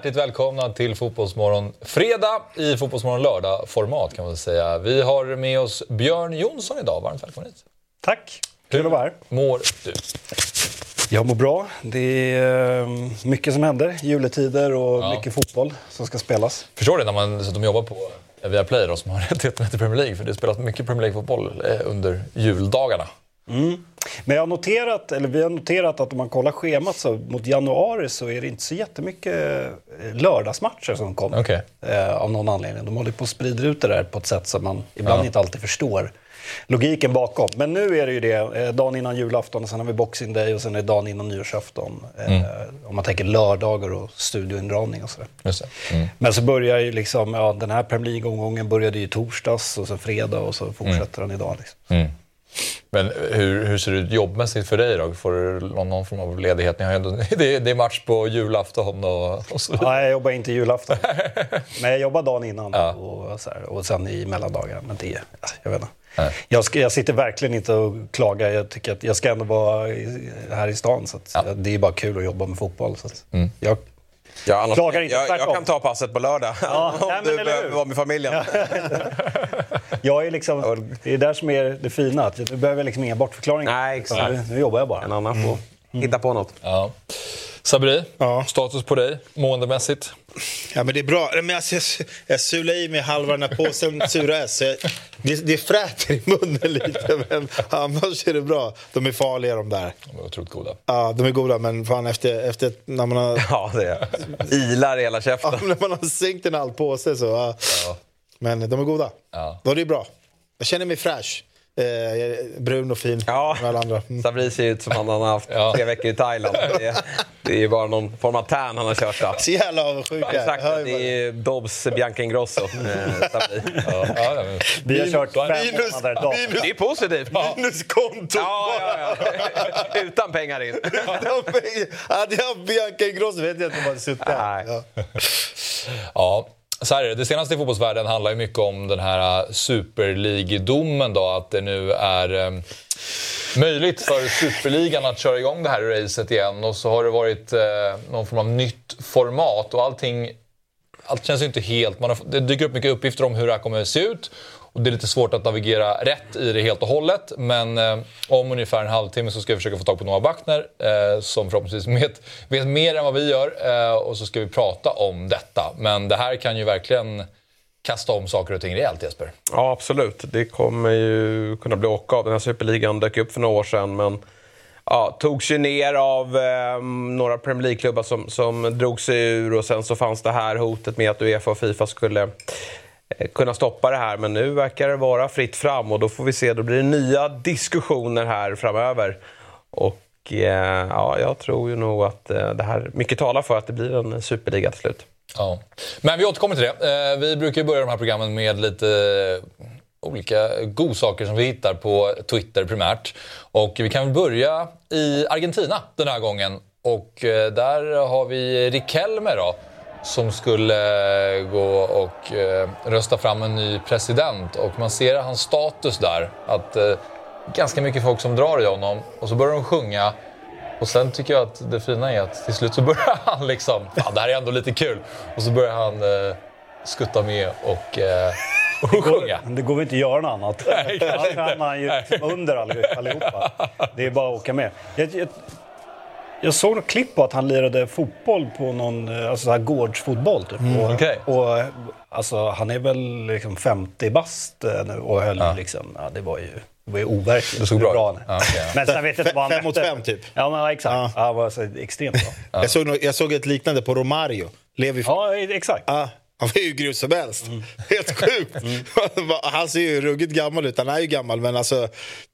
Hjärtligt välkomna till Fotbollsmorgon fredag i Fotbollsmorgon lördag-format kan man säga. Vi har med oss Björn Jonsson idag. Varmt välkommen hit. Tack, kul att vara här. mår du? Jag mår bra. Det är eh, mycket som händer. Juletider och Ja. mycket fotboll som ska spelas. Förstår det när man dessutom jobbar på Viaplay då, som har rättigheterna till Premier League. För det spelas mycket Premier League-fotboll eh, under juldagarna. Men jag har noterat, eller vi har noterat att om man kollar schemat så mot januari så är det inte så jättemycket eh, lördagsmatcher som kommer. Okej. Eh, av någon anledning. De håller på att sprida ut det där på ett sätt som man ibland Ja. inte alltid förstår logiken bakom. Men nu är det ju det, eh, dagen innan julafton och sen har vi Boxing Day och sen är det dagen innan nyårsafton. Eh, Om man tänker lördagar och studioindragning och sådär. Mm. Men så börjar ju liksom, ja den här Premier League-omgången började ju torsdags och sen fredag och så fortsätter den idag. Liksom. Mm. Men hur, hur ser det ut jobbmässigt för dig då? Får du någon, form av ledighet? Ni har ändå, det, är, det är match på julafton och, och så vidare. Ja, jag jobbar inte julafton. Men jag jobbar dagen innan Ja. och, så här, och sen i mellandagarna. Men det, ja, jag vet inte. Nej. Jag, ska, jag sitter verkligen inte och klagar. Jag tycker att jag ska ändå vara i, här i stan. Så Ja. Mm. Det är bara kul att jobba med fotboll. Så att, jag, Ja, annars, Klagar inte, jag, jag kan ta passet på lördag Ja, om nej, men du eller behöver vara med familjen. jag är liksom, det är där som är det fina. Att nu behöver liksom inga bortförklaringar. Nej, exakt. Nu, nu jobbar jag bara. En annan får hitta på något. Ja. Sabri, Ja. status på dig måendemässigt? Ja, men det är bra. Men alltså, jag, jag sular i mig halva den här påsen sura S. jag- Det, det fräter i munnen lite, men annars är det bra. De är farliga de där. De är otroligt goda. Ja, de är goda, men fan efter, efter när man har, Ja, det är. Ilar i hela käften. ja, när man har sänkt en halv påse så... Ja. Men de är goda. Ja. Det är bra. Jag känner mig fräsch. Eh, brun och fin Ja, med alla andra. Mm. Sabri ser ut som han har haft Ja. tre veckor i Thailand. Det är, det är ju bara någon form av tärn han har kört. Då. Så jävla avundsjuk jag. Exakt, det är ju Dobbs Bianca Ingrosso. Eh, Sabri. Ja, ja, men- Vi har kört fem minus- månader minus- Det är positivt. Minus konto! Ja, ja, ja. Utan pengar in. Hade jag Bianca Ingrosso vet jag inte om jag hade suttit här. Nej. Ja. Så här är det. Det senaste i fotbollsvärlden handlar ju mycket om den här äh, Super League-domen då. Att det nu är eh, möjligt för Superligan att köra igång det här racet igen. Och så har det varit eh, någon form av nytt format och allting... Allt känns ju inte helt... Man har, det dyker upp mycket uppgifter om hur det här kommer att se ut. Och det är lite svårt att navigera rätt i det helt och hållet. Men eh, om ungefär en halvtimme så ska vi försöka få tag på Noah Bachner eh, som förhoppningsvis vet, vet mer än vad vi gör. Eh, och så ska vi prata om detta. Men det här kan ju verkligen kasta om saker och ting rejält Jesper. Ja, absolut. Det kommer ju kunna bli åka av. Den här superligan dök upp för några år sedan, men ja, togs ju ner av eh, några Premier League-klubbar som, som drog sig ur och sen så fanns det här hotet med att Uefa och Fifa skulle Eh, kunna stoppa det här. Men nu verkar det vara fritt fram och då får vi se. Då blir det nya diskussioner här framöver. Och eh, ja, jag tror ju nog att eh, det här, mycket talar för att det blir en superliga till slut. Ja. Men vi återkommer till det. Vi brukar ju börja de här programmen med lite olika godsaker som vi hittar på Twitter primärt. Och vi kan väl börja i Argentina den här gången. Och där har vi Riquelme då. Som skulle eh, gå och eh, rösta fram en ny president. Och man ser hans status där. Att eh, ganska mycket folk som drar i honom. Och så börjar de sjunga. Och sen tycker jag att det fina är att till slut så börjar han liksom, fan det här är ändå lite kul. Och så börjar han eh, skutta med och, eh, och sjunga. Det går väl inte att göra något annat. Nej, inte. hamnar ju under all- allihopa. Det är bara att åka med. Jag, jag, jag såg något klipp på att han lirade fotboll på någon eh, alltså så här gårdsfotboll. Typ. och, okej. och, alltså, han är väl liksom 50 bast eh, nu och höll liksom, ja, det var ju, det var ju overkligt. Det såg bra är. Ja, okej, ja. Men sen vet jag inte vad han Fem mot fem, typ. Ja, men, exakt. Ja. Ja. han var så extremt bra. Jag, såg, jag såg ett liknande på Romario. Levi Ja, exakt. Ja, han var ju grym som helst. Helt sjukt. Han ser ju ruggigt gammal ut. Han är ju gammal, men alltså,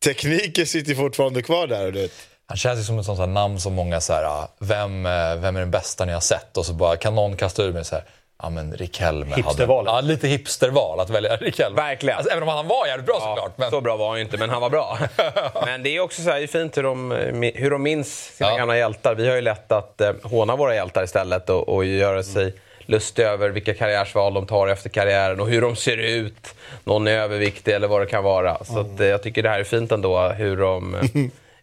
tekniken sitter ju fortfarande kvar där. Du vet. Han känns ju som ett sånt namn som många så här, ah, vem, eh, vem är den bästa ni har sett? Och så bara kan någon kasta ur mig så här, ja men Riquelme hade... Hipstervalet. Ja, lite hipsterval att välja Riquelme. Verkligen. Alltså, även om han var jävligt bra Ja, såklart. Men... Så bra var han ju inte, men han var bra. men det är också så här, fint hur de, hur de minns sina Ja. gamla hjältar. Vi har ju lätt att eh, håna våra hjältar istället och, och göra sig lustiga över vilka karriärsval de tar efter karriären och hur de ser ut. Någon är överviktig eller vad det kan vara. Så att, eh, jag tycker det här är fint ändå hur de eh,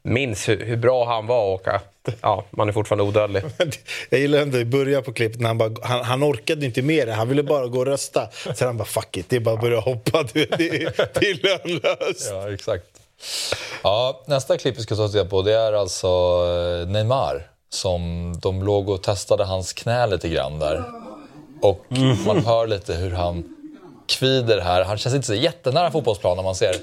minns hur, hur bra han var och att ja, man är fortfarande odödlig. Jag gillar ändå i början på klippet när han, bara, han, han orkade inte mer. Han ville bara gå och rösta. Sen han bara fuck it, det är bara att börja hoppa. Det, det, det är lönlöst. Ja, exakt. Ja, nästa klipp vi ska ta och titta på det är alltså eh, Neymar. Som de låg och testade hans knä lite grann där. Och man hör lite hur han kvider här. Han känns inte så jättenära fotbollsplan när man ser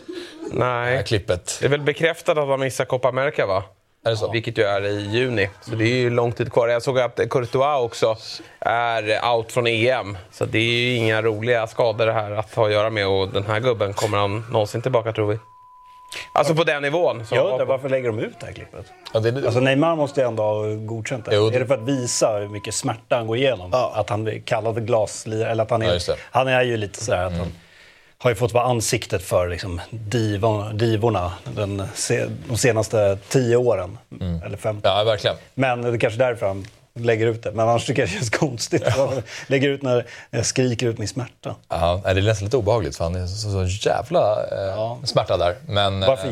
det här Nej. klippet. Det är väl bekräftat att han missar Copa America va? Är det så? Vilket ju är i juni. Så det är ju lång tid kvar. Jag såg att Courtois också är out från EM. Så det är ju inga roliga skador det här att ha att göra med. Och den här gubben, kommer han någonsin tillbaka tror vi? Alltså på den nivån. som Jag var undrar på- varför lägger de ut det här klippet? Ja, det, Alltså Neymar måste ju ändå ha godkänt det. Jo, det- Är det för att visa hur mycket smärta han går igenom? Ja. Att han är kallad glaslirare? Eller att han Ja, är. Mm. han är ju lite sådär att han har ju fått vara ansiktet för liksom, divon, divorna den, se, de senaste tio åren. Eller fem. Mm. ja, verkligen. Men det är kanske därför han lägger ut det. Men annars tycker jag det känns konstigt. att lägger ut när jag skriker ut min smärta. Ja, det är nästan lite obehagligt för han är så, så jävla eh, smärta där. Men, eh, Varför,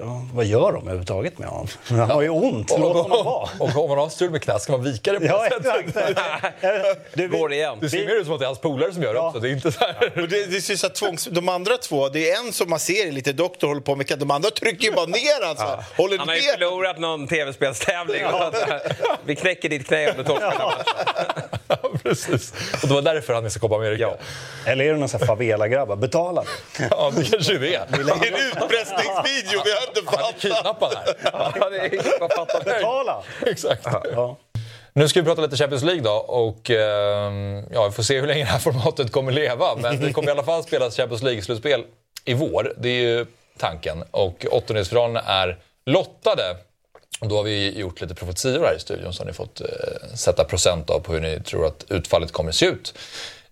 ja, vad gör de överhuvudtaget med honom? Han har ju ont. Låt honom vara. och om man har strul med knät ska man vika det på Ja, något sätt. exakt. Du, Går igen. Det ser mer ut som att det är hans polare som gör det Ja. också. Det är inte så här... Det, det syns att tvångs, de andra två, det är en som man ser lite doktor håller på med, de andra trycker ju bara ner han så här. Håller Han har ju ner. förlorat någon tv-spelstävling. Vi knäcker ditt knä om du torskar den här matchen. Ja, precis. Och det var därför han är så Copa America. Ja. Eller är det någon favela-grabbar? Betala. Ja, det kanske är det. Det är en utpressningsvideo, vi har inte Han är fattat. kidnappad här. Det är fattar du? Betala! Exakt. Ja. Nu ska vi prata lite Champions League då och ehm, ja, vi får se hur länge det här formatet kommer leva. Men det kommer i alla fall spelas Champions League-slutspel i vår. Det är ju tanken. Och åttondelsfinalen är lottade. Och då har vi gjort lite profetior här i studion så har ni fått eh, sätta procent av på hur ni tror att utfallet kommer se ut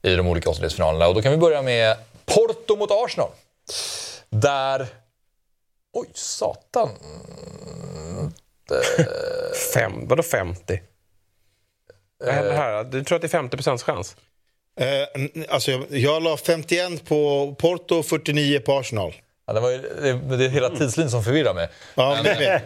i de olika åttondelsfinalerna. Och då kan vi börja med Porto mot Arsenal. Där... Oj, satan. Fem, vadå 50? Vad händer här? Du tror att det är 50 procents chans? Eh, alltså, jag, jag la 51 på Porto och 49 på Arsenal. Ja, det, var ju, det, det är hela tidslinjen som förvirrar mig. Ja, men,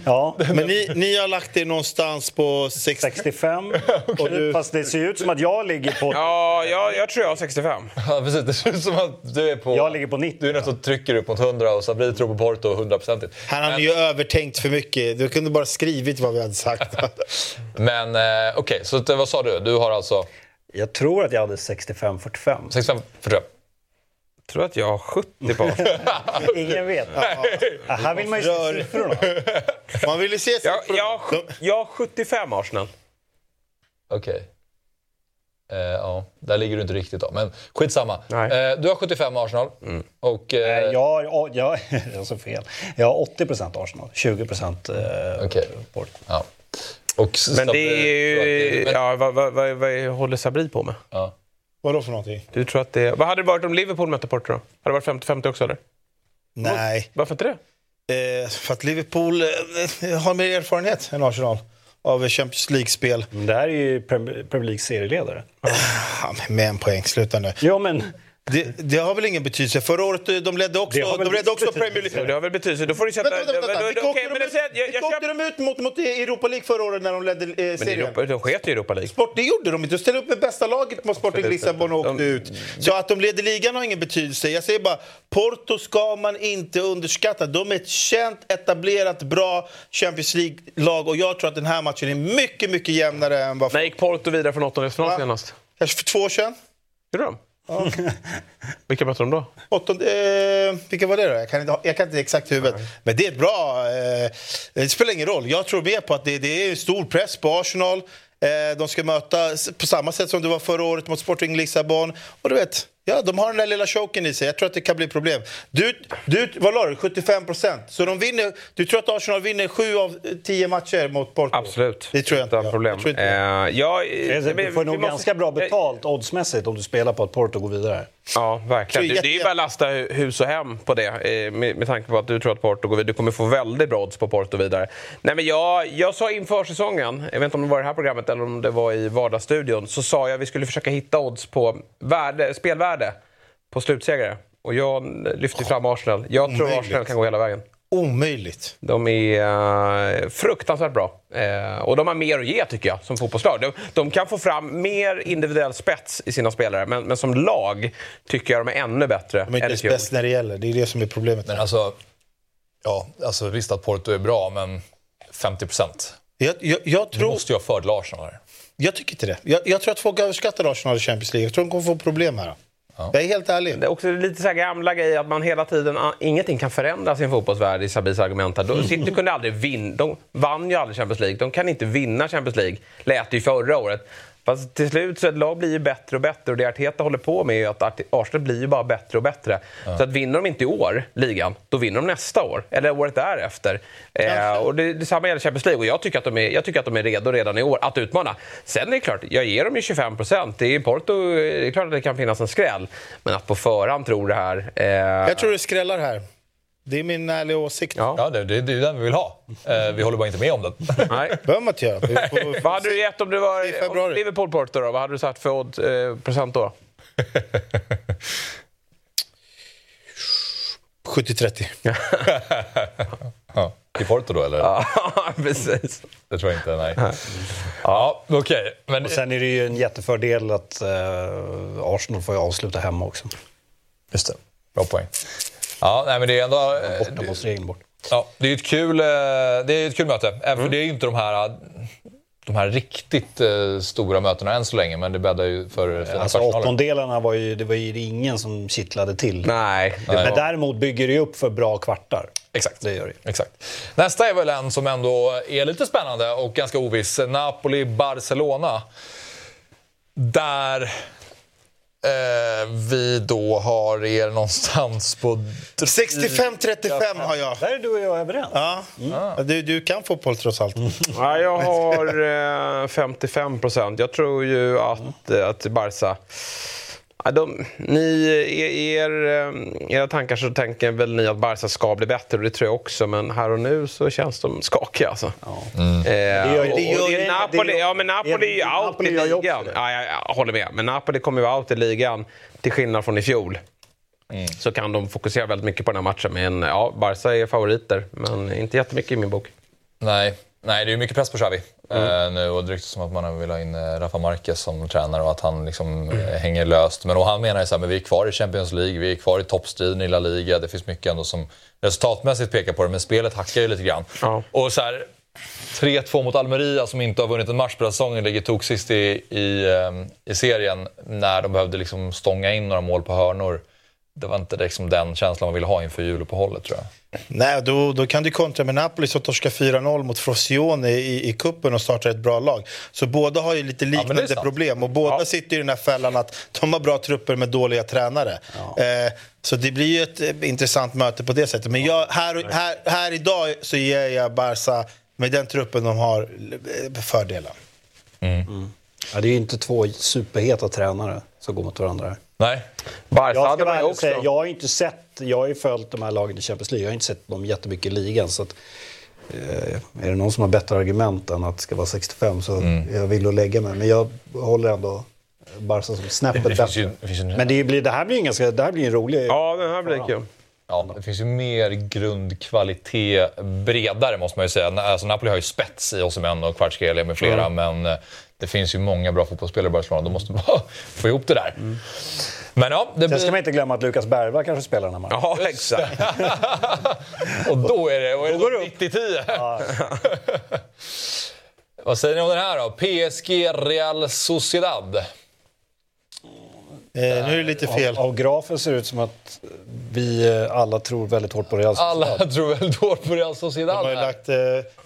ja. men ni, ni har lagt er någonstans på 60. 65. Och du, Fast det ser ju ut som att jag ligger på... Ja, jag, jag tror jag har 65. Ja, precis. Det ser ut som att du är på... Jag ligger på 90. Du är nästan trycker upp mot 100 och Sabri tror på Porto 100%. han hade ju övertänkt för mycket. Du kunde bara skrivit vad vi hade sagt. Men eh, okej, så att, vad sa du? Du har alltså Jag tror att jag hade 65-45. 65 för tror jag. Jag tror att jag har 70 på Ingen vet. Ja, här vill man ju se siffrorna. Man ville se jag, siffror. jag, har sju- jag har 75 Arsenal. Okej. Eh, ja, där ligger du inte riktigt då. Men skitsamma. Nej. Eh, du har 75 Arsenal. Och, eh, Jag jag, jag har så fel. Jag har 80% Arsenal, 20 eh, Okej. Porto. ja. Och Men det är ju... men- Ja, vad, vad, vad, vad håller Sabri på med? ja. Vadå för någonting? Du tror att det... Vad hade det varit om Liverpool mötte Porto då? Hade det varit 50-50 också eller? Nej. Varför inte det? Eh, för att Liverpool eh, har mer erfarenhet än Arsenal av Champions League-spel. Men det här är ju Prem- Premier League serieledare. Ja, men med en poäng, sluta nu. Ja, men Det, det har väl ingen betydelse. Förra året eh, de ledde också, de ledde också. Premier League. det har väl betydelse. Då får du sätta... Vänta, vänta, vänta. Vilka åkte men de ut- de mot, mot Europa League förra året när de ledde eh, Men serien? Europa, de sket i Europa League. Sport, det gjorde de inte. De ställde upp med bästa laget mot Sporting Lissabon och åkte ut. Så att de leder ligan har ingen betydelse. Jag säger bara, Porto ska man inte underskatta. De är ett känt, etablerat, bra Champions League-lag och jag tror att den här matchen är mycket, mycket jämnare än vad... När gick Porto vidare från åttondelsfinal senast? Kanske för två år sedan? Gjorde de? Vilka mötte de då? Åttonde, eh, vilka var det då? Jag kan inte, jag kan inte exakt huvudet. Men det är ett bra... Eh, det spelar ingen roll. Jag tror mer på att det, det är en stor press på Arsenal. Eh, de ska möta på samma sätt som det var förra året mot Sporting Lissabon. Och du vet, Ja, de har den där lilla choken i sig. Jag tror att det kan bli problem. Du, du vad la du? 75 procent. Så de vinner, du tror att Arsenal vinner sju av tio matcher mot Porto? Absolut. Det tror jag inte. Utan problem. Jag tror inte Eh, ja, Du får nog vi måste- ganska bra betalt oddsmässigt om du spelar på att Porto går vidare. Ja, verkligen. Så Det, det är ju bara att lasta hu- hus och hem på det. eh, Med, med tanke på att du tror att Porto går vidare. Du kommer få väldigt bra odds på Porto vidare. Nej, men jag, jag sa inför säsongen, jag vet inte om det var i det här programmet eller om det var i Vardagsstudion, så sa jag att vi skulle försöka hitta odds på värde, spelvärde på slutsegrare. Och jag lyfte fram Arsenal. Jag tror Omöjligt. Arsenal kan gå hela vägen. Omöjligt. De är eh, fruktansvärt bra. Eh, och de har mer att ge, tycker jag, som fotbollslag. De, de kan få fram mer individuell spets i sina spelare, men, men som lag tycker jag de är ännu bättre De är inte ens bäst när det gäller. Det är det som är problemet. Men alltså, ja, alltså visst att Porto är bra, men 50 procent. Jag, jag, jag, Du tror, måste ju ha fördel Arsenal här. jag tycker inte det. Jag, jag tror att folk överskattar Arsenal i Champions League. Jag tror de kommer få problem här. Jag är helt ärlig. Det är också lite så här gamla grejer att man hela tiden, ah, ingenting kan förändras i en fotbollsvärld i Sabis argument. här. Då- City kunde aldrig vinna, de vann ju aldrig Champions League. De kan inte vinna Champions League, lät det ju förra året. Fast till slut så ett lag blir ju bättre och bättre och det Arteta håller på med är att Arsenal blir ju bara bättre och bättre. Så att vinner de inte i år, ligan, då vinner de nästa år. Eller året därefter. Eh, och det, detsamma gäller Champions League och jag tycker, att de är, jag tycker att de är redo redan i år att utmana. Sen är det klart, jag ger dem ju 25 procent. Det är Porto, det är klart att det kan finnas en skräll. Men att på förhand tro det här... Eh, Jag tror det skrällar här. Det är min ärliga åsikt. Ja. Ja, det, det, det är den vi vill ha. Eh, vi håller bara inte med om den. Nej. behöver man inte göra. Vad hade du gett om du I var då? Vad hade du satt för odd, eh, procent då? 70-30. Ja. I Porto då, eller? Ja, precis. Det tror jag inte, nej. Ja, okej. Men Och sen är det ju en jättefördel att eh, Arsenal får ju avsluta hemma också. Just det. Bra poäng. Ja, nej, men det är ändå... eh, Borta måste regeln bort. Ja, det är ett kul, eh, det är ett kul möte. Även för det är ju inte de här, de här riktigt eh, stora mötena än så länge, men det bäddar ju för fina Alltså åttondelarna var ju, det var ju ingen som kittlade till. Nej. Men var... däremot bygger det ju upp för bra kvartar. Exakt. Det gör det. Exakt. Nästa är väl en som ändå är lite spännande och ganska oviss. Napoli-Barcelona. Där eh, vi då har er någonstans på... 65-35 har jag. Där är du och jag överens. Ja. Du, du kan fotboll trots allt. Ja, jag har eh, 55 procent. Jag tror ju att, eh, att Barca... De, ni, er, er, eh, era tankar så tänker väl ni att Barca ska bli bättre och det tror jag också. Men här och nu så känns de skakiga alltså. Eh, Det gör det gör det Napoli, det- ja, men Napoli är ju out i ligan. Ja, jag, jag håller med. Men Napoli kommer ju out i ligan till skillnad från i fjol. Så kan de fokusera väldigt mycket på den här matchen. Men ja, Barca är favoriter, men inte jättemycket i min bok. Nej, nej det är mycket press på Xavi eh, nu och det ryktas som att man vill ha in eh, Rafa Marquez som tränare och att han liksom eh, hänger löst. Men och han menar ju så här, men vi är kvar i Champions League, vi är kvar i toppstriden i La Liga. Det finns mycket ändå som resultatmässigt pekar på det, men spelet hackar ju lite grann. Ja. Och så här, 3-2 mot Almeria som inte har vunnit en match på säsongen ligger tog sist i, i, eh, i serien när de behövde liksom stånga in några mål på hörnor. Det var inte liksom den känslan man ville ha inför juluppehållet tror jag. Nej, då, då kan du kontra med Napoli som torskar 4-0 mot Frosinone i, i kuppen och startar ett bra lag. Så båda har ju lite liknande sant. problem och båda Ja. sitter i den här fällan att de har bra trupper med dåliga tränare. Eh, så det blir ju ett eh, intressant möte på det sättet. Men jag, här, här, här idag så ger jag Barca, med den truppen de har, eh, fördelen. Ja, det är ju inte två superheta tränare som går mot varandra. här. Nej, Barca Jag, hade ska man ju också. säga, jag har ju inte sett, jag har ju följt de här lagen i Champions League, jag har inte sett dem jättemycket i ligan. Så att, eh, är det någon som har bättre argument än att det ska vara 65 så är jag vill att lägga mig. Men jag håller ändå Barca som snäppet det bättre. finns ju, det finns ju Men det, blir, det här blir en ganska, det här blir en rolig... Ja, den här blir kul. Ja, det finns ju mer grundkvalitet bredare måste man ju säga. Alltså, Napoli har ju spets i Osimhen och Kvaratskhelia med flera, men eh, det finns ju många bra fotbollsspelare i Barcelona. De måste bara få ihop det där. Men ja, det Sen blir... ska man inte glömma att Lukas Bergvall kanske spelar den här matchen. Ja, exakt. Och då är det, och är det Då går då det upp. 90-10. Vad säger ni om den här då? PSG Real Sociedad. Eh, nu är det lite fel. Av, av grafen ser det ut som att vi eh, alla tror väldigt hårt på Real Sociedad. Alla tror väl då på Real De Sociedad har ju här. lagt... Eh,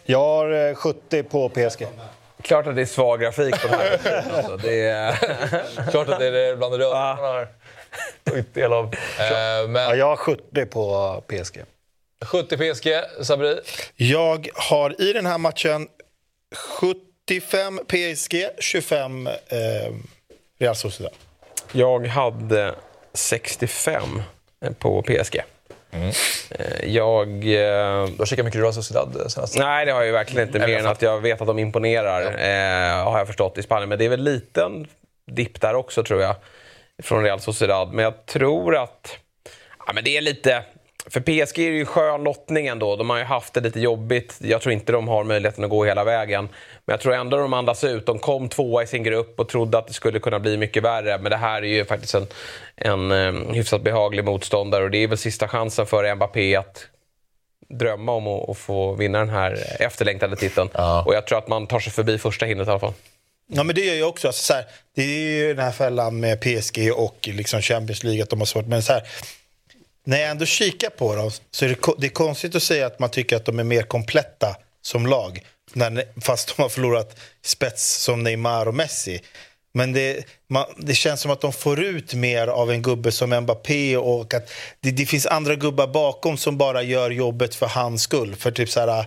Jag har eh, 70 på PSG. Klart att det är svag grafik på den här. Alltså, det är... Klart att det är bland det röda. tagit del av. Eh, Ja, men jag har 70 på PSG. 70 PSG, Sabri. Jag har i den här matchen 75 PSG, 25 eh, Real Sociedad. Jag hade 65 på PSG. Eh, Jag... eh, Du har kikat mycket Real Sociedad senast. Nej, det har jag ju verkligen inte. Mer än att jag vet att de imponerar, eh, har jag förstått, i Spanien. Men det är väl liten dipp där också, tror jag, från Real Sociedad. Men jag tror att... Ja, men det är lite... För PSG är det ju skön lottning ändå. De har ju haft det lite jobbigt. Jag tror inte de har möjligheten att gå hela vägen. Men jag tror ändå de andas ut. De kom tvåa i sin grupp och trodde att det skulle kunna bli mycket värre. Men det här är ju faktiskt en, en eh, hyfsat behaglig motståndare. Och det är väl sista chansen för Mbappé att drömma om att, att få vinna den här efterlängtade titeln. Ja. Och jag tror att man tar sig förbi första hindret i alla fall. Ja, men det gör jag också. Alltså, så här, det är ju den här fällan med PSG och liksom Champions League att de har svårt. Men så här, när jag ändå kikar på dem så är det, det är konstigt att säga att man tycker att de är mer kompletta som lag. När, fast de har förlorat spets som Neymar och Messi. Men det, man, det känns som att de får ut mer av en gubbe som Mbappé och att det, det finns andra gubbar bakom som bara gör jobbet för hans skull. För typ så här,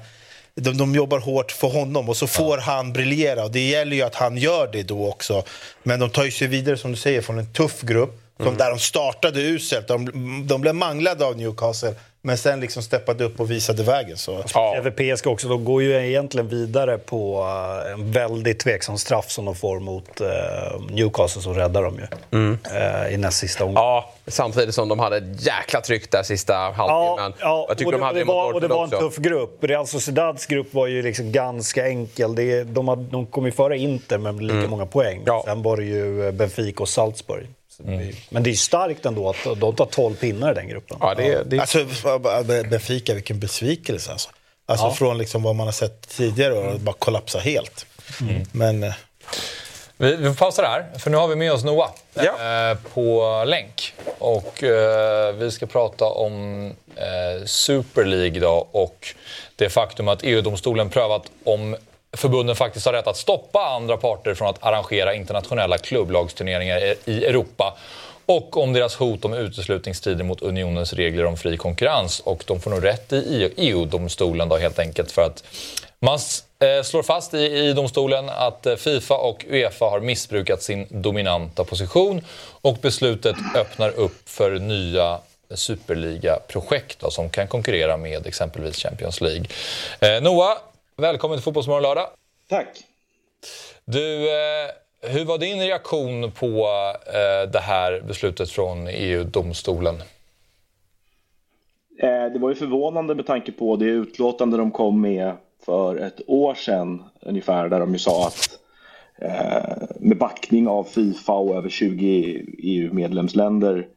de, de jobbar hårt för honom och så får han briljera. Och det gäller ju att han gör det då också. Men de tar ju sig vidare, som du säger, från en tuff grupp. Som där de startade uselt. De, de blev manglade av Newcastle. Men sen liksom steppade upp och visade vägen. Så. Ja. PSG också. De går ju egentligen vidare på eh, en väldigt tveksam straff som de får mot eh, Newcastle som räddar dem ju. Eh, I näst sista omgången. Ja, samtidigt som de hade ett jäkla tryck där sista halvtimmen. jag tycker och, de det, hade och, det var, och det var en tuff grupp. Real Sociedads grupp var ju liksom ganska enkel. Det, de, hade, de kom ju före Inter med lika många poäng. Mm. Ja. Sen var det ju Benfica och Salzburg. Mm. Men det är ju starkt ändå att de tar 12 pinnar i den gruppen. Ja, det, det, Alltså, Benfica, vilken besvikelse. Alltså, alltså från liksom vad man har sett tidigare och bara kollapsa helt. Men eh, Vi, vi pausar här, för nu har vi med oss Noah Ja. eh, på länk. Och eh, vi ska prata om eh, Super League då, och det faktum att EU-domstolen prövat om förbunden faktiskt har rätt att stoppa andra parter från att arrangera internationella klubblagsturneringar i- Europa. Och om deras hot om uteslutning strider mot unionens regler om fri konkurrens. Och de får nog rätt i EU-domstolen e då helt enkelt för att man eh, slår fast i, e i domstolen att eh, Fifa och Uefa har missbrukat sin dominanta position och beslutet öppnar upp för nya superliga-projekt då, som kan konkurrera med exempelvis Champions League. Eh, Noah, välkommen till Fotbollsmorgon lördag. Tack. Du, eh, hur var din reaktion på eh, det här beslutet från EU-domstolen? Eh, Det var ju förvånande med tanke på det utlåtande de kom med för ett år sedan ungefär där de ju sa att med backning av Fifa och över 20 EU-medlemsländer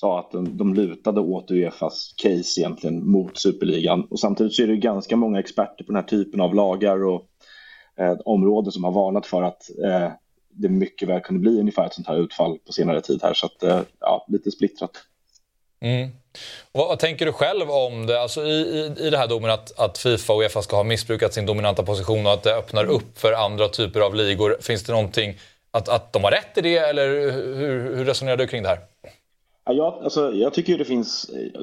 sa att de, de lutade åt Uefas case egentligen mot superligan. Och samtidigt så är det ganska många experter på den här typen av lagar och eh, områden som har varnat för att eh, det mycket väl kunde bli ungefär ett sånt här utfall på senare tid här. Så att, eh, ja, lite splittrat. Mm. Vad, vad tänker du själv om det, alltså i, i, i det här domen att, att Fifa och Uefa ska ha missbrukat sin dominanta position och att det öppnar upp för andra typer av ligor? Finns det någonting att, att de har rätt i det eller hur, hur resonerar du kring det här? Ja, jag, alltså, jag tycker ju det finns eh,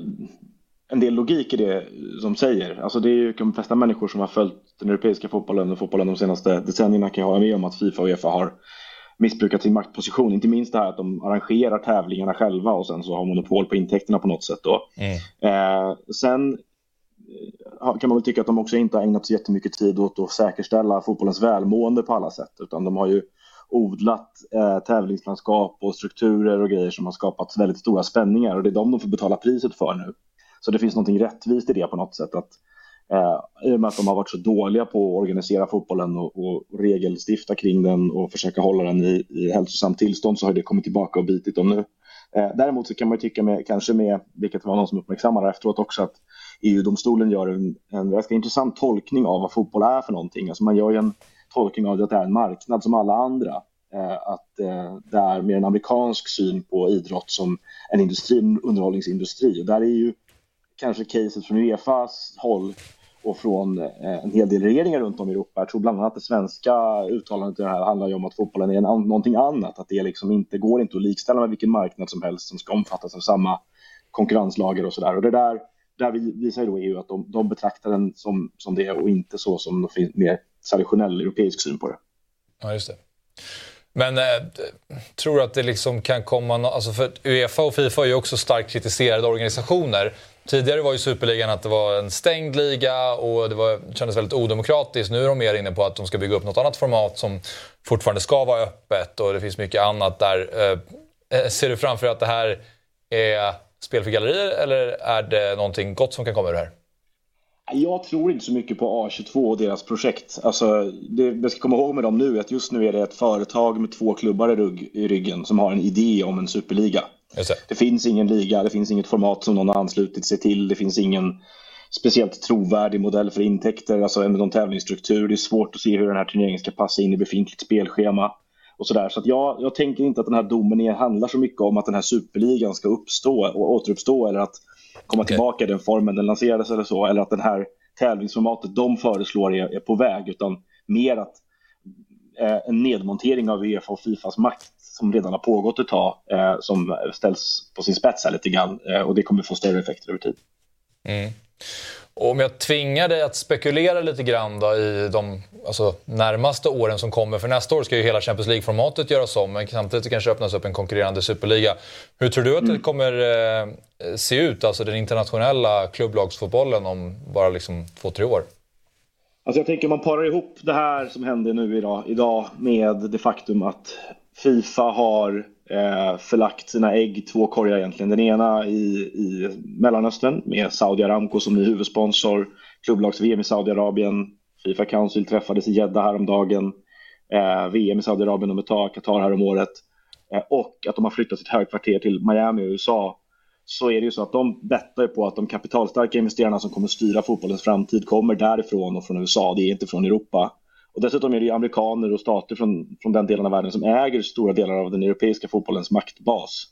en del logik i det som säger. Alltså, det är ju de flesta människor som har följt den europeiska fotbollen och fotbollen de senaste decennierna kan jag hålla med om att Fifa och Uefa har missbrukat sin maktposition. Inte minst det här att de arrangerar tävlingarna själva och sen så har monopol på intäkterna på något sätt. Då. Eh, sen eh, kan man väl tycka att de också inte har ägnat så jättemycket tid åt att säkerställa fotbollens välmående på alla sätt. Utan de har ju odlat eh, tävlingslandskap och strukturer och grejer som har skapat väldigt stora spänningar och det är de de får betala priset för nu. Så det finns något rättvist i det på något sätt. Att, eh, I och med att de har varit så dåliga på att organisera fotbollen och, och regelstifta kring den och försöka hålla den i, i hälsosamt tillstånd så har det kommit tillbaka och bitit dem nu. Eh, däremot så kan man ju tycka med, kanske med, vilket var någon som uppmärksammade efteråt också, att EU-domstolen gör en, en ganska intressant tolkning av vad fotboll är för någonting. Alltså man gör ju en tolkning av det att det är en marknad som alla andra. Eh, att eh, det är mer en amerikansk syn på idrott som en industri, en underhållningsindustri. Och där är ju kanske caset från Uefas håll och från eh, en hel del regeringar runt om i Europa. Jag tror bland annat det svenska uttalandet i det här handlar ju om att fotbollen är någonting annat. Att det liksom inte går inte att likställa med vilken marknad som helst som ska omfattas av samma konkurrenslager och sådär. Och det där, där visar ju då EU att de, de betraktar den som, som det och inte så som någon mer traditionell europeisk syn på det. Ja, just det. Men eh, tror du att det liksom kan komma... No alltså för Uefa och Fifa är ju också starkt kritiserade organisationer. Tidigare var ju Superligan att det var en stängd liga och det var, kändes väldigt odemokratiskt. Nu är de mer inne på att de ska bygga upp något annat format som fortfarande ska vara öppet och det finns mycket annat där. Eh, eh ser du framför dig att det här är spel för gallerier eller är det någonting gott som kan komma ur det här? Jag tror inte så mycket på A22 och deras projekt. Alltså, det jag ska komma ihåg med dem nu är att just nu är det ett företag med två klubbar i, rygg, i ryggen som har en idé om en superliga. Det. det. finns ingen liga, det finns inget format som någon har anslutit sig till, det finns ingen speciellt trovärdig modell för intäkter, alltså någon tävlingsstruktur. Det är svårt att se hur den här turneringen ska passa in i befintligt spelschema. Och sådär. Så att jag, jag tänker inte att den här domen handlar så mycket om att den här superligan ska uppstå och återuppstå eller att komma okay. tillbaka i den formen den lanserades eller så. Eller att den här tävlingsformatet de föreslår är, är på väg. Utan mer att eh, en nedmontering av Uefa och Fifas makt som redan har pågått ett tag eh, som ställs på sin spets här lite grann. Eh, och det kommer få större effekter över tid. Mm. Och om jag tvingar dig att spekulera lite grann då i de alltså, närmaste åren som kommer. För nästa år ska ju hela Champions League-formatet göras om, men samtidigt kanske öppnas upp en konkurrerande superliga. Hur tror du att det mm. kommer eh, se ut, alltså den internationella klubblagsfotbollen om bara liksom två, tre år? Alltså jag tänker om man parar ihop det här som händer nu idag, idag med det faktum att Fifa har eh, förlagt sina ägg, två korgar egentligen. Den ena i, i Mellanöstern med Saudi Aramco som ny huvudsponsor, klubblags-VM i Saudiarabien, Fifa Council träffades i Jeddah häromdagen, eh, VM i Saudiarabien om ett tag, Qatar häromåret. Eh, och att de har flyttat sitt högkvarter till Miami i USA så är det ju så att de bettar på att de kapitalstarka investerarna som kommer styra fotbollens framtid kommer därifrån och från USA, det är inte från Europa. Och dessutom är det amerikaner och stater från, från den delen av världen som äger stora delar av den europeiska fotbollens maktbas.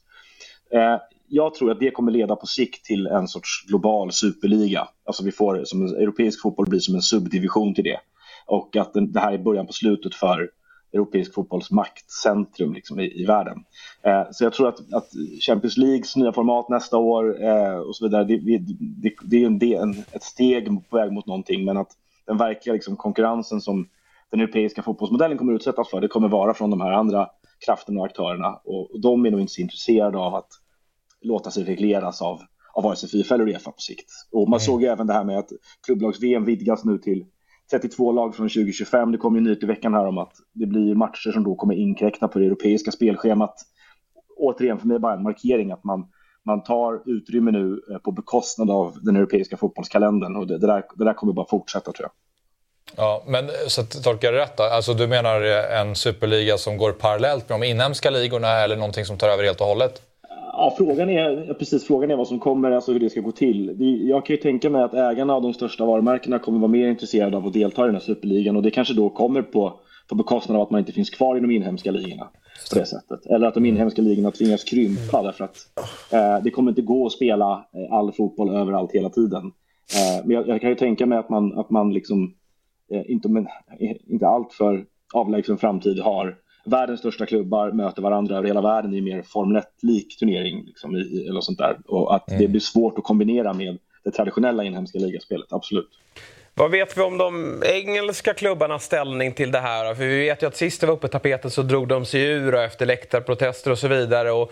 Eh, jag tror att det kommer leda på sikt till en sorts global superliga. Alltså vi får, som europeisk fotboll blir som en subdivision till det. Och att den, det här är början på slutet för europeisk fotbolls maktcentrum liksom, i, i världen. Eh, så jag tror att, att, Champions Leagues nya format nästa år eh, och så vidare, det, det, det är en, en, ett steg på väg mot någonting, men att den verkliga liksom, konkurrensen som den europeiska fotbollsmodellen kommer utsättas för, det kommer vara från de här andra krafterna och aktörerna. Och, och de är nog inte så intresserade av att låta sig regleras av, av vare sig Fifa eller Uefa på sikt. Och man såg ju även det här med att klubblags-VM vidgas nu till 32 lag från 2025. Det kom ju nytt i veckan här om att det blir matcher som då kommer inkräkta på det europeiska spelschemat. Återigen för mig bara en markering att man, man tar utrymme nu eh, på bekostnad av den europeiska fotbollskalendern och det, det, där, det där kommer bara fortsätta tror jag. Ja, men så att tolkar jag rätt då? Alltså du menar en superliga som går parallellt med de inhemska ligorna eller någonting som tar över helt och hållet? Ja, frågan är, precis, frågan är vad som kommer, alltså hur det ska gå till. Jag kan ju tänka mig att ägarna av de största varumärkena kommer vara mer intresserade av att delta i den här superligan och det kanske då kommer på, på bekostnad av att man inte finns kvar i de inhemska ligorna på det sättet. Eller att de inhemska ligorna tvingas krympa därför att eh, det kommer inte gå att spela eh, all fotboll överallt hela tiden. Eh, men jag, jag, kan ju tänka mig att man, att man liksom Eh, inte, men, inte allt för avlägsen framtid har världens största klubbar möter varandra över hela världen i mer Formel 1-lik turnering. Liksom, i, eller sånt där. Och att mm. det blir svårt att kombinera med det traditionella inhemska ligaspelet, absolut. Vad vet vi om de engelska klubbarnas ställning till det här? För vi vet ju att sist det var uppe tapeten så drog de sig ur efter läktarprotester och så vidare. Och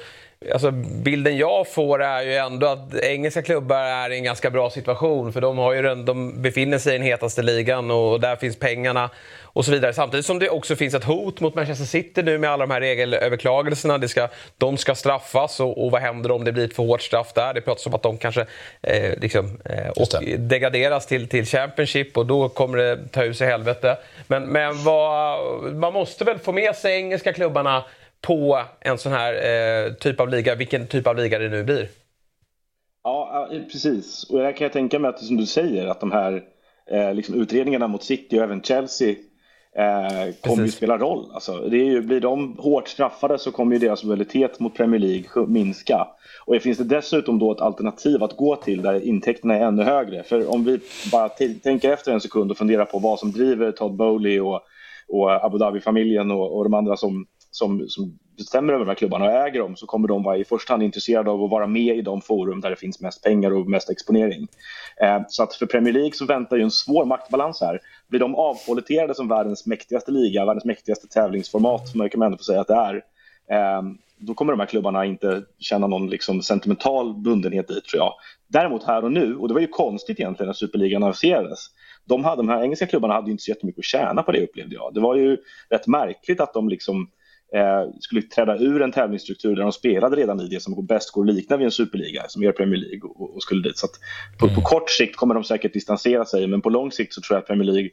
Alltså, bilden jag får är ju ändå att engelska klubbar är i en ganska bra situation för de, har ju den, de befinner sig i den hetaste ligan och där finns pengarna och så vidare. Samtidigt som det också finns ett hot mot Manchester City nu med alla de här regelöverklagelserna. Det ska, de ska straffas och, och vad händer om det blir ett för hårt straff där? Det pratas om att de kanske eh, liksom, eh, och degraderas till, till Championship och då kommer det ta ut sig helvete. Men, men vad, man måste väl få med sig engelska klubbarna på en sån här eh, typ av liga, vilken typ av liga det nu blir. Ja, precis. Och där kan jag tänka mig att som du säger att de här eh, liksom utredningarna mot City och även Chelsea eh, kommer ju spela roll. Alltså, det är ju, blir de hårt straffade så kommer ju deras lojalitet mot Premier League minska. Och finns det dessutom då ett alternativ att gå till där intäkterna är ännu högre. För om vi bara tänker efter en sekund och funderar på vad som driver Todd Bowley och, och Abu Dhabi-familjen och, och de andra som, som, som bestämmer över de här klubbarna och äger dem så kommer de vara i första hand intresserade av att vara med i de forum där det finns mest pengar och mest exponering. Eh, så att för Premier League så väntar ju en svår maktbalans här. Blir de avpoliterade som världens mäktigaste liga, världens mäktigaste tävlingsformat, som man kan ändå få säga att det är, eh, då kommer de här klubbarna inte känna någon liksom sentimental bundenhet dit tror jag. Däremot här och nu, och det var ju konstigt egentligen när Superligan aviserades, de, hade, de här engelska klubbarna hade ju inte så jättemycket att tjäna på det upplevde jag. Det var ju rätt märkligt att de liksom skulle träda ur en tävlingsstruktur där de spelade redan i det som bäst går att likna vid en superliga som är Premier League och, och skulle dit. Så på, mm. på, kort sikt kommer de säkert distansera sig men på lång sikt så tror jag att Premier League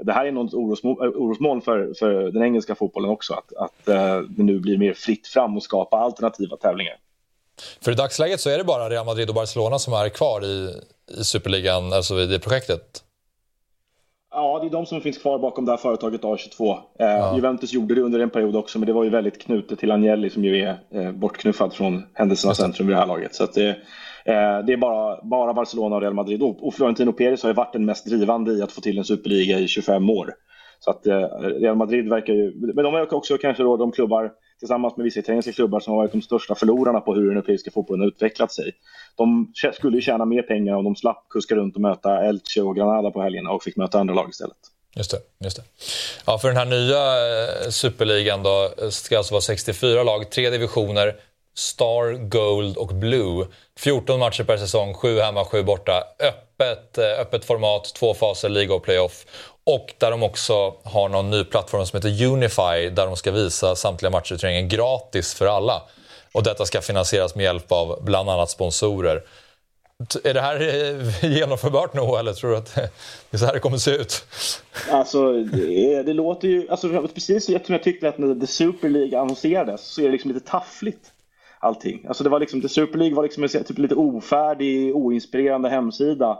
det här är något orosmoln för, för den engelska fotbollen också, att, att uh, det nu blir mer fritt fram och skapa alternativa tävlingar. För i dagsläget så är det bara Real Madrid och Barcelona som är kvar i, i superligan, alltså i det projektet? Ja, det är de som finns kvar bakom det här företaget A22. Eh, ja. Juventus gjorde det under en period också, men det var ju väldigt knutet till Agnelli som ju är eh, bortknuffad från händelsernas centrum vid det här laget. Så det, eh, det är bara, bara Barcelona och Real Madrid. Och, och Florentino Perez har ju varit den mest drivande i att få till en superliga i 25 år. Så att Real Madrid verkar ju... Men de är också kanske då de klubbar tillsammans med vissa italienska klubbar som har varit de största förlorarna på hur den europeiska fotbollen har utvecklat sig. De skulle ju tjäna mer pengar om de slapp kuska runt och möta Elche och Granada på helgerna och fick möta andra lag istället. Just det, just det. Ja, för den här nya eh, superligan då eh, ska alltså vara 64 lag, tre divisioner, Star, Gold och Blue. 14 matcher per säsong, 7 hemma, 7 borta. Öppet, eh, öppet format, två faser, liga och playoff. Och där de också har någon ny plattform som heter Unify där de ska visa samtliga matcher i turneringen gratis för alla. Och detta ska finansieras med hjälp av bland annat sponsorer. Är det här eh, genomförbart nu eller tror du att det är så här det kommer att se ut? Alltså, det, det låter ju... Alltså, precis som jag tyckte att när The Super League annonserades så är det liksom lite taffligt allting. Alltså det var liksom, The Super League var liksom en typ lite ofärdig, oinspirerande hemsida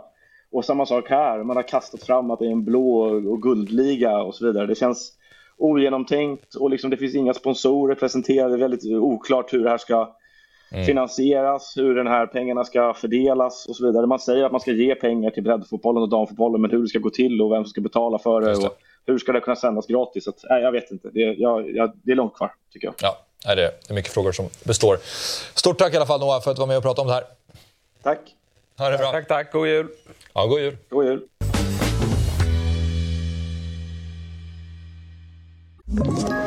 och samma sak här, man har kastat fram att det är en blå och guldliga och så vidare. Det känns ogenomtänkt och liksom det finns inga sponsorer presenterade. Det är väldigt oklart hur det här ska mm. finansieras, hur den här pengarna ska fördelas och så vidare. Man säger att man ska ge pengar till breddfotbollen och damfotbollen, men hur det ska gå till och vem som ska betala för det, det. och hur ska det kunna sändas gratis? Att, nej, jag vet inte. Det, jag, jag, det är långt kvar, tycker jag. Ja, det är mycket frågor som består. Stort tack i alla fall Noah för att du var med och pratade om det här. Tack. Ha det bra. Tack, tack. God jul. Ja, god jul. God jul. you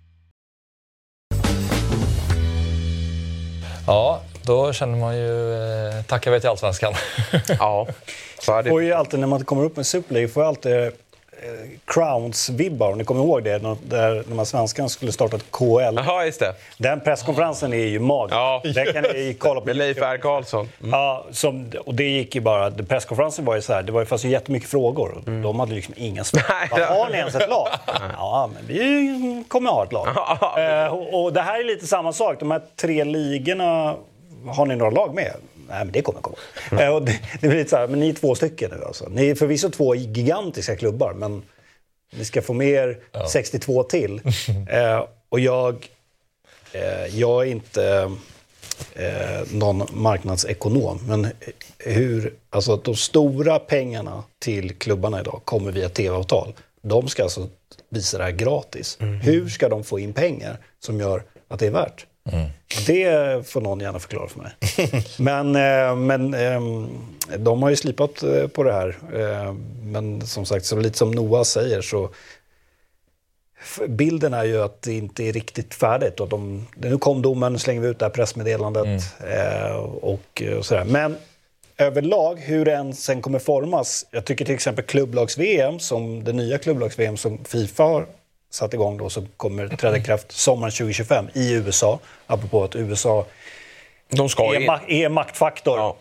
Ja, då känner man ju eh, tackar vi till Allsvenskan. ja, så är det. Får ju alltid när man kommer upp med Super League får jag alltid Crowns-vibbar, om ni kommer ihåg det, där de här svenskarna skulle starta ett KL. Jaha, just det. Den presskonferensen är ju magisk. Ja. Det kan ni kolla på. Med Leif R. Karlsson. Mm. Ja, som, och det gick ju bara... Presskonferensen var ju så här, det var ju ju jättemycket frågor. Mm. De hade liksom inga svar. Har ni ens ett lag? ja, men vi kommer ha ett lag. eh, och, och det här är lite samma sak. De här tre ligorna har ni några lag med? Nej men det kommer komma. Mm. och det, det blir lite så här, men ni är två stycken nu alltså. Ni är förvisso två gigantiska klubbar, men ni ska få mer ja. 62 till. eh, och jag, eh, jag är inte eh, någon marknadsekonom, men hur, alltså de stora pengarna till klubbarna idag kommer via tv-avtal. De ska alltså visa det här gratis. Mm. Hur ska de få in pengar som gör att det är värt? Mm. Det får någon gärna förklara för mig. men eh, men ehm, de har ju slipat eh, på det här. Eh, men som sagt, så lite som Noah säger så Bilden är ju att det inte är riktigt färdigt. Och de, nu kom domen, slänger vi ut det här pressmeddelandet mm. och, och sådär. Men överlag, hur den sen kommer formas. Jag tycker till exempel klubblags-VM, som det nya klubblags-VM som Fifa har satt igång då som kommer träda i kraft sommaren 2025 i USA. Apropå att USA De ska är, ma- är en maktfaktor. Ja.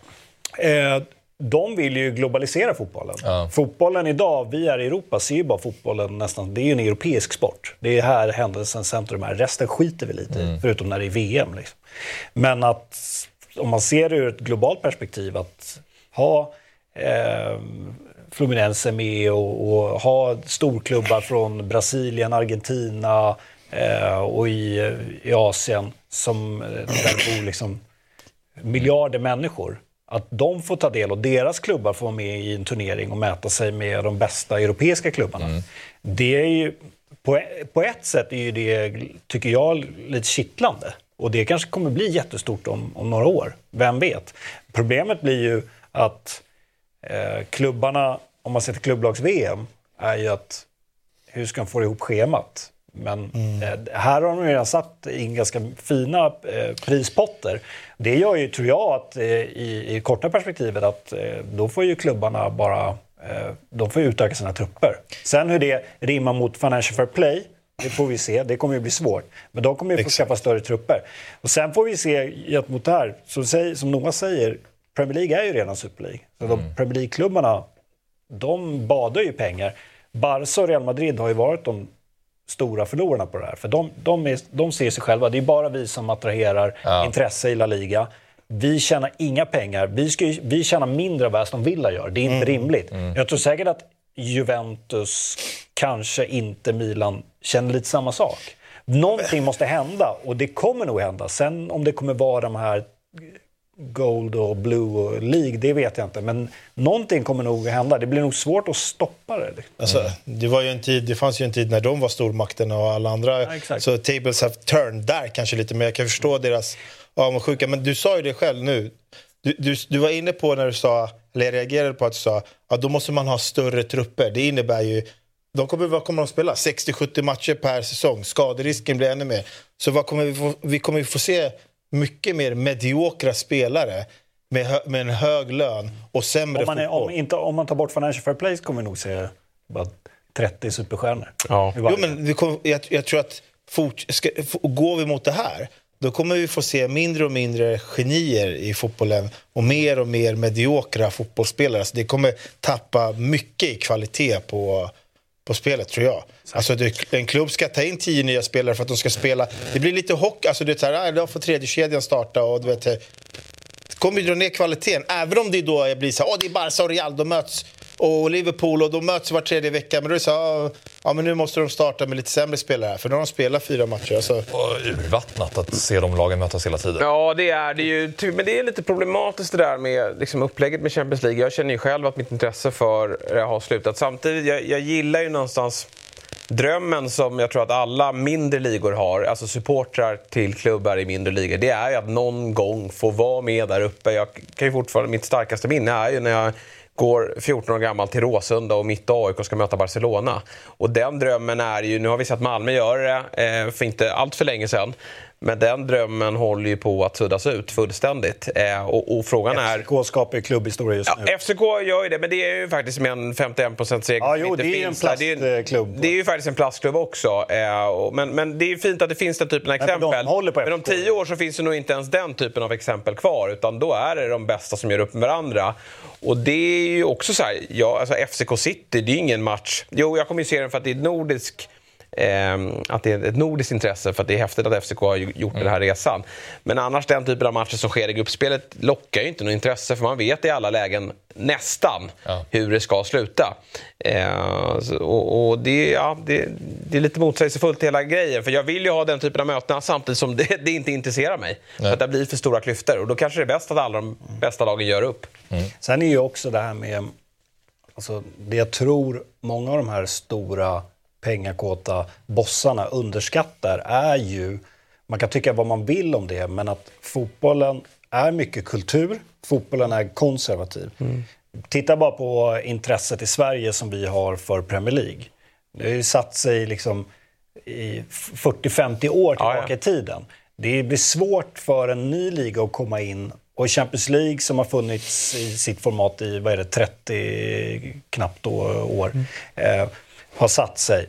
Eh, de vill ju globalisera fotbollen. Fotbollen idag, vi här i Europa ser ju bara fotbollen nästan, det är ju en europeisk sport. Det är här händelsens centrum är. Resten skiter vi lite i, förutom när det är VM. Liksom. Men att, om man ser det ur ett globalt perspektiv, att ha eh, Fluminense med och, och ha storklubbar från Brasilien, Argentina eh, och i, i Asien som eh, där bor liksom miljarder människor. Att de får ta del och deras klubbar får vara med i en turnering och mäta sig med de bästa europeiska klubbarna. Det är ju, på, på ett sätt är det, tycker jag, lite kittlande. Och det kanske kommer bli jättestort om, om några år. Vem vet? Problemet blir ju att eh, klubbarna, om man ser till klubblags-VM, är ju att hur ska de få ihop schemat? Men eh, här har de redan satt in ganska fina eh, prispotter. Det gör ju, tror jag, att eh, i, i korta perspektivet att eh, då får ju klubbarna bara eh, de får utöka sina trupper. Sen hur det rimmar mot Financial Fair Play, det får vi se. Det kommer ju bli svårt. Men de kommer ju få skaffa större trupper. Och sen får vi se gentemot det här, som, som Noah säger, Premier League är ju redan Super League. Så de Premier League-klubbarna, de badar ju pengar. Barca och Real Madrid har ju varit de stora förlorarna på det här. För de, de, är, de ser sig själva, det är bara vi som attraherar intresse i La Liga. Vi tjänar inga pengar. Vi, ska, ju- vi tjänar mindre av vad Aston Villa gör. Det är inte rimligt. Jag tror säkert att Juventus, kanske inte Milan, känner lite samma sak. Någonting måste hända och det kommer nog hända. Sen om det kommer vara de här Gold och Blue och League, det vet jag inte. Men någonting kommer nog hända. Det blir nog svårt att stoppa det. Alltså, det, var ju en tid, det fanns ju en tid när de var stormakterna och alla andra. exakt. så tables have turned där kanske lite. Men jag kan förstå deras avundsjuka. Men du sa ju det själv nu. Du, du, du var inne på när du sa, eller jag reagerade på att du sa att då måste man ha större trupper. Det innebär ju de kommer, vad kommer de spela? 60-70 matcher per säsong. Skaderisken blir ännu mer. Så vad kommer vi, få, vi kommer få se mycket mer mediokra spelare med, hö, med en hög lön och sämre Om man, är, fotboll. om, inte, om man tar bort Financial Fair Play kommer vi nog se bara 30 superstjärnor. Ja. Jo, men vi kommer, jag, jag tror att fort, ska, går vi mot det här då kommer vi få se mindre och mindre genier i fotbollen och mer och mer mediokra fotbollsspelare. Så det kommer tappa mycket i kvalitet på, på spelet, tror jag. Alltså, det, en klubb ska ta in tio nya spelare för att de ska spela. Det blir lite hockey. Alltså, det är så här, ah, idag får tredje kedjan starta och du vet, det kommer ju dra ner kvaliteten. Även om det då blir så här, åh, det är Barca och Real, de möts och Liverpool och de möts var tredje vecka. Men då är det så här, "Ah, ja, men nu måste de starta med lite sämre spelare här, för nu har de spelat fyra matcher. Alltså, Och urvattnat att se de lagen mötas hela tiden. Ja, det är det ju. Men det är lite problematiskt det där med liksom, upplägget med Champions League. Jag känner ju själv att mitt intresse för det har slutat. Samtidigt, jag, jag gillar ju någonstans drömmen som jag tror att alla mindre ligor har, alltså supportrar till klubbar i mindre ligor, det är ju att någon gång få vara med där uppe. Jag kan ju fortfarande, mitt starkaste minne är ju när jag går 14 år gammal till Råsunda och mitt AIK ska möta Barcelona. Och den drömmen är ju, nu har vi sett Malmö göra det eh, för inte allt för länge sedan. Men den drömmen håller ju på att suddas ut fullständigt. Eh, och, och frågan är... FCK skapar ju klubbhistoria just nu. Ja, FCK gör ju det, men det är ju faktiskt med en 51%-regel Ja, som jo, inte det är ju en finns där. Det är, plastklubb. det är ju faktiskt en plastklubb också. Eh, och- men, men det är ju fint att det finns den typen av men exempel. håller på men om FCK. tio år så finns det nog inte ens den typen av exempel kvar. Utan då är det de bästa som gör upp med varandra. Och det är ju också så här, ja, alltså FCK City, det är ju ingen match. Jo, jag kommer ju se den för att det är nordisk att det är ett nordiskt intresse för att det är häftigt att FCK har gjort den här resan. Men annars den typen av matcher som sker i gruppspelet lockar ju inte något intresse för man vet i alla lägen nästan Ja. hur det ska sluta. Ehm, så- och, och det, ja, det, det är lite motsägelsefullt hela grejen för jag vill ju ha den typen av möten samtidigt som det, det inte intresserar mig. För att det blir för stora klyftor och då kanske det är bäst att alla de bästa lagen gör upp. Sen är ju också det här med, alltså det jag tror många av de här stora pengakåta bossarna underskattar är ju, man kan tycka vad man vill om det, men att fotbollen är mycket kultur, fotbollen är konservativ. Titta bara på intresset i Sverige som vi har för Premier League. Det har ju satt sig liksom i 40-50 år Ja, tillbaka ja. i tiden. Det blir svårt för en ny liga att komma in och Champions League som har funnits i sitt format i vad är det, 30 knappt då, år Mm. eh, har satt sig.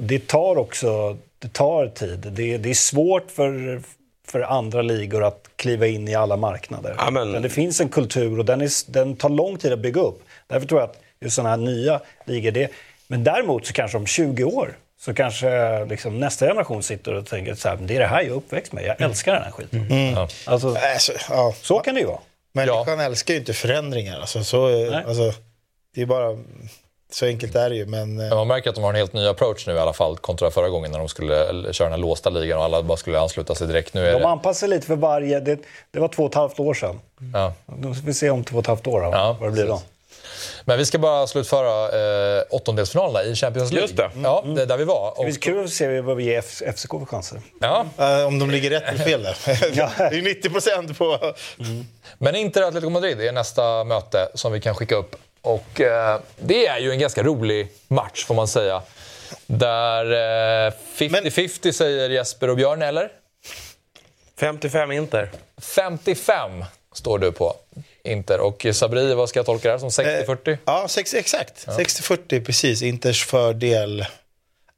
det tar också det tar tid. Det, det är svårt för, för andra ligor att kliva in i alla marknader. Ja, men- det finns en kultur och den, är, den tar lång tid att bygga upp. Därför tror jag att just sådana här nya ligor, det, men däremot så kanske om 20 år så kanske liksom nästa generation sitter och tänker så här, det är det här jag är uppväxt med, jag älskar den här skiten. Ja. Alltså, Alltså, ja. så kan det ju vara. Människan älskar ju inte förändringar. Alltså, så, alltså, det är bara... Så enkelt är det ju, men... eh, Men man märker att de har en helt ny approach nu i alla fall kontra förra gången när de skulle köra den här låsta ligan och alla bara skulle ansluta sig direkt. Nu är De det... anpassar lite för varje, det, det var två och ett halvt år sedan. Ja. Nu ska vi se om två och ett halvt år då, Ja, vad det blir då. precis. Men vi ska bara slutföra eh, åttondelsfinalerna i Champions League. Just det. Ja, det är där vi var. Det Och, blir kul att se vad vi ger F- FCK för chanser. ja. eh, om de ligger rätt eller fel där. det är 90 procent på... Men Inter Atletico Madrid är nästa möte som vi kan skicka upp. Och eh, det är ju en ganska rolig match får man säga. Där eh, 50-50 säger Jesper och Björn, eller? 55 Inter. 55 står du på Inter. Och Sabri, vad ska jag tolka det här som? 60-40? Ja, sex, exakt. 60-40, precis. Inters fördel.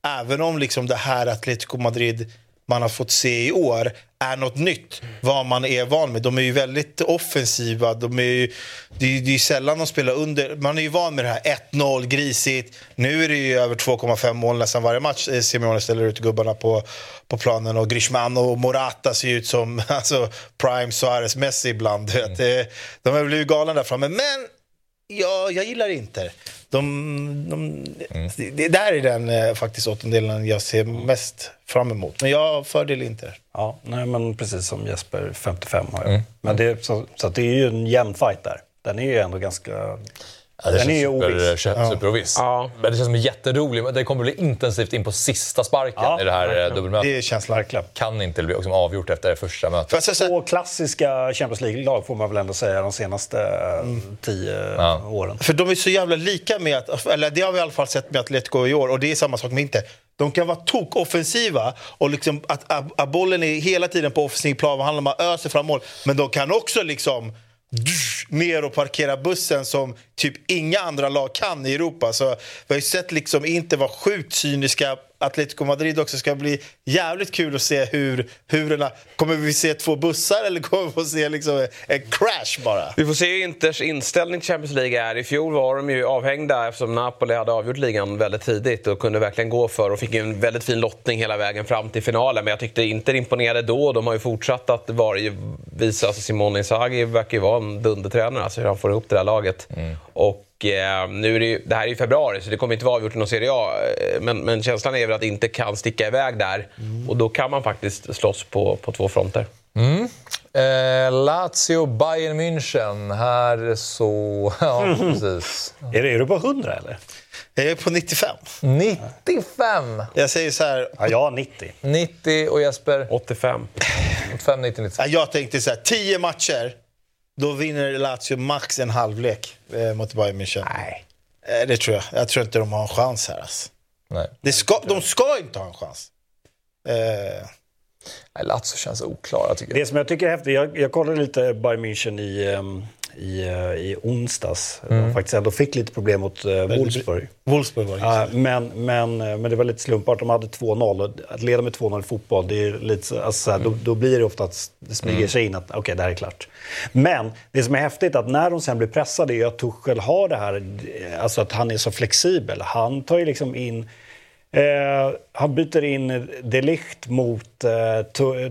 Även om liksom det här Atletico Madrid man har fått se i år är något nytt, vad man är van med. De är ju väldigt offensiva. De är ju, det, är, det är sällan de spelar under. Man är ju van med det här 1-0, grisigt. Nu är det ju över 2,5 mål nästan varje match. eh, Simeone ställer ut gubbarna på, på planen och Griezmann och Morata ser ut som alltså, Prime Suarez Messi ibland. vet. Eh, De har blivit galna där framme. Men Ja, jag gillar inte. De, de, det, det där är den eh, faktiskt åttondelen jag ser mest fram emot. Men jag fördel inte. Ja, nej, men precis som Jesper, 55 har jag. Men det, så, så att det är ju en jämn fight där. Den är ju ändå ganska... Ja, det den är ju känns super, oviss. super, superoviss. Ja. Men det känns som jätteroligt. Men Det kommer bli intensivt in på sista sparken Ja, i det här eh, verkligen. dubbelmötet. Det känslan. Verkligen. kan inte bli liksom avgjort efter det första mötet. Två klassiska Champions League-lag får man väl ändå säga de senaste eh, tio Ja. åren. För de är så jävla lika med att, eller det har vi i alla fall sett med Atletico i år och det är samma sak med Inter. De kan vara tok-offensiva och liksom att, att, att bollen är hela tiden på offensiv plan, handlar om att ösa fram mål. Men de kan också liksom ner och parkera bussen som typ inga andra lag kan i Europa. Så vi har ju sett liksom Inter vara sjukt cyniska. Atletico Madrid också ska bli jävligt kul att se hur, hur den här, Kommer vi se två bussar eller kommer vi få se liksom en crash bara? Vi får se hur Inters inställning till Champions League är. I fjol var de ju avhängda eftersom Napoli hade avgjort ligan väldigt tidigt och kunde verkligen gå för och fick ju en väldigt fin lottning hela vägen fram till finalen. Men jag tyckte Inter imponerade då. De har ju fortsatt att varje, visa, alltså Simone Inzaghi verkar ju vara en dundertränare, alltså hur han får ihop det där laget. Och eh, nu är det, ju, det här är ju februari så det kommer inte vara avgjort i någon Serie A. Eh, Men, men känslan är väl att inte kan sticka iväg där. Och då kan man faktiskt slåss på, på två fronter. Eh, Lazio, Bayern München. Här så... Ja, precis. Är, det, är du på 100 eller? Jag är på 95. 95! Jag säger så här, Ja, jag har 90. 90 och Jesper? 85. 85, 90, 96. jag tänkte så här, 10 matcher, då vinner Lazio max en halvlek eh, mot Bayern München. Nej. Eh, det tror jag. Jag tror inte de har en chans här. Alltså. Nej. Det ska, de ska inte ha en chans. Eh, Nej, Lazio känns oklara tycker jag. Det som jag tycker är häftigt, jag, jag kollade lite Bayern München i, ehm, i, eh, i onsdags. De faktiskt ändå fick lite problem mot uh, Wolfsburg. Wolfsburg var det. Ja, men, men, eh, men det var lite slumpartat. De hade 2-0. och Att leda med 2-0 i fotboll, det är lite, så- alltså, så här, då, då blir det ofta att det smyger sig in att okej, det här är klart. Men det som är häftigt är att när de sen blir pressade är att Tuchel har det här, eh, alltså att han är så flexibel. Han tar ju liksom in Eh, han byter in De Ligt mot, eh,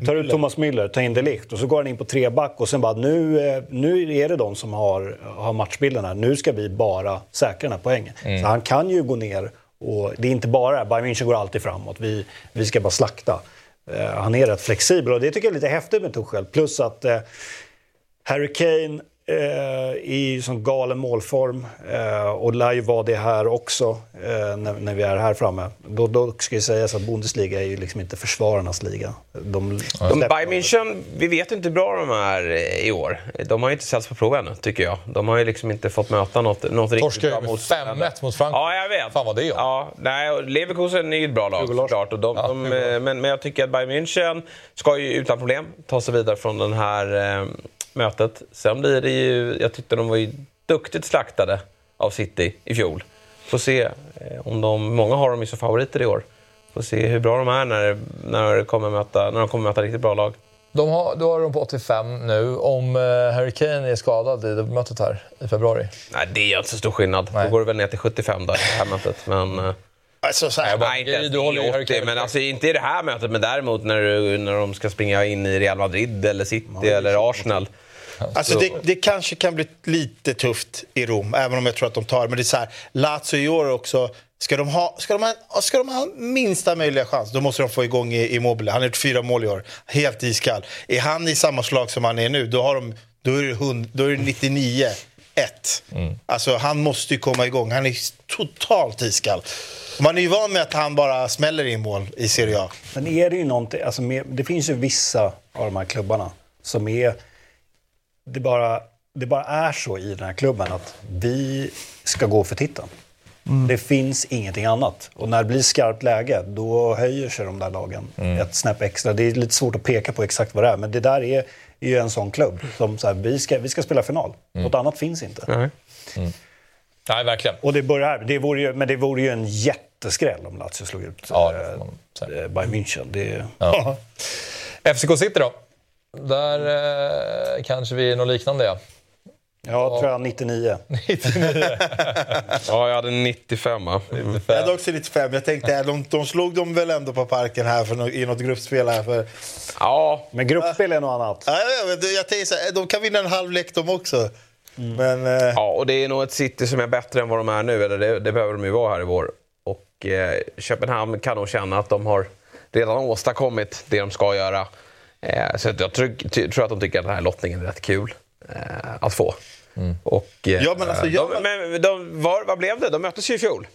tar ut Thomas Müller, tar in De Ligt och så går han in på tre back och sen bara nu, eh, nu är det de som har, har matchbilden här. Nu ska vi bara säkra den här poängen. Så han kan ju gå ner och det är inte bara Bayern München går alltid framåt. Vi, vi ska bara slakta. Eh, han är rätt flexibel och det tycker jag är lite häftigt med Tuchel. Plus att eh, Harry Kane eh, i sån galen målform eh, och lär ju vara det här också eh, när, när vi är här framme. Då, då ska ju sägas att Bundesliga är ju liksom inte försvararnas liga. De, De, Bayern München, vi vet inte hur bra de är eh, i år. De har ju inte ställts på prov ännu, tycker jag. De har ju liksom inte fått möta något, något riktigt bra ju med motstånd. 5-1 mot Frankfurt. Ja, jag vet. Fan vad det är. Ja, nej, och Leverkusen är ju ett bra lag såklart. Och de, Ja, de, eh, men, men jag tycker att Bayern München ska ju utan problem ta sig vidare från det här eh, mötet. Sen blir det ju... Jag tyckte de var ju duktigt slaktade av City i fjol. Får se eh, om de... Många har dem ju som favoriter i år. Får se hur bra de är när, när, de, kommer möta, när de kommer möta riktigt bra lag. De har, då har de på 85 nu. Om eh, Harry Kane är skadad i mötet här i februari? Nej, det gör inte så stor skillnad. Nej. Då går det väl ner till 75 där, det här mötet. Men, eh, Alltså, så här, nej, inte du håller 80, men alltså, inte i det här mötet. Men däremot när, du, när de ska springa in i Real Madrid, eller City eller Arsenal. Alltså det, det, kanske kan bli lite tufft i Rom, även om jag tror att de tar. Men det är så här, Lazio i år också. Ska de, ha, ska, de ha, ska de ha minsta möjliga chans, då måste de få igång Immobile. Han har gjort fyra mål i år, helt iskall. Är han i samma slag som han är nu, då, har de, då är det, 100, då är det 99 1. Mm. Alltså, han måste ju komma igång. Han är totalt iskall. Man är ju van med att han bara smäller in mål i Serie A. Men är det ju någonting, alltså, det finns ju vissa av de här klubbarna som är... Det bara, det bara är så i den här klubben att vi ska gå för titeln. Mm. Det finns ingenting annat. Och när det blir skarpt läge, då höjer sig de där lagen mm. ett snäpp extra. Det är lite svårt att peka på exakt vad det är, men det där är, är ju en sån klubb som så här, vi, ska, vi ska spela final. Mm. Något annat finns inte. Mm. Nej, verkligen. Och det börjar det vore ju, Men det vore ju en jätteskräll om Lazio slog ut ja, äh, Bayern München. Det... Ja. FCK City då? Där eh, kanske vi är något liknande ja. Ja, tror jag 99. 99. ja, jag hade 95. Mm. Jag hade också 95. Jag tänkte, de, de slog dem väl ändå på parken här för, i något gruppspel här. För... Ja, men gruppspel är något annat. Ja, jag, jag tänkte så här, de kan vinna en halvlek de också. Mm. Men, eh... Ja, och det är nog ett City som är bättre än vad de är nu. Eller det, det behöver de ju vara här i vår. Och eh, Köpenhamn kan nog känna att de har redan åstadkommit det de ska göra. Eh, så jag tror, tror, att de tycker att den här lottningen är rätt kul eh, att få. Mm. Och, eh, ja, men alltså, jag... de, men de, var, vad blev det? De möttes ju i fjol.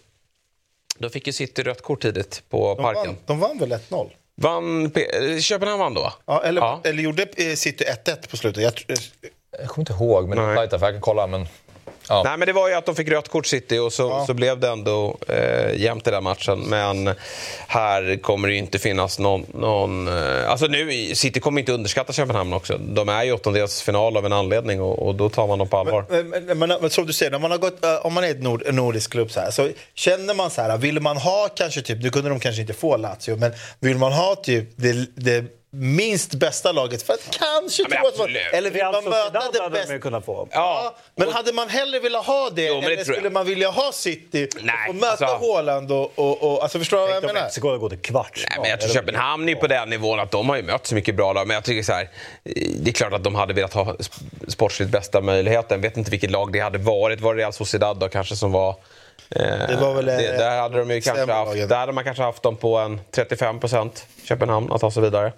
Då fick ju City rött kort tidigt på de Parken. Vann, de vann väl 1-0? Vann, Köpenhamn vann då? Ja, eller, ja. eller gjorde City 1-1 på slutet? Jag, jag kommer inte ihåg, men för jag kan kolla. Men... Ja. Nej, men det var ju att de fick rött kort City och så, ja. så blev det ändå eh, jämnt i den matchen. Men här kommer det ju inte finnas någon... någon eh, alltså nu, City kommer inte underskatta Köpenhamn också. De är ju åttondelsfinal av en anledning och, och, då tar man dem på allvar. Men, men, men, som du säger, när man har gått, uh, om man är ett nord, nordisk klubb så här, så känner man så här, vill man ha kanske typ, nu kunde de kanske inte få Lazio, men vill man ha typ det, det minst bästa laget för att kanske ja, tro att man, Eller vill man möta det bästa? Kunna få. Ja, men och, hade man hellre velat ha det, jo, eller det skulle man vilja ha City Nej, och möta alltså, Haaland och, och, och, alltså förstår du vad jag menar? Mexiko går till kvarts. Nej, men jag tror Köpenhamn är på den nivån att de har ju mött så mycket bra lag. Men jag tycker så här, det är klart att de hade velat ha sportsligt bästa möjligheten. Vet inte vilket lag det hade varit. Var det Real Sociedad då kanske som var eh, det var väl det, eh, där hade de ju kanske haft, där hade man kanske haft dem på en 35 procent, Köpenhamn, att ta sig vidare.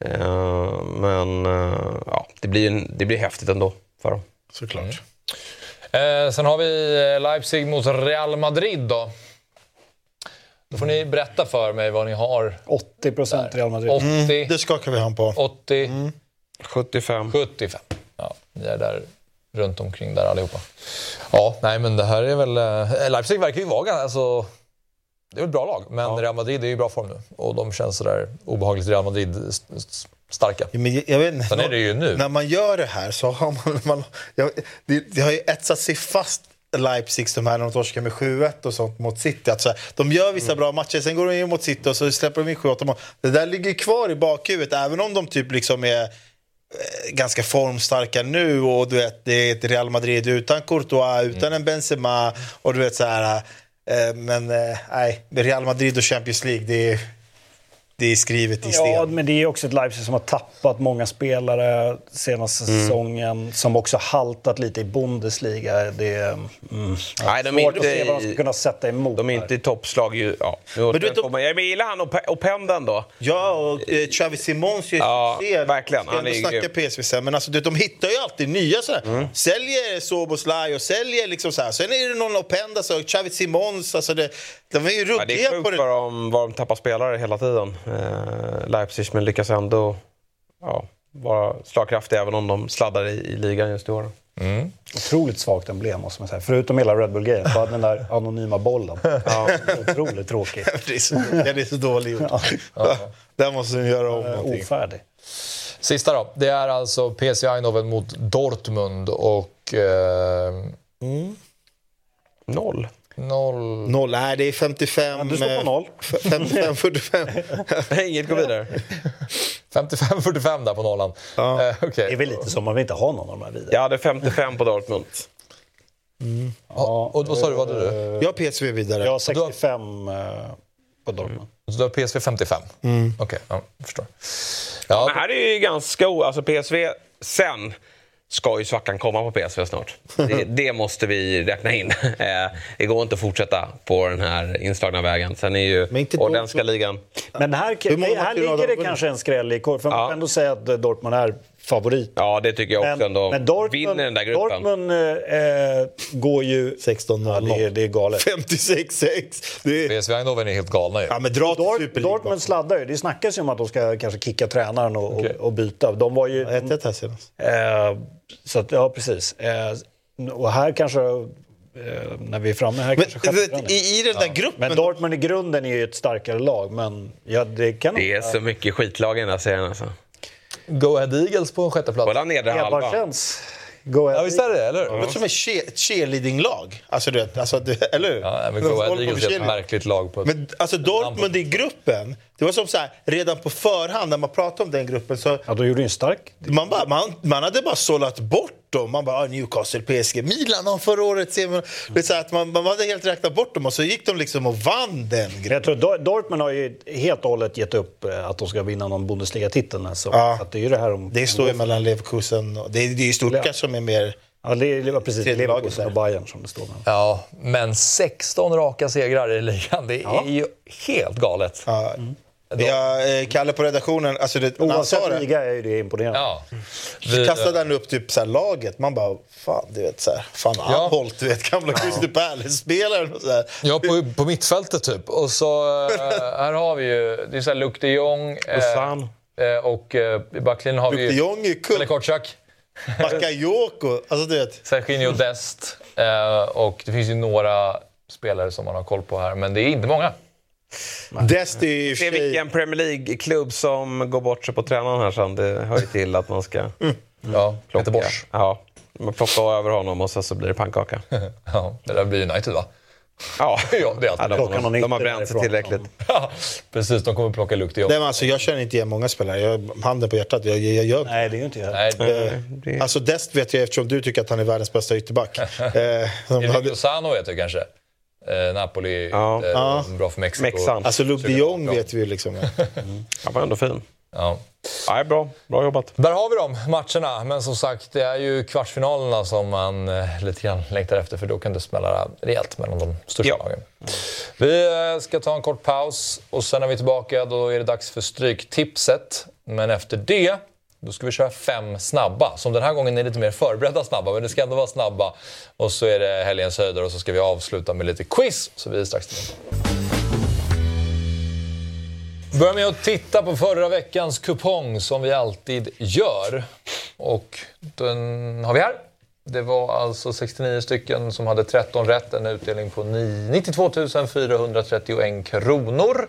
Eh, men uh, ja, det blir, det blir häftigt ändå för dem. Såklart. Mm. Eh, sen har vi Leipzig mot Real Madrid då. Då får ni berätta för mig vad ni har. 80 procent Real Madrid. 80. Mm, det skakar vi hand på. 80. Mm. 75. 75. Ja, ni är där runt omkring där allihopa. Ja, nej men det här är väl... Leipzig verkar ju vara alltså, det är ett bra lag, men ja. Real Madrid är i bra form nu. Och de känns sådär obehagligt Real Madrid-starka. Ja, men jag vet, Sen är det ju nu. När man gör det här så har man... man jag, det, det har ju etsat sig fast Leipzig, de här när de torskar med 7-1 och sånt mot City. Alltså, de gör vissa mm. bra matcher, sen går de in mot City och så släpper de in 7-8 Det där ligger kvar i bakhuvudet, även om de typ liksom är eh, ganska formstarka nu och du vet, det är ett Real Madrid utan Courtois, utan mm. en Benzema och du vet så här Eh, men eh, nej, Real Madrid och Champions League, det är, det är skrivet i sten. Ja, men det är också ett Leipzig som har tappat många spelare senaste mm. säsongen. Som också haltat lite i Bundesliga. Det är mm, Nej, de är svårt inte, att se vad de ska kunna sätta emot. De är inte i toppslag. Ju, ja. men du, de... Jag gillar han och, och Pendeln då. Ja, och eh, Xavi Simons gör ja, ser, verkligen. Han är snacka PSV sen. Men alltså, du, de hittar ju alltid nya sådär. Mm. Säljer Soboslaj och säljer liksom så här. Sen är det någon Openda, så Xavi Simons. Alltså det, de är ju ruggiga ja, det är sjukt på det. Vad de, vad de tappar spelare hela tiden. Eh, Leipzig, men lyckas ändå ja, vara slagkraftiga även om de sladdar i, i ligan just i år. Mm. Otroligt svagt emblem måste man säga. Förutom hela Red Bull-grejen. Bara den där anonyma bollen. Ja. Otroligt tråkig. det, är så, den är så dålig gjord. Ja. Där måste de göra om någonting. Ofärdig. Sista då. Det är alltså PSV Eindhoven mot Dortmund och... Eh... Mm. Noll. Noll. Noll. Nej, det är 55... Du står på noll. 55, 45. Inget går vidare. 55-45 där på nollan. Ja. Eh, okej. Det är väl lite som man vill inte ha någon av de här vidare. Jag hade 55 på Dortmund. Ja, och vad sa du? Vad hade du? Jag har PSV vidare. Jag har 65 eh, på Dortmund. Så du har PSV 55? Okej, ja, jag förstår. Men Ja, här är ju ganska... O... Alltså PSV, sen ska ju svackan komma på PSV snart. Det, det måste vi räkna in. Eh, det går inte att fortsätta på den här inslagna vägen. Sen är ju Men holländska ligan... Men här, här ligger det de kanske en skräll i korv. För man Ja. kan ändå säga att Dortmund är favorit. Ja, det tycker jag också Men, ändå. men Dortmund, Vinner den där gruppen. Dortmund eh, eh, går ju... 16 Ja, det, är, det är galet. 56-6. Det. PSV Eindhoven är helt galna ju. Ja, men dra Dort. Dortmund sladdar ju. Det snackas ju om att de ska kanske kicka tränaren och, Okej. och, och byta. De var ju... 1-1 här senast. Eh, så att, ja, precis. Eh, och här kanske... Eh, när vi är framme här Men kanske i, i den där gruppen... Men Dortmund i grunden är ju ett starkare lag. Men ja, det kan Det är så mycket skitlag i den här serien alltså. Go Ahead Eagles på en sjätte plats. Kolla nedre halva. Ebarsens. Go Ja, visst är det eller hur? Det är som ett che- cheerleading-lag. Alltså, du vet, alltså, det, eller hur? Ja, men Go Ahead på Eagles är ett märkligt lag. På ett... Men alltså Dortmund i gruppen, det var som så här, redan på förhand när man pratade om den gruppen så Ja, då gjorde en stark. man, bara, man, man hade bara sållat bort dem. Man bara, ah, Newcastle, PSG, Milan har förra året. ser man- är så att man, man hade helt räknat bort dem och så gick de liksom och vann den gruppen. Jag tror Dor- Dortmund har ju helt och hållet gett upp eh, att de ska vinna någon Bundesliga-titel. Alltså. Ja. Att det är ju det här om... Det står ju mellan Leverkusen och... Det är, det är ju Stuttgart som är mer... Ja, precis Leverkusen och. Bayern som det står mellan. Ja, men 16 raka segrar i ligan, det är ju helt galet. Ja, vi har eh, Kalle på redaktionen, alltså det, Oavsett det, liga är ju det imponerande. Ja. så Vi, kastade han upp typ så här laget. Man bara, fan du vet så här, fan Ja. Anholt, du vet gamla Crystal Palace-spelaren och så här. Ja, på, på mittfältet typ. Och så eh, här har vi ju, det är så här Luc de Jong. eh, eh, och eh, i backlinjen har vi Luke de ju Jong är kung, Kortsak, Bakayoko, alltså du vet. Serginho Dest. Eh, och det finns ju några spelare som man har koll på här, men det är inte många. Dest är ju Se vilken Premier League-klubb som går bort sig på tränaren här sen. Det hör ju till att man ska Ja, plocka. Göteborgs. Ja, man plockar över honom och sen så blir det pannkaka. Ja, det där blir United va? Ja, Ja, det är alltid ja Plocka de, någon de har bränt sig tillräckligt. Ja, precis. De kommer plocka de Jong. Nej, men alltså, jag känner inte igen många spelare. Jag, handen på hjärtat, jag, jag gör Nej, det ju inte jag. Nej, Eh, det- Alltså Dest vet jag eftersom du tycker att han är världens bästa ytterback. Eh, hade, Sano vet jag kanske. Eh, Napoli, Ja. eh, Ja. bra för Mexiko. Mexan. alltså Luke de Jong vet vi ju liksom. Han var ändå fin. Ja. Ja, bra. Bra jobbat. Där har vi de matcherna. Men som sagt, det är ju kvartsfinalerna som man eh, lite grann längtar efter. För då kan det smälla rejält mellan de största Ja. lagen. Vi eh, ska ta en kort paus och sen är vi tillbaka. Då är det dags för Stryktipset. Men efter det, då ska vi köra fem snabba. Som den här gången är lite mer förberedda snabba, men det ska ändå vara snabba. Och så är det helgens höjder och så ska vi avsluta med lite quiz. Så vi är strax tillbaka. Börja med att titta på förra veckans kupong som vi alltid gör. Och den har vi här. Det var alltså 69 stycken som hade 13 rätt, en utdelning på ni- 92 431 kronor.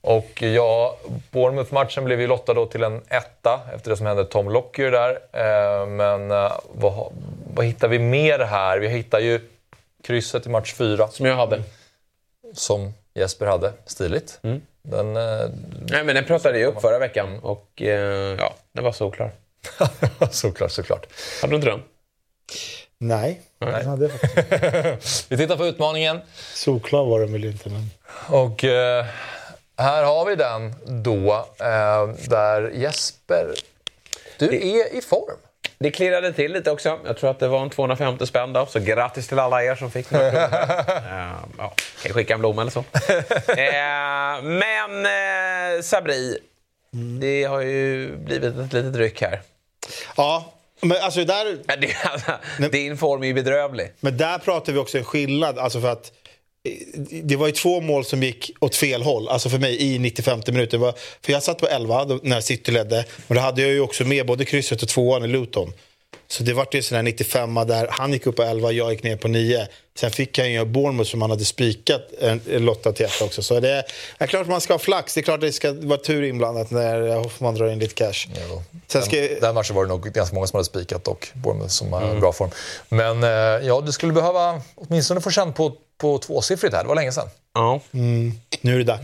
Och ja, Bournemouth-matchen blev ju lottad då till en etta efter det som hände Tom Lockyer där. Eh, men eh, vad, vad hittar vi mer här? Vi hittar ju krysset i match 4 Som jag hade. som Jesper hade. Stiligt. Den, eh, Nej, men den pratade jag upp förra veckan och eh, ja, den var solklar. såklart, såklart. Hade du inte den? Nej, han hade faktiskt- Vi tittar på utmaningen. solklar var den väl inte. Men... Och eh, här har vi den då, eh, där Jesper, du är i form. Det klirrade till lite också. Jag tror att det var en 250 spänn då, så grattis till alla er som fick några kronor. uh, ja, kan skicka en blomma eller så. Eh, men eh, Sabri, det har ju blivit ett litet ryck här. Ja, men alltså där, alltså, din form är ju bedrövlig. men där pratar vi också en skillnad. Alltså för att det var ju två mål som gick åt fel håll, alltså för mig i 95 minuter. Det var- För jag satt på 11 då, när City ledde, men då hade jag ju också med både krysset och tvåan i Luton. Så det var ju sån här 95 där han gick upp på 11, jag gick ner på 9. Sen fick han ju Bournemouth som han hade spikat en, en lotta till ett också. Så det är, är klart man ska ha flax. Det är klart det ska vara tur inblandat när Hoffman drar in lite cash. Sen ska, Den, den matchen var det nog ganska många som hade spikat och Bournemouth som har bra form. Men eh, ja, du skulle behöva åtminstone få känn på på tvåsiffrigt här. Det var länge sedan. Ja. Nu är det dags.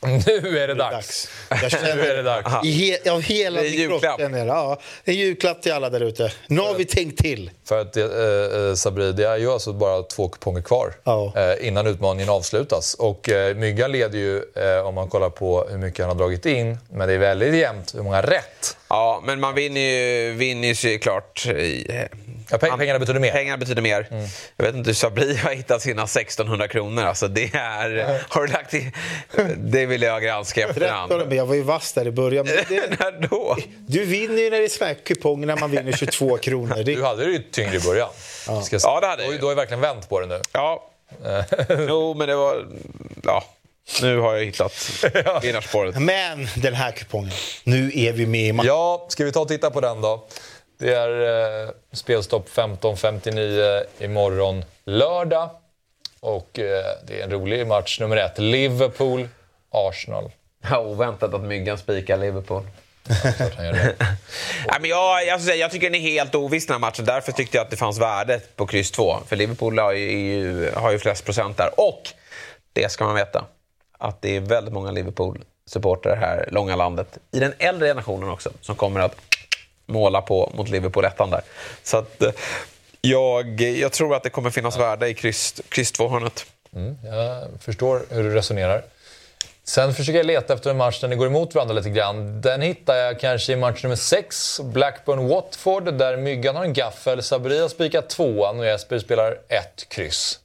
Nu är det dags. Jag Nu är det känner dags. i he, av hela Det är min kropp känner jag, ja, en julklapp till alla där ute. Nu har vi tänkt till. För att eh, eh, Sabri, det är ju alltså bara två kuponger kvar Ja. eh, innan utmaningen avslutas. Och eh, Myggan leder ju, eh, om man kollar på hur mycket han har dragit in, men det är väldigt jämnt hur många rätt. Ja, men man vinner ju, vinner ju såklart. i- Ja, man- pengarna betyder mer. Pengarna betyder mer. Jag vet inte hur Sabri har hittat sina 1600 kronor. Alltså det är... Har du lagt i... Det vill jag granska efterhand. Men jag var ju vass där i början. Men det, När då? du vinner ju när det är såna kuponger när man vinner 22 kronor. Det, Du hade det ju tyngre i början. Säga. Ja, det hade jag. Du har ju verkligen vänt på det nu. Ja. jo, men det var... Ja. Nu har jag hittat vinnarspåret. men den här kupongen, nu är vi med i matchen. Ja, ska vi ta och titta på den då? Det är eh, spelstopp 15.59 imorgon lördag. Och eh, det är en rolig match nummer ett. Liverpool, Arsenal. Ja, oväntat att Myggan spikar Liverpool. Nej, men jag, jag, säga, jag tycker den är helt oviss den här matchen. Därför tyckte jag att det fanns värde på kryss 2. För Liverpool har ju, har ju flest procent där. Och, det ska man veta, att det är väldigt många Liverpool-supportrar här långa landet. I den äldre generationen också, som kommer att måla på mot Liverpool ettan där. Så att, eh, jag, jag tror att det kommer finnas värde i kryss, kryss 2-hörnet. Mm, jag förstår hur du resonerar. Sen försöker jag leta efter en match där ni går emot varandra lite grann. Den hittar jag kanske i match nummer 6, Blackburn-Watford, där Myggan har en gaffel, Sabri har spikat tvåan och Jesper spelar ett kryss.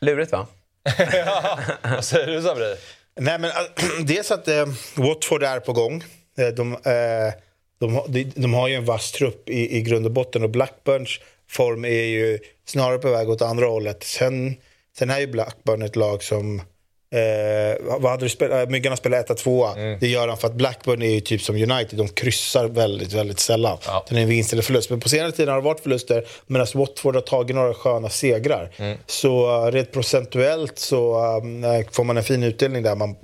Lurigt va? Vad säger du Sabri? Nej, men, äh, dels att eh, Watford är på gång. Äh, de, eh, de, har- de, de har ju en vass trupp i, i grund och botten och Blackburns form är ju snarare på väg åt andra hållet. Sen, sen är ju Blackburn ett lag som Eh, vad hade du spelat? Myggarna spelar 1 2 Det gör han för att Blackburn är ju typ som United. De kryssar väldigt, väldigt sällan. Ja. Det är en vinst eller förlust. Men på senare tid har det varit förluster medan Watford har tagit några sköna segrar. Så uh, rent procentuellt så uh, får man en fin utdelning där. Man,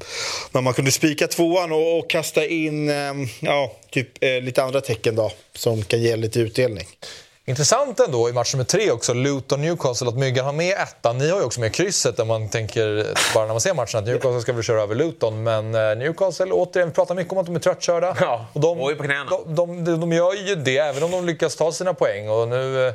men man kunde spika tvåan och, och kasta in um, ja, typ, eh, lite andra tecken då, som kan ge lite utdelning. Intressant ändå i match nummer tre också, Luton-Newcastle, att Myggan har med ettan. Ni har ju också med krysset där man tänker, bara när man ser matchen, att Newcastle ska väl köra över Luton. Men eh, Newcastle, återigen, vi pratar mycket om att de är tröttkörda. Ja, och de, och är på knäna. De, de, de, de gör ju det, även om de lyckas ta sina poäng. Och nu... eh,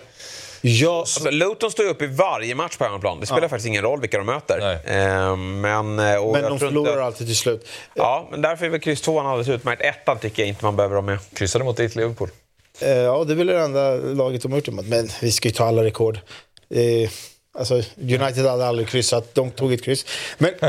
Ja, Alltså, Luton står ju upp i varje match på hemmaplan. Det spelar faktiskt ingen roll vilka de möter. Nej. Eh, men och men jag de tror förlorar inte... alltid till slut. Ja, men därför är väl kryss 2 alldeles utmärkt. Ettan tycker jag inte man behöver ha med. kryssade mot ditt Liverpool. Eh, ja, det är väl det enda laget de har gjort det mot. Men vi ska ju ta alla rekord. Eh, alltså, United hade aldrig kryssat, de tog ett kryss. Men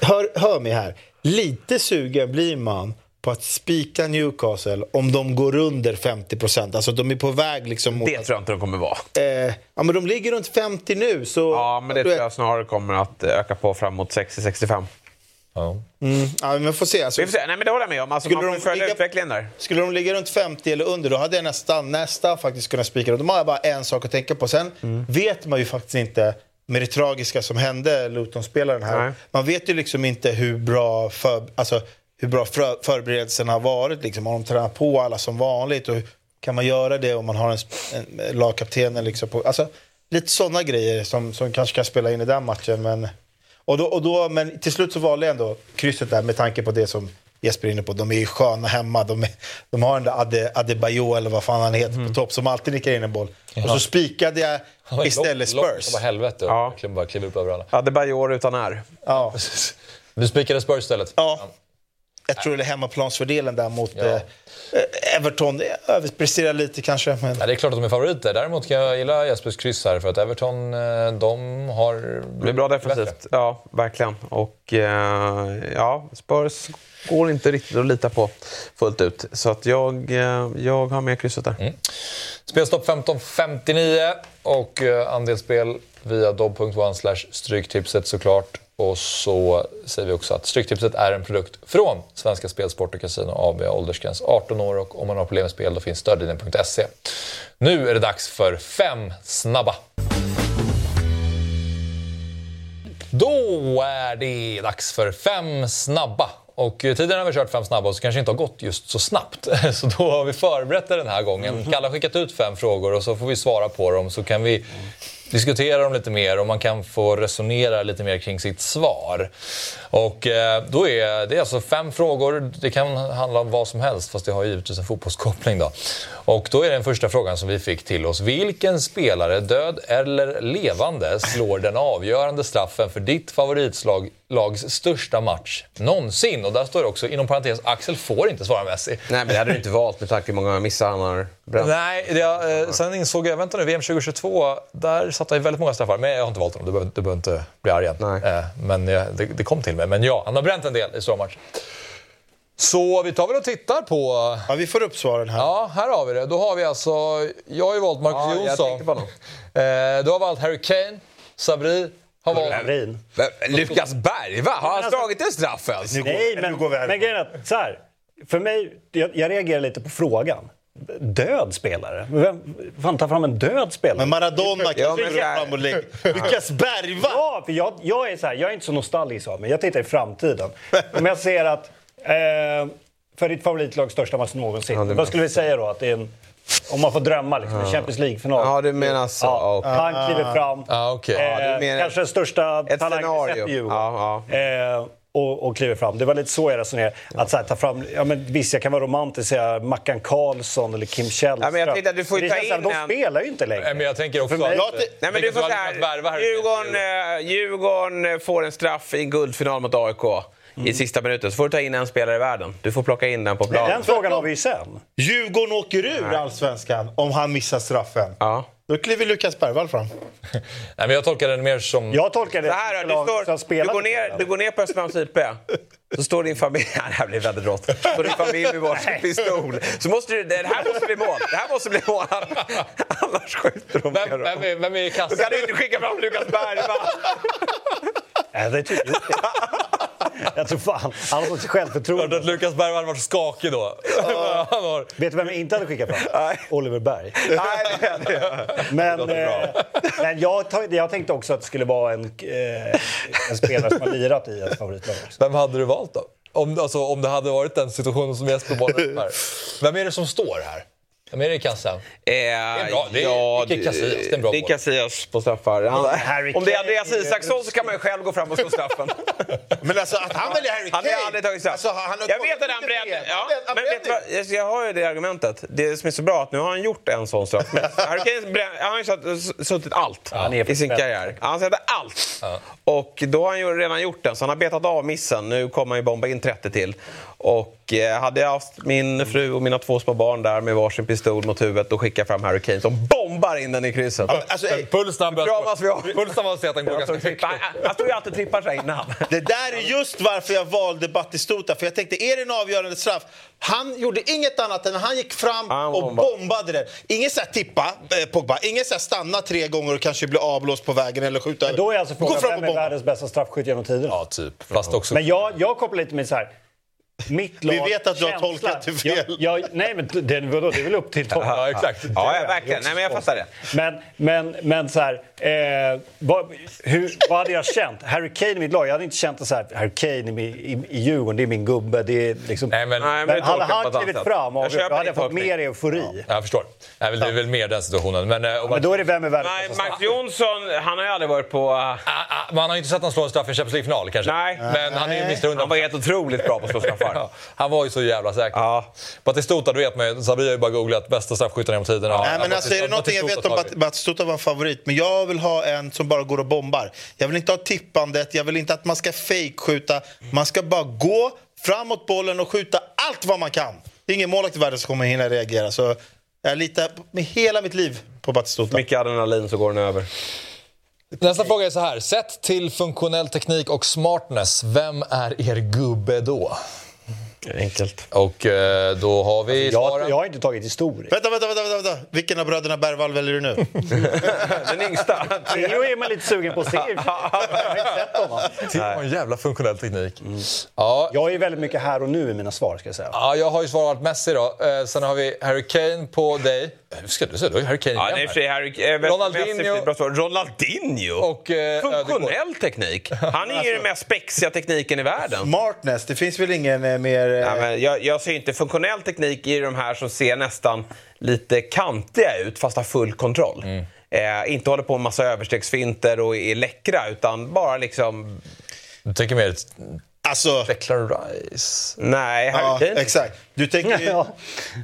hör, hör mig här. Lite sugen blir man på att spika Newcastle om de går under 50 procent. Alltså de är på väg liksom mot... Det tror jag inte de kommer vara. eh, ja, men de ligger runt 50 nu. Så, Ja, men det tror jag snarare kommer att öka på fram mot 60-65. Ja. Mm, ja, men får se. Alltså, Vi får se. Nej, men det håller jag med om. Alltså, Skulle man får följa ligga- utvecklingen där. Skulle de ligga runt 50 eller under, då hade jag nästan, nästan faktiskt kunnat spika dem. De har bara en sak att tänka på. Sen Mm. vet man ju faktiskt inte med det tragiska som hände Luton-spelaren här. Nej. Man vet ju liksom inte hur bra, för, alltså, hur bra för, förberedelserna har varit. Liksom. Har de tränat på alla som vanligt? Och kan man göra det om man har en, en lagkapten? Liksom på, alltså, lite sådana grejer som, som kanske kan spela in i den matchen. Men, och då, och då, men till slut så valde jag ändå krysset där med tanke på det som Jesper är inne på. De är ju sköna hemma. De, är, de har den där Ade, Adebayo eller vad fan han heter Mm. på topp som alltid nickar in en boll. Och så spikade jag istället lång Spurs. bara helvete och Ja. bara kliver upp över alla. Ja, år utan är. Ja. Du spikade Spurs istället? ja. Jag tror det är hemmaplansfördelen där mot Ja. eh, Everton. Överpresterar lite kanske. Men... Ja, det är klart att de är favoriter. Däremot kan jag gilla Jespers kryss här för att Everton, eh, de har... Det är bra defensivt. Ja, verkligen. Och eh, ja, Spurs går inte riktigt att lita på fullt ut. Så att jag, eh, jag har med krysset där. Spelstopp 15.59 och eh, andelsspel via dobb.one slash stryktipset såklart. Och så säger vi också att Stryktipset är en produkt från Svenska Spel, Sport och Casino AB, åldersgräns 18 år och om man har problem med spel då finns stödlinjen.se. Nu är det dags för fem snabba. Då är det dags för fem snabba. Och tidigare har vi kört fem snabba och så kanske inte har gått just så snabbt. Så då har vi förberett det den här gången. Kalle har skickat ut fem frågor och så får vi svara på dem så kan vi diskutera dem lite mer och man kan få resonera lite mer kring sitt svar. Och eh, då är det är alltså fem frågor. Det kan handla om vad som helst, fast det har givetvis en fotbollskoppling. Då. Och då är den första frågan som vi fick till oss. Vilken spelare, död eller levande, slår den avgörande straffen för ditt favoritslag lags största match någonsin? Och där står det också, inom parentes, Axel får inte svara Messi. Nej, men det hade du inte valt med tanke på hur många missar han har bränt. Nej, det, eh, sen insåg jag, vänta nu, VM 2022, där satte han väldigt många straffar. Men jag har inte valt honom, du behöver, du behöver inte bli arg igen. Eh, men eh, det, det kom till mig. Men ja, han har bränt en del i stora matcher. Så vi tar väl och tittar på... Ja, vi får upp svaren här. Ja, här har vi det. Då har vi alltså... Jag har ju valt Marcus Ja, jag Jonsson. tänkte på honom. Eh, du har valt Harry Kane. Sabri har. Men Lukas Berg, va? Har han alltså- slagit en straff ens? Nej, men, men grejen är så här, för mig, jag, jag reagerar lite på frågan. Död spelare? Vem fan tar fram en död spelare? Men Maradona kan Ja, ja, men- fram och lägga. Lukas Berg, va? Ja, för jag, jag, är så här, jag är inte så nostalgisk av mig. Jag tittar i framtiden. Om jag ser att eh, för ditt favoritlags största match någonsin. Ja, vad skulle vi säga då? Att det är en, om man får drömma, liksom, en Champions League-final. Ja, du menar så. Ja, Okej. Han kliver fram. Ja, okej. Eh, Ja, menar- kanske den största Ett talangen vi scenario. sett i Djurgården. Ja, Eh, och, och kliver fram. Det var lite så jag resonerade. Att så här, ta fram, ja, men visst, jag kan vara romantisk och säga Mackan Karlsson eller Kim Källström. Ja, men du får ju det ta in en- De spelar ju inte längre. Nej, men jag tänker också... För mig- att- Nej, men tänker du får så här. Djurgården, eh, Djurgården får en straff i en guldfinal mot AIK i sista minuten. Så får du ta in en spelare i världen. Du får plocka in den på planen. Den frågan har vi ju sen. Djurgården åker ur allsvenskan om han missar straffen. Ja. Då kliver Lukas Bergvall fram. Nej, men jag tolkar den mer som... Jag tolkar det Så här, då, du, som står, du, går ner, du går ner på Östermalms IP. Så står din familj... Ja, det här blir väldigt rått. Står din familj med varsin pistol. Så måste du, det här måste bli mål. Det här måste bli mål. Annars skjuter de Vem, vem, är, vem är i Då kassan? kan du inte skicka fram Lukas Berg, va? Nej, det är tydligt. Jag tror fan, han har fått självförtroende. att Lukas Berg hade varit skakig då. Han har... Vet du vem jag inte hade skickat fram? Oliver Berg. Nej, det, det. Men, eh, men jag, jag tänkte också att det skulle vara en, eh, en spelare som har lirat i ett favoritlag också. Vem hade du valt då? Om, alltså, om det hade varit den situationen som Jesper bollar upp här. Vem är det som står här? Vem är det i kassan? Eh, Det är bra. Det är- det Casillas. Det är en bra Det är mål. Casillas på straffar. Han, om det är. Andreas Isaksson så kan man ju själv gå fram och slå straffen. Men alltså att han väljer Harry Han Kane... har aldrig tagit straff. Alltså, han har jag vet att han fel. Ja, Han han men vet du? Jag- har ju det argumentet. Det som är så bra att nu har han gjort en sån straff. Men Harry Kane brän- han har ju satt- suttit allt Han är i sin karriär. Han sätter allt. Och då har han ju redan gjort den, så han har betat av missen. Nu kommer han ju bomba in 30 till. Och eh, hade jag haft min fru och mina två små barn där med varsin pistol mot huvudet, då skickar jag fram Harry Kane som bombar in den i krysset. Alltså, eh, Puls när han börjar Kramas vi av. Puls när man ser att han går Jag ganska högt. han- står ju alltid och trippar sig innan. Det där är just varför jag valde Batistuta. För jag tänkte, är det en avgörande straff? Han gjorde inget annat än han gick fram Han och bombade. den. Ingen så här tippa, eh, Pogba. Ingen så här stanna tre gånger och kanske bli avblåst på vägen eller skjuta. Men då är alltså frågan, fram vem är världens bästa straffskytt genom tiderna? Ja, typ. Fast också... Men jag, jag kopplar lite med så här... Mitt lag, Vi vet att du har känsla. tolkat det fel. Jag, jag, nej, men det, vadå, det är väl upp till dem. Ja, exakt. Ja, ja verkligen. Nej, men jag fattar det. Men, men, men så här, eh, vad, hur, vad hade jag känt? Harry Kane i mitt lag, jag hade inte känt det så här, Harry Kane i, i, i Djurgården, det är min gubbe. Det är liksom, Nej, men... Nej, men men hade han klivit fram och Jag då hade jag fått mer eufori. Jag förstår. Nej, väl, det är väl mer den situationen. Men, eh, om Men då är det vem är världens Nej, Max Jonsson, han har ju aldrig varit på... uh, Ah, ah, Man har ju inte sett honom slå en straff i en Champions League-final kanske. Nej. Men han är ju Mr. 100 Han var helt otroligt bra på att slå straffar. Ja, han var ju så jävla säker. Ja. Batistuta, du vet man Sabri har ju bara googlat bästa straffskytten genom tiderna. Nej, men Ja, alltså, är det någonting jag vet om Batistuta Bat- Batistuta var en favorit, men jag vill ha en som bara går och bombar. Jag vill inte ha tippandet, jag vill inte att man ska fejkskjuta. Man ska bara gå framåt bollen och skjuta allt vad man kan. Det är ingen målvakt i världen som kommer hinna reagera. Så jag litar med hela mitt liv på Batistuta. Mycket adrenalin så går den över. Nästa fråga är så här. Sett till funktionell teknik och smartness, vem är er gubbe då? Enkelt. Och eh, då har vi Jag, svaren. jag har inte tagit historia. Vänta, vänta, vänta, vänta. Vilken av bröderna Bergvall väljer du nu? Den yngsta. Theo är man lite sugen på att se. Jag har inte sett honom. Till har en jävla funktionell teknik. Ja, Jag är väldigt mycket här och nu i mina svar, ska jag säga. ja, jag har ju svarat Messi då. Eh, sen har vi Harry Kane på dig. Hur ska du säga? Du har ju Harry Kane Ja, för sig Harry... eh, Ronaldinho. Messi, bra svar. Ronaldinho? Och, eh, Funktionell teknik. Han är ju den mest spexiga tekniken i världen. Smartness, det finns väl ingen eh, mer... eh, Ja, men jag, jag ser inte funktionell teknik i de här som ser nästan lite kantiga ut fast har full kontroll. Eh, inte håller på med massa överstegsfinter och är läckra, utan bara liksom... Du tänker mer Alltså, Declan Rice? Nej, Harry ja, Kane. exakt. Du tänker ju...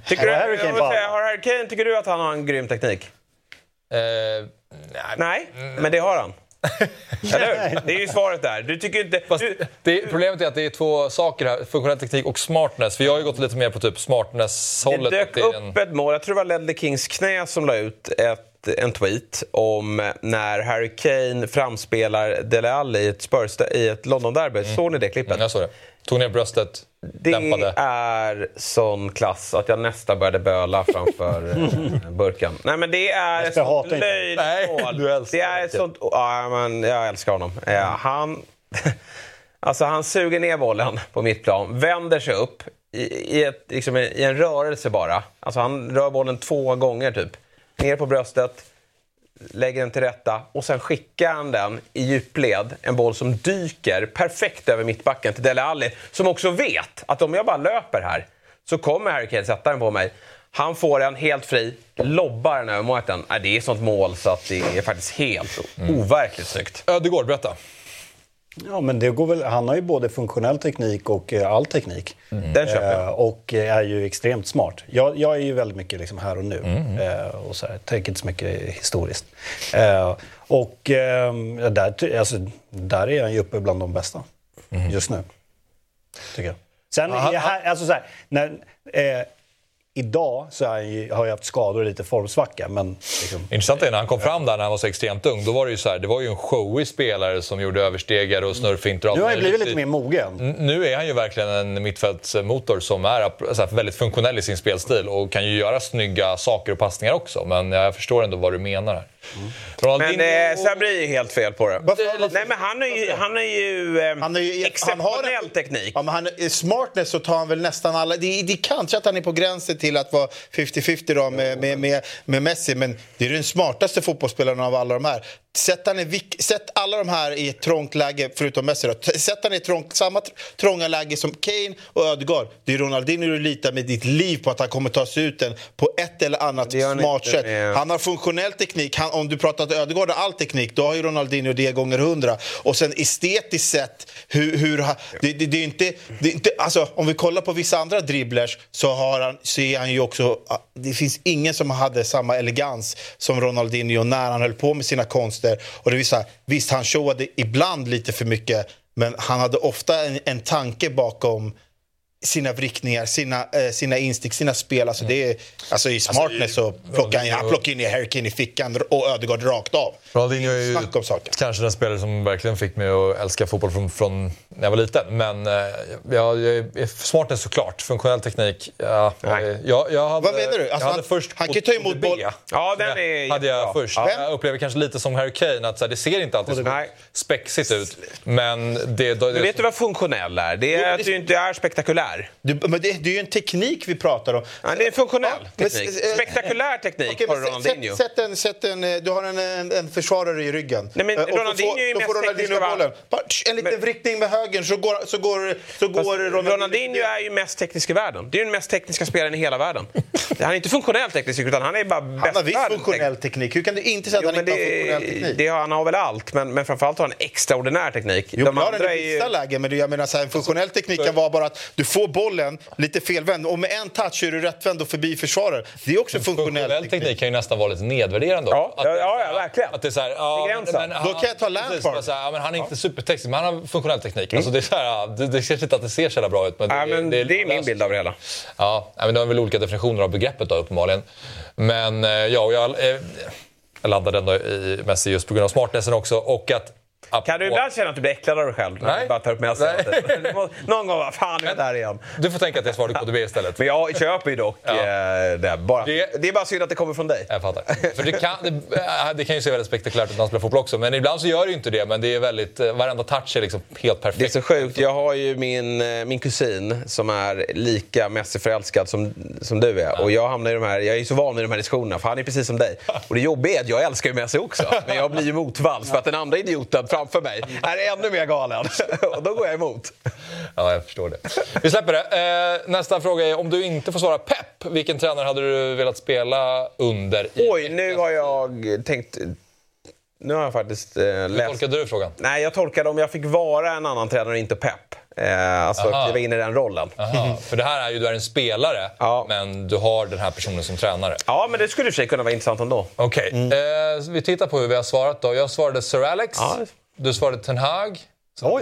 Tycker du, Harry Kane säga, har Harry Kane, tycker du att han har en grym teknik? Eh, nej. Nej, men det har han. Eller? Det är ju svaret där. Du tycker inte... Fast Du, det, problemet är att det är två saker här. Funktionell teknik och smartness. För jag har ju gått lite mer på typ det smartness-hållet. dök det en- upp ett mål, jag tror det var Ledley Kings knä som la ut ett, en tweet om när Harry Kane framspelar Dele Alli i ett, Spurs, i ett London-derby. Såg ni det klippet? Mm, jag såg det. Tog ner bröstet, Det dämpade. är sån klass att jag nästan började böla framför eh, burken. Nej men det är ett Jag sånt löjligt Nej, mål. du älskar Det är ett sånt... Ja, men jag älskar honom. Eh, Han, alltså han suger ner bollen på mittplan, vänder sig upp i, i, ett, liksom, i en rörelse bara. Alltså han rör bollen två gånger typ. Ner på bröstet, lägger den till rätta och sen skickar han den i djupled. En boll som dyker perfekt över mittbacken till Dele Alli som också vet att om jag bara löper här så kommer Harry Kane sätta den på mig. Han får den helt fri, lobbar den över målvakten. Det är sånt mål så att det är faktiskt helt overkligt snyggt. Ödegård, berätta. Ja, men det går väl, han har ju både funktionell teknik och eh, all teknik. Den köper jag. Eh, och är ju extremt smart. Jag, jag är ju väldigt mycket liksom här och nu. Eh, och så här, tänker inte så mycket historiskt. Eh, och eh, där, alltså, där är han ju uppe bland de bästa just nu. Tycker jag. Sen är jag alltså så här, när, eh, Idag så är han ju, har jag haft skador och lite formsvacka. Men liksom, Intressant är när han kom fram där när han var så extremt ung. Då var det ju så här, det var ju en showig spelare som gjorde överstegare och snurrfinter nu har han blivit lite mer mogen. Nu är han ju verkligen en mittfältsmotor som är så här, väldigt funktionell i sin spelstil och kan ju göra snygga saker och passningar också. Men jag förstår ändå vad du menar här. Ronaldinho... Men eh, Sabri är helt fel på det. Nej, men han är ju, han är ju, eh, Han är ju han exceptionell har en, teknik. Ja, men han är smartness så tar han väl nästan alla. Det, det är kanske att han är på gränsen till till att vara 50-50 då med, med, med, med Messi. Men det är den smartaste fotbollsspelaren av alla de här. Sätt, han i, sätt alla de här i ett trångt läge, förutom Messi. Då. Sätt han i trångt, samma tr- trånga läge som Kane och Ödegaard. Det är Ronaldinho du litar med ditt liv på att han kommer ta sig ut den på ett eller annat smart sätt. med- Han har funktionell teknik. Han, om du pratar att Ödegaard har all teknik, då har ju Ronaldinho det gånger hundra. Och sen estetiskt sett, hur, hur det, det, det är inte, det är inte... Alltså, om vi kollar på vissa andra dribblers så, har han, så är han ju också... Det finns ingen som hade samma elegans som Ronaldinho när han höll på med sina konster. Och det säga, visst, han showade ibland lite för mycket men han hade ofta en, en tanke bakom sina vrickningar, sina, eh, sina instick, sina spel. Alltså, det är, alltså I smartness så plockar han, han plockar in i Harry Kane i fickan och Ödegaard rakt av. Ronaldinho är ju Snacka om saker. kanske den spelare som verkligen fick mig att älska fotboll från, från när jag var liten. Men eh, jag, jag är smartness såklart. Funktionell teknik. Ja, Nej. jag, jag hade, Vad menar du? Alltså, jag hade han- först han kan gått ta emot boll- Ja, den är hade jag först. Ja. Jag upplever kanske lite som Harry Kane, att så här, det ser inte alltid så Nej. spexigt ut. Men det... det, Men vet du vad funktionell är? Det är att du inte är spektakulär. Du, men det, det är ju en teknik vi pratar om. Ja, det är funktionell Ja, men- teknik. eh, Spektakulär teknik Okej, har men sätt- Ronaldinho. Sätt, sätt en, sätt en, eh, du har en, en, en försvarare i ryggen. Nej, men Eh, och Ronaldinho får- är ju då mest får Ronaldinho tekniska bollen. En liten Men- vrickning med högern så går, så går, så går Ronaldinho... Ronaldinho är ju mest teknisk i världen. Det är ju den mest tekniska spelaren i hela världen. Han är inte funktionell teknisk, utan han är bara bäst Han har visst funktionell teknik. Hur kan du inte säga Jo, att han inte har funktionell teknik? det, har- han har väl allt, men, men framförallt har han extraordinär teknik. Jo, De men andra det är i vissa ju... lägen, men jag menar så här, en funktionell teknik kan vara bara att du får bollen lite felvänd och med en touch är du rättvänd och förbi försvararen. Det är också funktionell Funktionell teknik. teknik kan ju nästan vara lite nedvärderande Ja, också. ja, ja, verkligen. Att det så här, ja, men, men, Då kan jag ta Lampard. Ja, men han är inte superteknisk, men han har funktionell teknik. Alltså, det, är så här, ja, det, det kanske inte att det ser så jävla bra ut. Men Ja, men det är min bild av det hela. Ja, ja, men det har väl olika definitioner av begreppet då, uppenbarligen. Men eh, ja, jag, eh, jag landade ändå i Messi just på grund av smartnessen också. Och att, Kan du ibland känna att du blir äcklad av dig själv? När Nej. du bara tar upp med sig Någon gång, fan är jag där igen? Du får tänka att jag svarade KDB istället. Men jag köper ju dock Ja. eh, det. Bara. Det- Det... är bara synd att det kommer från dig. Jag fattar. För det kan, det, äh, det kan ju se väldigt spektakulärt ut när han spelar fotboll också. Men ibland så gör det ju inte det. Men det är väldigt, eh, varenda touch är liksom helt perfekt. Det är så sjukt. Jag har ju min, eh, min kusin som är lika Messi-förälskad som, som du är. Och jag, hamnar i de här, jag är ju så van vid de här diskussionerna, för han är precis som dig. Och det jobbiga är att jag älskar ju Messi också. Men jag blir ju motvalls för att den andra idioten framför mig är ännu mer galen. Och då går jag emot. Ja, jag förstår det. Vi släpper det. Eh, nästa fråga är, om du inte får svara pepp, vilken tränare hade du velat spela under? Oj, nu har jag tänkt... Nu har jag faktiskt eh, Hur läst... tolkade du frågan? Nej, jag tolkade om jag fick vara en annan tränare, inte pepp. Eh, alltså kliva in i den rollen. Aha, för det här är ju, du är en spelare, Ja. men du har den här personen som tränare. Ja, men det skulle i och för sig kunna vara intressant ändå. Okej, eh, vi tittar på hur vi har svarat då. Jag svarade Sir Alex, Ja. Du svarade Ten Hag.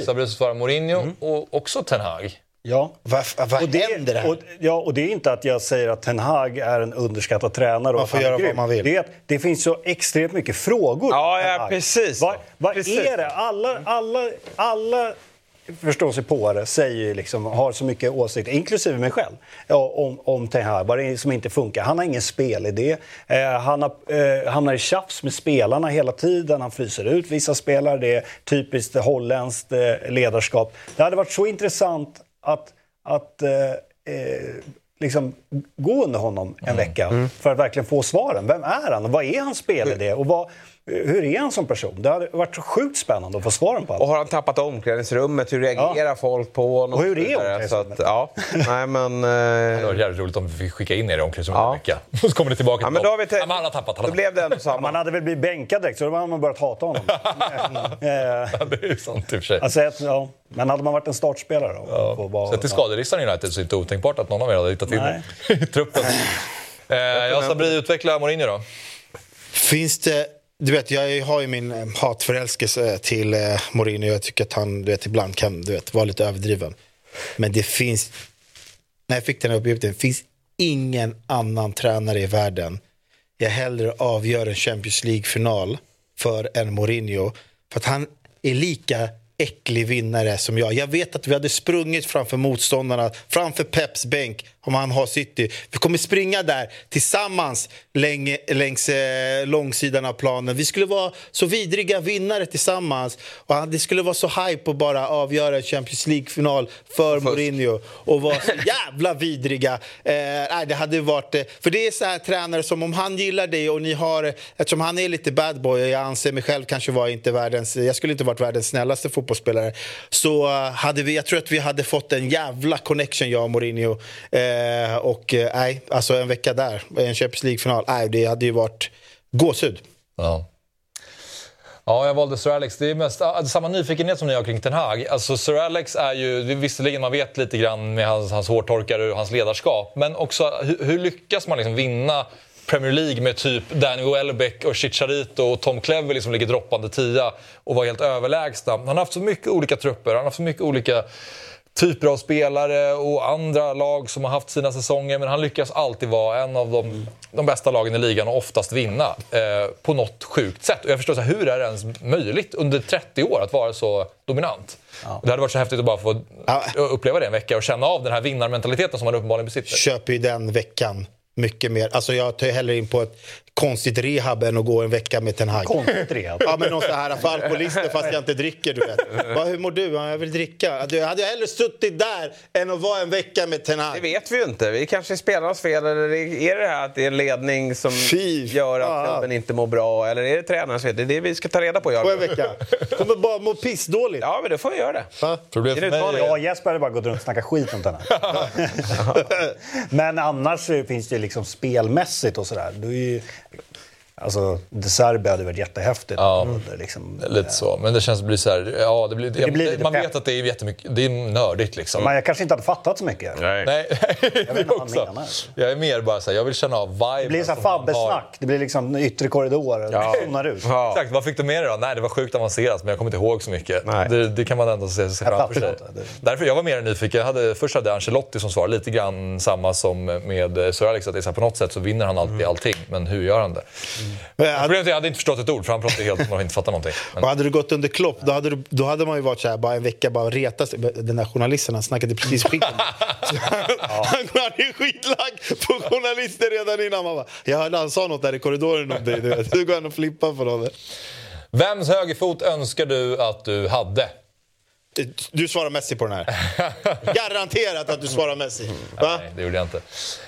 Fabrice svarade Mourinho och också Ten Hag. Ja. Vad, vad Och det, händer här? och, ja, och det är inte att jag säger att Ten Hag är en underskattad tränare. och Man får göra vad man vill. Det, att det finns så extremt mycket frågor. Ja, ja, precis. Vad, vad Precis. är det? Alla, alla, alla förståsigpåare säger liksom, har så mycket åsikter, inklusive mig själv, om, om Ten Hag, vad det är som inte funkar. Han har ingen spelidé. Eh, han har, eh, hamnar i tjafs med spelarna hela tiden. Han fryser ut vissa spelare. Det är typiskt holländskt eh, ledarskap. Det hade varit så intressant att, att eh, eh, liksom gå under honom en vecka för att verkligen få svaren. Vem är han? Och vad är hans spelidé? Och vad, hur är han som person? Det hade varit sjukt spännande att få svaren på allt. Och har han tappat omklädningsrummet? Hur reagerar folk på honom? Och hur är? Så att, omklädningsrummet? Ja, nej men... Det Eh, var jävligt roligt om vi fick skicka in er i omklädningsrummet Ja. en vecka. Och så kommer ni tillbaka ja, men då har vi te- ja, men alla har tappat. Alla Då blev det ändå Man samma. hade väl blivit bänkad direkt, så då hade man börjat hata honom. Eh, tappat. det är ju sant i och för sig. alltså, ja. Men hade man varit en startspelare då? Ja. bara- Sett till skadelistan i United så är det inte otänkbart att någon av er hade hittat in i truppen. eh, jag Sabri, utveckla Mourinho då. Finns det... Du vet, jag har ju min eh, hatförälskelse till eh, Mourinho. Jag tycker att han du vet, ibland kan du vet, vara lite överdriven. Men det finns... När jag fick den här uppgiften, det finns ingen annan tränare i världen jag hellre avgör en Champions League-final för än Mourinho. För att han är lika äcklig vinnare som jag. Jag vet att vi hade sprungit framför motståndarna, framför Peps bänk om han har City. Vi kommer springa där tillsammans länge, längs eh, långsidan av planen. Vi skulle vara så vidriga vinnare tillsammans. Och det skulle vara så hype att bara avgöra en Champions League-final för Mourinho och vara så jävla vidriga. Eh, nej, det hade varit... Eh, för det är så här tränare som om han gillar det och ni har... Eftersom han är lite bad boy och jag anser mig själv kanske vara inte världens... Jag skulle inte varit världens snällaste fotbollsspelare. Så eh, hade vi... Jag tror att vi hade fått en jävla connection, jag och Mourinho. Eh, Eh, och eh, nej, alltså en vecka där, en Champions League-final. Nej, det hade ju varit gåshud. Ja. Ja, jag valde Sir Alex. Det är mest ah, samma nyfikenhet som ni har kring Ten Hag. Alltså, Sir Alex är ju, visserligen man vet lite grann med hans, hans hårtorkar och hans ledarskap, men också hur, hur lyckas man liksom vinna Premier League med typ Danny Welbeck och Chicharito och Tom Clever som ligger droppande tia och var helt överlägsna. Han har haft så mycket olika trupper, han har haft så mycket olika typer av spelare och andra lag som har haft sina säsonger men han lyckas alltid vara en av de, de bästa lagen i ligan och oftast vinna eh, på något sjukt sätt. Och jag förstår, så här, hur är det ens möjligt under 30 år att vara så dominant? Och det hade varit så häftigt att bara få Ja. uppleva det en vecka och känna av den här vinnarmentaliteten som han uppenbarligen besitter. köper ju den veckan mycket mer. Alltså jag tar hellre in på ett konstigt rehab än att gå en vecka med Ten Hag. Konstigt rehab. Ja, men någon sån här för alkoholister fast jag inte dricker, du vet. Bara, hur mår du? Ja, jag vill dricka. Du, hade jag hellre suttit där än att vara en vecka med Ten Det Hag. vet vi ju inte. Vi kanske är spelarnas fel. Eller är det här att det är en ledning som Fy gör att klubben inte mår bra? Eller är det tränarens fel? Det är det vi ska ta reda på. På en Jag. vecka. Kommer bara må pissdåligt. Ja, men då får vi göra det. Va? Problem Det är för en mig utmaning. Ja, Jesper hade bara gått runt och snackat skit om den här. Men annars finns det liksom spelmässigt och sådär. Alltså, De Serbi hade varit jättehäftigt. Ja. Det Liksom, Lite så, men det känns det blir så här, ja, det blir, blir lite man vet att det är jättemycket, det är nördigt liksom. Men jag kanske inte hade fattat så mycket. Nej, vet inte det vad han också. menar. Jag är mer bara så här, jag vill känna av viben. Det blir så här fabbesnack. Det blir liksom yttre korridor. Ja. Zonar ut. Ja. Exakt, vad fick du med dig då? Nej, det var sjukt avancerat men jag kommer inte ihåg så mycket. Nej. Det, det kan man ändå se sig Jag framför sig. Det- Därför jag var mer nyfiken. Jag hade, först hade jag Ancelotti som svar, lite grann samma som med Sir Alex. Att det är så här, på något sätt så vinner han alltid allting, men hur gör han det? Hade, Problemet är att jag hade inte förstått ett ord, för han pratade helt som inte fattar någonting. Men, och hade du gått under Klopp, då hade, du, då hade man ju varit så här, bara en vecka bara reta sig. Den där journalisten, han snackade precis skit om mig. Han är skitlagd på journalister redan innan. Man bara, jag hörde han sa något där i korridoren om dig. Du, går han och flippar på något. vems högerfot önskar du att du hade? Du svarar Messi på den här. Garanterat att du svarar Messi. Va? Nej, det gjorde jag inte.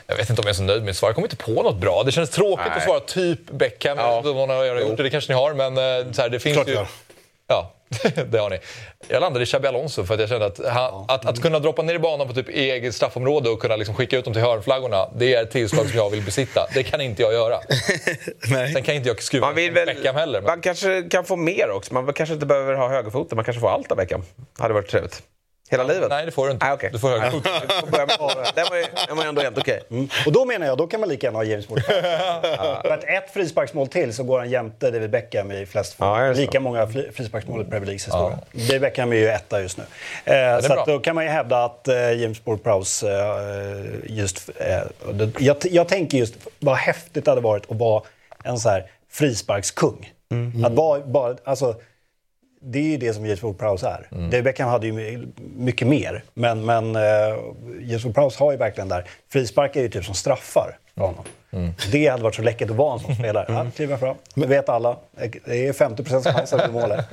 Jag vet inte om jag är så nöjd med mitt svar. Jag kommer inte på något bra. Det känns tråkigt Nej. att svara typ Beckham. Jag vet inte om någon av har gjort det. Det kanske ni har, men eh, så här, det finns Klart ju... Ja, det har ni. Jag landade i Xabi Alonso för att jag kände att, han, att, att kunna droppa ner i banan på typ eget straffområde och kunna liksom skicka ut dem till hörnflaggorna, det är ett tillslag som jag vill besitta. Det kan inte jag göra. Sen kan inte jag skruva Man vill väl, Beckham heller. Men... Man kanske kan få mer också. Man kanske inte behöver ha högerfoten. Man kanske får allt av Beckham. Hade varit trevligt. Hela livet? Nej, det får du inte. Ah, okay. Du får högerfot. den var ju den var ändå helt okej. Okay. Mm. Och då menar jag, då kan man lika gärna ha James Ward. För att ett frisparksmål till så går han jämte David Beckham i flest Ja, Lika många frisparksmål i Premier Leagues historia. David Beckham är ju etta just nu. Eh, så att då kan man ju hävda att eh, James Ward-Prowse eh, just... Eh, jag, jag tänker just vad häftigt det hade varit att vara en så här frisparkskung. Mm. Att vara bara... Alltså, det är ju det som James Ward-Prowse är. Mm. David Beckham hade ju mycket mer. Men, men uh, James Ward-Prowse har ju verkligen där... Frisparkar är ju typ som straffar för honom. Mm. Det hade varit så läckert att vara en sån spelare. Mm. Ja, kliver fram. Det vet alla. Det är 50 chans att bli målet.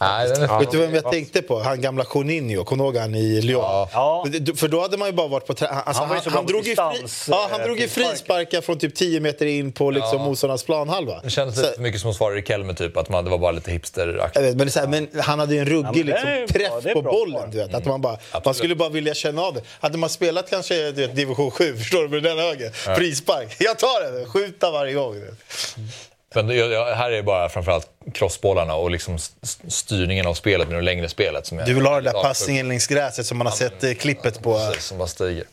Nej. Vet du vem jag tänkte på? Han gamla Juninho, kommer du ihåg han i Lyon? Ja. För då hade man ju bara varit på trä... alltså, han, han, han, drog ju fri... ja, han drog ju frisparkar från typ 10 meter in på liksom ja. motståndarnas planhalva. Det kändes lite mycket som att svara i Kelme, typ. Att man, det var bara lite hipsteraktigt. Men, här, men han hade ju en ruggig liksom, träff på bollen. Du vet, att man, bara, man skulle bara vilja känna av det. Hade man spelat kanske vet, division 7, förstår du, med den högen. Ja. Frispark. Jag tar den! Skjuta varje gång. Men här är bara framförallt crossbollarna och liksom styrningen av spelet med det längre spelet. Som du vill ha den där passningen längs gräset som man har sett eh, klippet på. Precis, som bara stiger.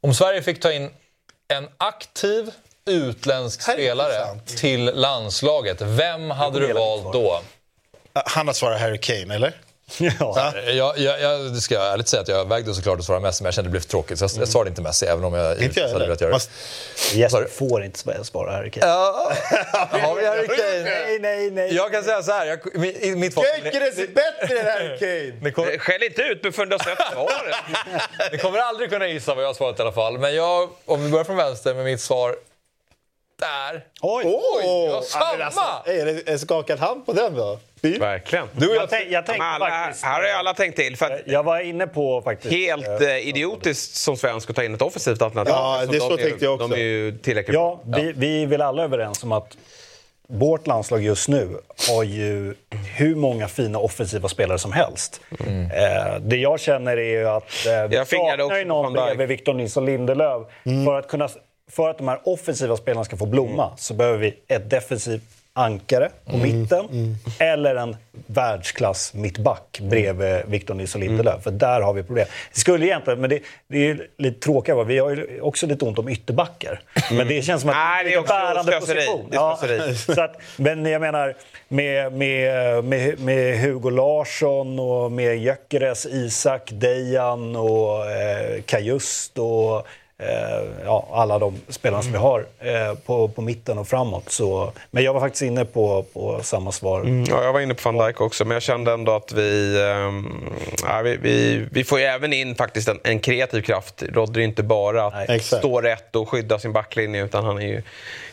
Om Sverige fick ta in en aktiv utländsk spelare till landslaget, vem hade du valt då? Han har svarat Harry Kane, eller? Ja. Jag, jag, jag ska ärligt säga att jag vägde såklart att svara Messi, men jag kände att det blev tråkigt. Så jag, jag svarade inte Messi, även om jag inte hade velat göra det. Jesper får inte svara Harry Kane. Ja, har vi Harry Kane? Nej, nej, nej. Jag kan säga så här. Jag, mitt Gyökeres är bättre än Harry Kane! Kommer... Skäll inte ut mig förrän du har sett svaret. Ni kommer aldrig kunna gissa vad jag har svarat i alla fall. Men jag, om vi börjar från vänster med mitt svar. Där! Oj! Oj! Ja, samma! Alltså, är det en skakad hand på den då? Verkligen. Du jag, tänk, jag tänkte alla, faktiskt, här har ju alla tänkt till. För jag var inne på faktiskt... Helt äh, idiotiskt som svensk att ta in ett offensivt alternativ. Ja, det så tänkte jag också. De är ju tillräckligt ja. Vi, vi är väl alla överens om att vårt landslag just nu har ju hur många fina offensiva spelare som helst. Mm. Eh, det jag känner är ju att eh, vi saknar ju någon bredvid Victor Nilsson Lindelöf. Mm. För, att kunna, för att de här offensiva spelarna ska få blomma mm. så behöver vi ett defensivt ankare på mm. mitten mm. eller en världsklass mittback bredvid Victor Nilsson Lindelöf. Mm. För där har vi problem. Det skulle egentligen, men det, det är lite tråkigt, vi har ju också lite ont om ytterbackar. Men det känns som att Nej, det är en bärande position. Ja, så att, men jag menar, med, med, med, med Hugo Larsson och med Gyökeres, Isak, Dejan och eh, Kajust och ja, alla de spelarna som vi har eh, på, på mitten och framåt. Så, men jag var faktiskt inne på, på samma svar. Mm, ja, jag var inne på van Dijk också, men jag kände ändå att vi, eh, vi, vi, vi, får ju även in faktiskt en, en kreativ kraft. Rodri är inte bara att Nej, stå rätt och skydda sin backlinje, utan han är ju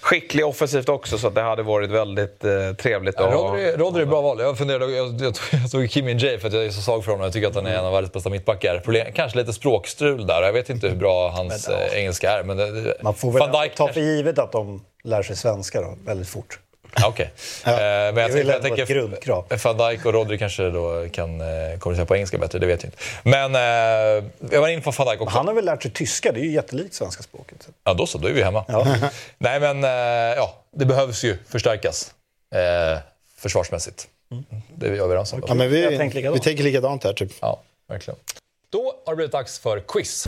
skicklig offensivt också, så det hade varit väldigt eh, trevligt ja, att Rodri, Rodri är bra val. Jag, funderade, jag, jag, jag tog Kim Min Jae för att jag är så svag för honom. Jag tycker att han är en av världens bästa mittbackar. Problem, kanske lite språkstrul där. Jag vet inte hur bra hans men, ja. engelska är. Men det, Man får väl ta för givet att de lär sig svenska då, väldigt fort. Okej. Okay. Ja, eh, men jag, tänker, jag tänker. Van Dijk och Rodri kanske då kan eh, kommunicera på engelska bättre, det vet jag inte. Men eh, jag var inne på van Dijk också. Han har väl lärt sig tyska, det är ju jättelikt svenska språket. Ja, då så, då är vi hemma. Ja. Nej, men eh, ja, det behövs ju förstärkas eh, försvarsmässigt. Mm. Det är vi överens om. Ja, men vi, tänker vi tänker likadant här, typ. Ja, verkligen. Då har det blivit dags för quiz.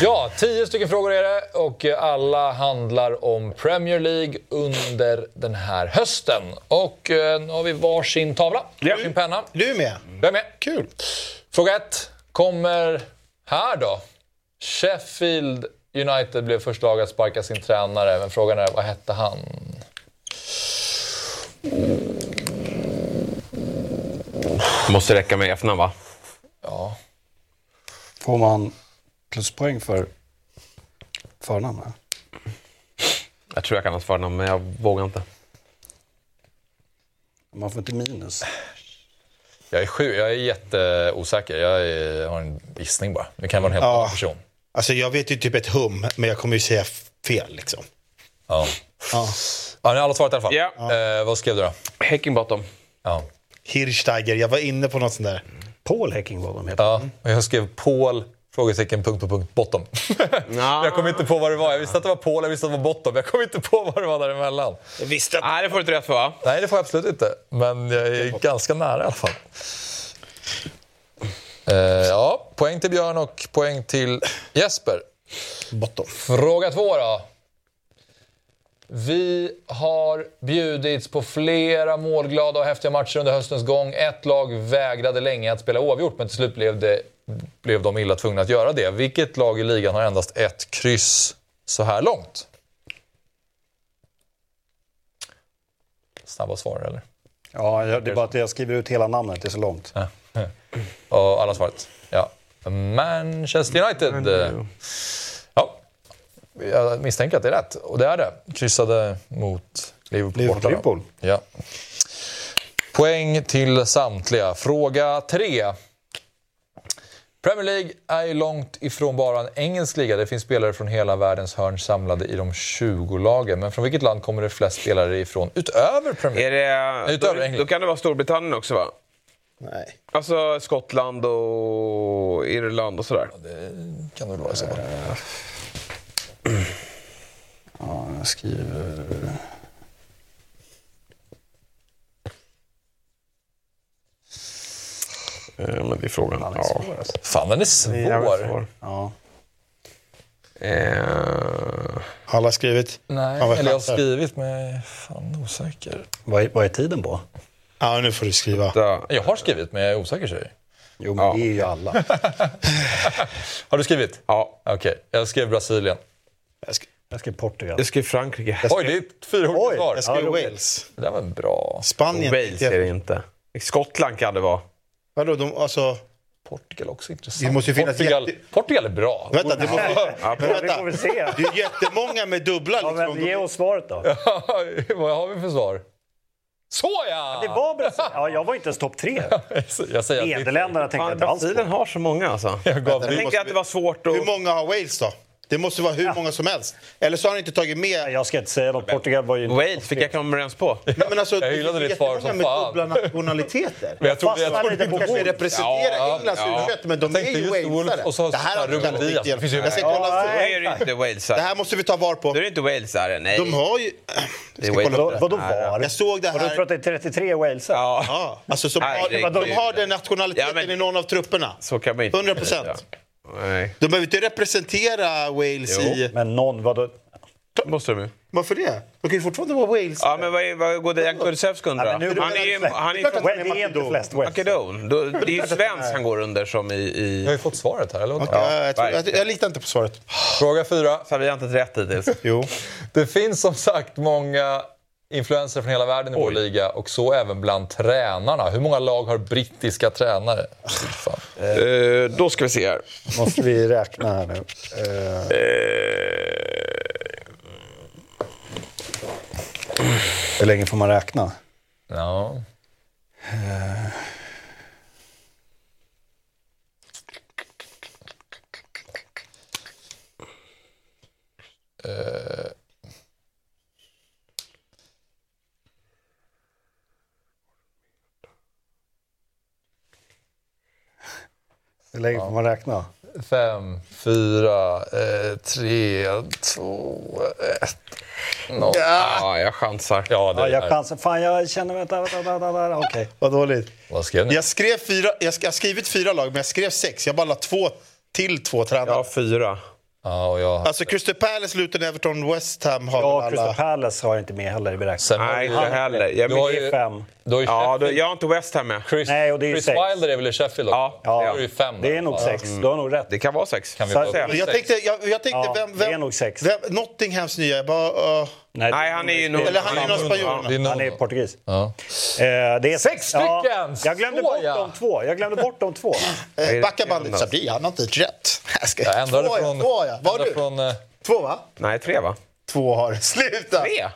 Ja, tio stycken frågor är det och alla handlar om Premier League under den här hösten. Och eh, nu har vi varsin tavla, ja. varsin penna. Du är med? Jag är med. Kul. Fråga ett kommer här då. Sheffield United blev första lag att sparka sin tränare, men frågan är vad hette han? Måste räcka med efternamn va? Ja, Får man pluspoäng för förnamn? här? Jag tror jag kan hans förnamn, men jag vågar inte. Man får inte minus. jag är, sju, jag är jätteosäker. Jag är, har en gissning bara. Det kan vara en helt Ja. annan person. Alltså jag vet ju typ ett hum, men jag kommer ju säga fel liksom. Ja. Ja. Ja, ni har alla svarat i alla fall. Ja. Eh, vad skrev du då? Heckingbottom. Ja. Hirsteiger, jag var inne på något sånt där. Paul Heckingbottom heter Ja, och jag skrev Paul, frågetecken, punkt på punkt, bottom. jag kom inte på vad det var. Jag visste att det var Paul, jag visste att det var bottom. Jag kom inte på vad det var däremellan. Jag visste att... Nej, det får du inte rätt för va? Nej, det får jag absolut inte. Men jag är ganska nära i alla fall. Eh, ja, poäng till Björn och poäng till Jesper. Bottom. Fråga två då. Vi har bjudits på flera målglada och häftiga matcher under höstens gång. Ett lag vägrade länge att spela oavgjort, men till slut blev, det, blev de illa tvungna att göra det. Vilket lag i ligan har endast ett kryss så här långt? Snabba svar, eller? Ja, jag- det är bara att jag skriver ut hela namnet, det är så långt. Och alla svaret? Ja. Manchester United. Ja. Jag misstänker att det är rätt. Och det är det. Kryssade mot Liverpool. Liverpool. borta. Liverpool. Ja. Poäng till samtliga. Fråga tre. Premier League är ju långt ifrån bara en engelsk liga. Det finns spelare från hela världens hörn samlade i de 20 lagen. Men från vilket land kommer det flest spelare ifrån utöver Premier League? Är det, Utöver då, England. då kan det vara Storbritannien också va? Nej. Alltså Skottland och Irland och sådär. Kan det väl vara i så fall. Ja, jag skriver... Eh, men det är frågan. Han är Ja. svår alltså. Fan, den är Det är jävligt svår. svår. Ja. Eh, Alla skrivit. Nej, eller jag har skrivit men fan osäker. Vad, är, vad är tiden på? Ja, nu får du skriva. Jag har skrivit men jag är osäker säger jag. Jo, men Ja. det är ju alla. Har du skrivit? Ja, Okej, jag skrev Brasilien. Jag sk- Jag skrev Portugal. jag skrev Frankrike. Oj, det är ett fyrordigt Oj, svar. Jag skrev Ja. Wales. Det där var bra. Spanien. Wales är det inte. Skottland kan det vara. Vadå, de, alltså... Portugal också intressant. Det måste ju finnas Portugal, jätte- Portugal är bra. Vänta, det måste... Ja, Men Vi får vänta. väl se. Det är jättemånga med dubbla Ja, liksom. men ge oss svaret då. Vad har vi för svar? Så ja! Det var Brasilien. Ja, jag var inte ens topp tre. Jag säger Nederländerna tänkte jag inte alls Brasilien har så många alltså. jag gav Jag tänker att det var svårt att... Hur många har Wales då? Det måste vara hur många som helst. Eller så har han inte tagit med... Jag ska inte säga något. Portugal var ju... Wales fick jag komma överens på. Nej, men alltså, Jag hyllade det är ditt svar som fan. dubbla nationaliteter. Men jag trodde, lite på kanske Wolves. representera Ja, Englands ja. U21, men de Jag är ju walesare. och så Det här har riktigt. Det finns ju- Jag ska kolla. Då är det inte Walesare. Det här måste vi ta var på. Då är det inte Walesare, nej. De har ju... Vadå var? Jag såg det Har du här... tror att det är 33 walesare? Ja, alltså de har den nationaliteten i någon av trupperna. så kan man inte 100 procent. Nej, De behöver inte representera Wales Jo. i... Men någon, vadå? måste de ju. Varför det? De kan ju fortfarande vara Wales. Ja, men vad, är- vad går Dejan Kulusevski under? Han är ju... Han är walesare. Makedon. Det är ju svensk han går under som i... Jag har i... ju fått svaret här, eller vad? Ja, jag, tror, jag, jag litar inte på svaret. Fråga fyra. Så vi har inte rätt hittills. Jo. Det finns som sagt många influenser från hela världen i vår liga och så även bland tränarna. Hur många lag har brittiska tränare? Eh, då ska vi se här. Måste vi räkna här nu. Eh, hur länge får man räkna? Ja. Hur länge får man räkna? Fem, fyra, eh, tre, två, ett, noll. Ja, jag chansar. Ja, det Ja, är jag chansar. Fan, jag känner... Vänta, vänta, vänta. vänta. Okej. Vad dåligt. Vad skrev ni? Jag skrev fyra, jag jag har skrivit fyra lag, men jag skrev sex. Jag bara la två till två tränare. Ja, fyra. Ja, och jag... Alltså Crystal Palace, Luton, Everton, West Ham har Ja, väl Crystal alla... Palace har jag inte med heller i beräkningen. Har Nej, inte heller. Jag, Du har ju- är fem. Du har ju ja, då, jag har inte West Ham med. Chris, Nej, och det är Chris sex. Wilder är väl i Sheffield också? Ja, Ja, Då är det ju fem. Det är nog sex. Du har nog rätt. Det kan vara sex. Kan vi Så-. Jag tänkte, jag, jag tänkte Ja, vem, det vem, är nog sex. vem, Nottinghams nya, bara, uh, Nej, han är ju nog... eller han är någon spanjor. Det är Han är portugis. Ja. Eh, det är Sex stycken! jag glömde bort de två. Jag glömde bort de två. Eh, Backa bandet, Sabri, han har inte rätt. Jag ska- Jag ändrade två, ja, från... två, ja. Ändrade du? från eh, Två, va? Nej, tre va? Två har. Sluta! Tre?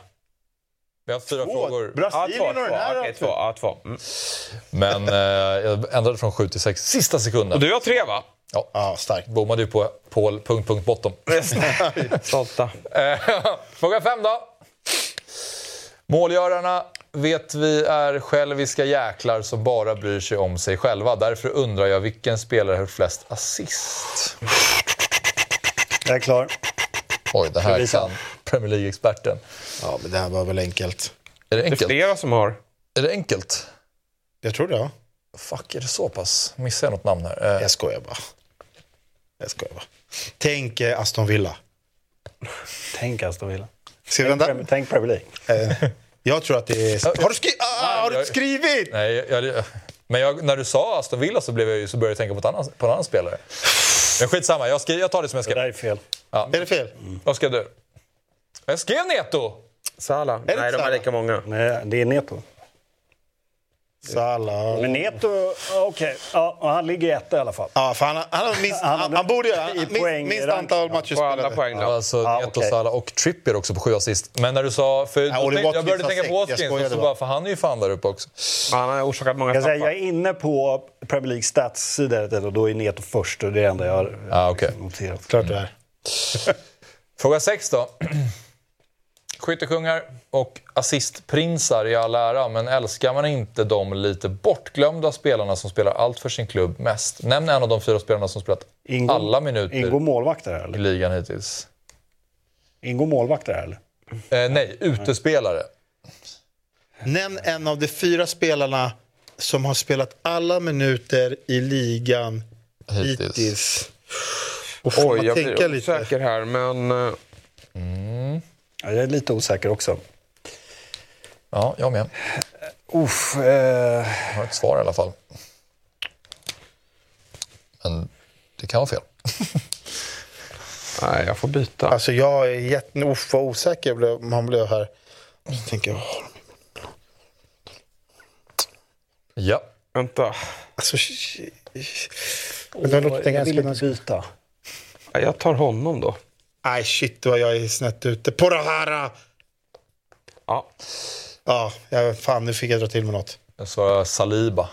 Vi har fyra Två. frågor. Ja, Brasilien två. och den här. Okej, två. Ja, två. Mm. Men eh, jag ändrade från sju till sex. Sista sekunden. Och du har tre va? Ja, starkt. bommade ju på Paul... Punkt, punkt, bottom. Stolta. Eh, Fråga fem då. Målgörarna vet vi är själviska jäklar som bara bryr sig om sig själva. Därför undrar jag vilken spelare har flest assist? Jag är klar. Oj, det här kan Premier League-experten. Ja, men det här var väl enkelt. Är det Det är enkelt? flera som har. Är det enkelt? Jag tror det, ja. Fuck, är det så pass? Missar jag något namn här? Eh, Jag skojar bara. Jag skojar bara. Tänk eh, Aston Villa. Tänk Aston Villa. Ska vi? Prem- Tänk Premier League. Eh, Jag tror att det är... Har du, skri... ah, har du jag- skrivit? Nej, jag, jag, men jag, när du sa Aston Villa så, blev jag, ju- så började jag tänka på, ett annan, på en annan spelare. Men skitsamma, jag, skri, jag tar det som jag Det där skrev. är fel. Är det fel? Vad skrev du? Jag skrev Neto! Sala? Nej, de Salah? är lika många. Nej, det är Neto. Salah. Men Neto, okej. Ja, och han ligger etta i alla fall. Ja, för han, har- han, har minst, Han- han, borde göra i minst, poäng- minst rank- antal matcher På alla spelade. poäng då. Alltså Ja, Neto, okej. Salah och Trippier också på sju assist. Men när du sa... För Ja, då tänkte, jag Watkins började har tänka på sex. Jag Watkins, och skojade så bara. bara, för han är ju fan där uppe också. Han har orsakat många Jag, säger, jag tappar. är inne på Premier League stats-sida och då är Neto först och det är det enda jag har Ja, okej. noterat. Klart det är. Fråga sex då. Skyttekungar och assistprinsar i all ära, men älskar man inte de lite bortglömda spelarna som spelar allt för sin klubb mest? Nämn en av de fyra spelarna som spelat Ingår- alla minuter Ingår målvakt där i eller? ligan hittills. Ingår målvakt där eller? Eh, nej, utespelare. Nämn en av de fyra spelarna som har spelat alla minuter i ligan Hittills. hittills. Får Oj, jag blir lite. osäker här, men... eh, Ja, jag är lite osäker också. Ja, jag med. Uff, eh, Jag har ett svar i alla fall. Men det kan vara fel. Nej, jag får byta. Alltså jag är jätte... Uff, vad osäker jag blev, man blev här. Så tänker jag... Ja. Vänta. Alltså... sh- Men det låter jag vill byta. Ja, Jag tar honom då. Nej, shit vad jag är snett ute. På det här! Ja. Ja, jag, fan nu fick jag dra till med något. Jag svarar Saliba,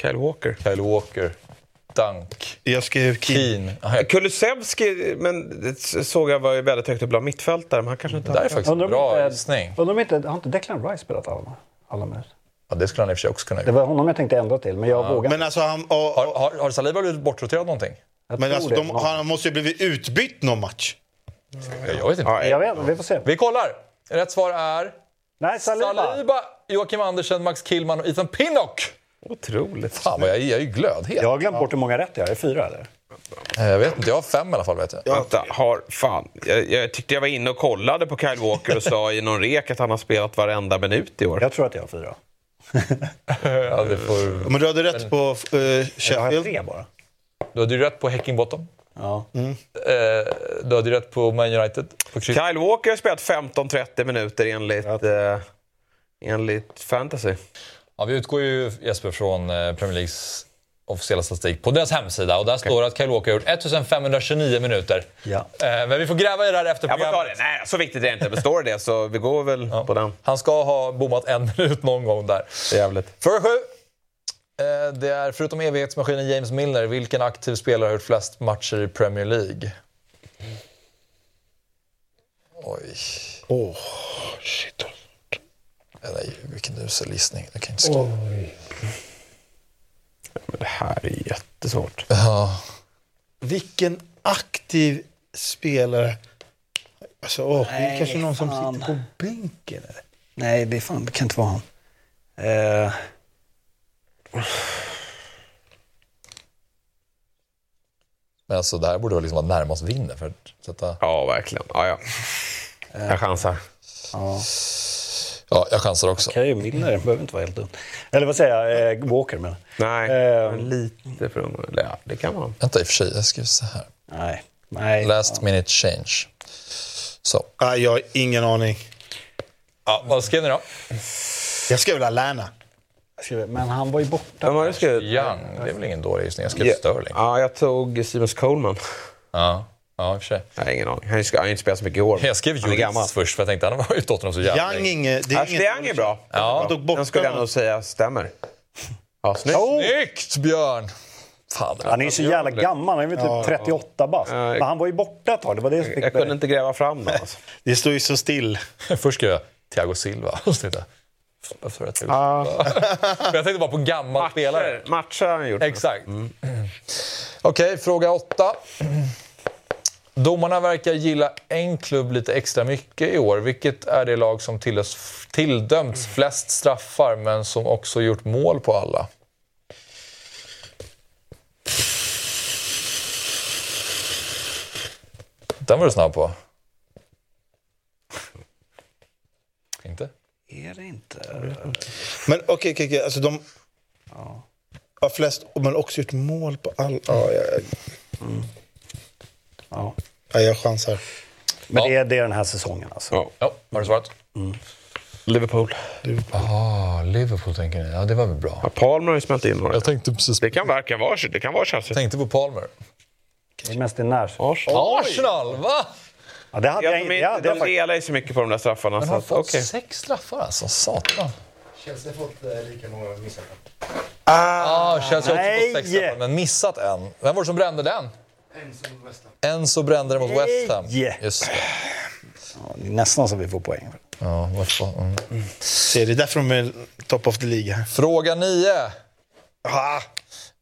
Kyle Walker. Kyle Walker, Dunk, Jag skrev Keen. Kulusevski, men det såg jag var ju väldigt högt upp bland mittfältare, men han kanske inte Det där är faktiskt en bra inte- gissning. Undrar om inte, har inte Declan Rice spelat alla, alla minuter? Ja, det skulle han i och för sig också kunna Det göra. var honom jag tänkte ändra till, men jag vågar Men alltså, han, och, Har, har, har Saliba blivit bortroterad någonting? Jag men alltså, de, han måste ju blivit utbytt någon match. Jag vet inte. Ja, Jag vet, vi får se. Vi kollar. Rätt svar är Nej, Saliba. Saliba, Joakim Andersen, Max Killman och Ethan Pinnock. Otroligt. Fan, vad jag, jag är ju glödhet. Jag har glömt bort hur många rätt jag har. Är det fyra eller? Eh, Jag vet inte, jag har fem i alla fall. Vet jag. Vänta, har... Fan. Jag, jag tyckte jag var inne och kollade på Kyle Walker och sa i någon rek att han har spelat varenda minut i år. Jag tror att jag har fyra. Ja, det får... Men du hade rätt på uh, Jag har Sheffield. tre bara. Du hade ju rätt på Häcking Bottom. Ja. Eh, Du hade ju rätt på Man United. På. Kyle Walker har spelat 15-30 minuter enligt, eh, enligt fantasy. Ja, vi utgår ju Jesper från eh, Premier Leagues officiella statistik på deras hemsida. Och där står det att Kyle Walker har gjort 1529 minuter. Ja. Eh, Men vi får gräva i det här efter Jag får ta programmet. det. Nej, så viktigt är det inte. Men står det så vi går väl på den. Han ska ha bommat en minut någon gång där. Jävligt. Fråga sju. Eh, Det är förutom evighetsmaskinen James Milner, vilken aktiv spelare har gjort flest matcher i Premier League? Oj. Åh, shit. Nej, vilken usel gissning. Jag kan inte skriva. Men det här är jättesvårt. Ja. Vilken aktiv spelare. Alltså, åh, det är Nej, kanske någon fan. som sitter på bänken. Eller? Nej, det, är fan, det kan inte vara han. Eh, Men alltså, det här borde väl liksom vara närmast vinner för att sätta... Ja, verkligen. Ja, ja. Jag chansar. Ja, jag chansar också. Okej, Milner behöver inte vara helt dum. Eller vad säger jag? Eh, Walker men. Nej, Eh, men lite för ung. Eller Ja, det kan man. Vänta, i och för sig, jag skriver så här. Nej. Nej. Last minute change. Så. Ah, jag har ingen aning. Ja, vad skrev ni då? Jag skrev Lallana. Men han var ju borta. Vem har du skrivit? Young, det är väl ingen dålig gissning. Jag skrev Sterling. Ja, jag tog Simons Coleman. Ja, ja i och för sig. Jag har ingen aning. Han ska- han har inte spelat så mycket i år. Jag skrev. Juris först för jag tänkte han var ju Tottenham så jävla Young, inge, det är Ashley inget- Young är bra. Ja, tog bort Den skulle jag nog säga stämmer. Ja, snyggt. Snyggt Björn! Fan, det Han är ju så jävla gammal. Han är väl typ 38 bast. Ja, Men han var ju borta ett tag. Det var det Jag mig- kunde inte gräva fram dem. Alltså. Det står ju så still. Först skrev jag Thiago Silva. Varför sa Thiago Ah. Jag tänkte bara på gammal spelare. Matcher, matcher har han gjort. Exakt. Okej, fråga åtta. Domarna verkar gilla en klubb lite extra mycket i år. Vilket är det lag som tilldömts flest straffar men som också gjort mål på alla? Den var du snabb på. Inte? Är det inte? Men okej, okej, okej. Alltså de har flest, men också gjort mål på all... Ja, jag, Ja. ja, jag chansar. Men Ja. det, är, det är den här säsongen alltså. Ja. Ja, har du svarat? Liverpool. Ah, Liverpool tänker ni. Ja, det var väl bra. Ja, Palmer har ju smält in några. Jag tänkte precis Det kan verkligen vara, det kan vara Chelsea. tänkte på Palmer. Det är mest i när. Arsenal. Arsenal, va? Ja, det hade Ja, jag de, inte. Ja, det de faktiskt. delar ju så mycket på de där straffarna. Men Så har fått okej. sex straffar alltså. Satan. Chelsea har fått eh, lika många missade. Ah, Chelsea har också nej! fått sex straffar, men missat en. Vem var det som brände den? Enzo mot West Ham. Enzo brände den mot West Ham. Nej! Just det. Ja, det är nästan så vi får poäng. Ja. Mm. Se, det är därför de är top of the League. Fråga 9. Ah,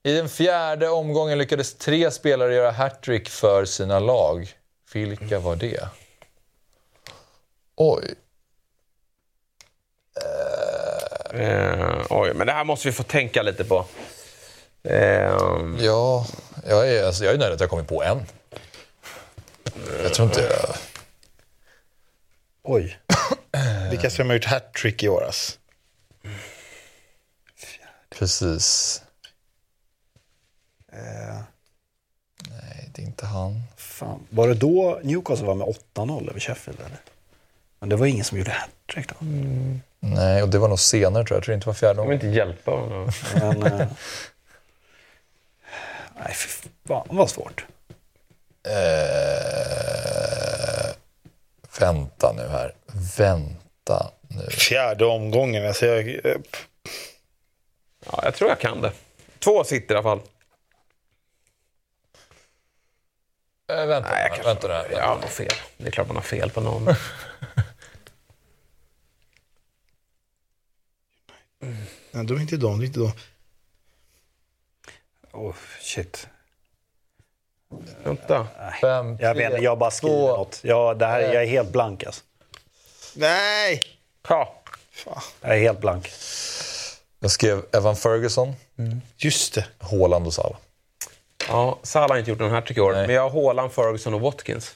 I den fjärde omgången lyckades tre spelare göra hattrick för sina lag. Vilka var det? Oj. Eh, oj, men det här måste vi få tänka lite på. Eh, Ja, jag är, alltså, jag är nöjd att jag kommit på en. Jag tror inte jag... Oj. vilka som har gjort hattrick i år? Alltså. Precis. Eh, Nej, det är inte han. fan. Var det då Newcastle var med 8-0 över Sheffield? Eller? Men det var ingen som gjorde hattrick då. Nej, och det var nog senare tror jag. Jag tror det inte var fjärde jag vill inte hjälpa honom. Men, eh, nej, fy fan vad svårt. Eh, vänta nu här. Vänta nu. Fjärde omgången. Alltså jag, eh, Ja, jag tror jag kan det. Två sitter i alla fall. Eh, vänta, Nej, jag vänta. Jag har nog fel. Det är klart man har fel på någon. nej, de är inte de. Det är inte de. Oh, shit. Vänta. Fem, Jag vet jag bara skriver två. något. Ja, det här, jag är helt blank alltså. Nej! Ja. Jag är helt blank. Jag skrev Evan Ferguson, Just det. Haaland och Salah. Ja, Salah har inte gjort någon här tycker jag. Nej. Men jag har Haaland, Ferguson och Watkins.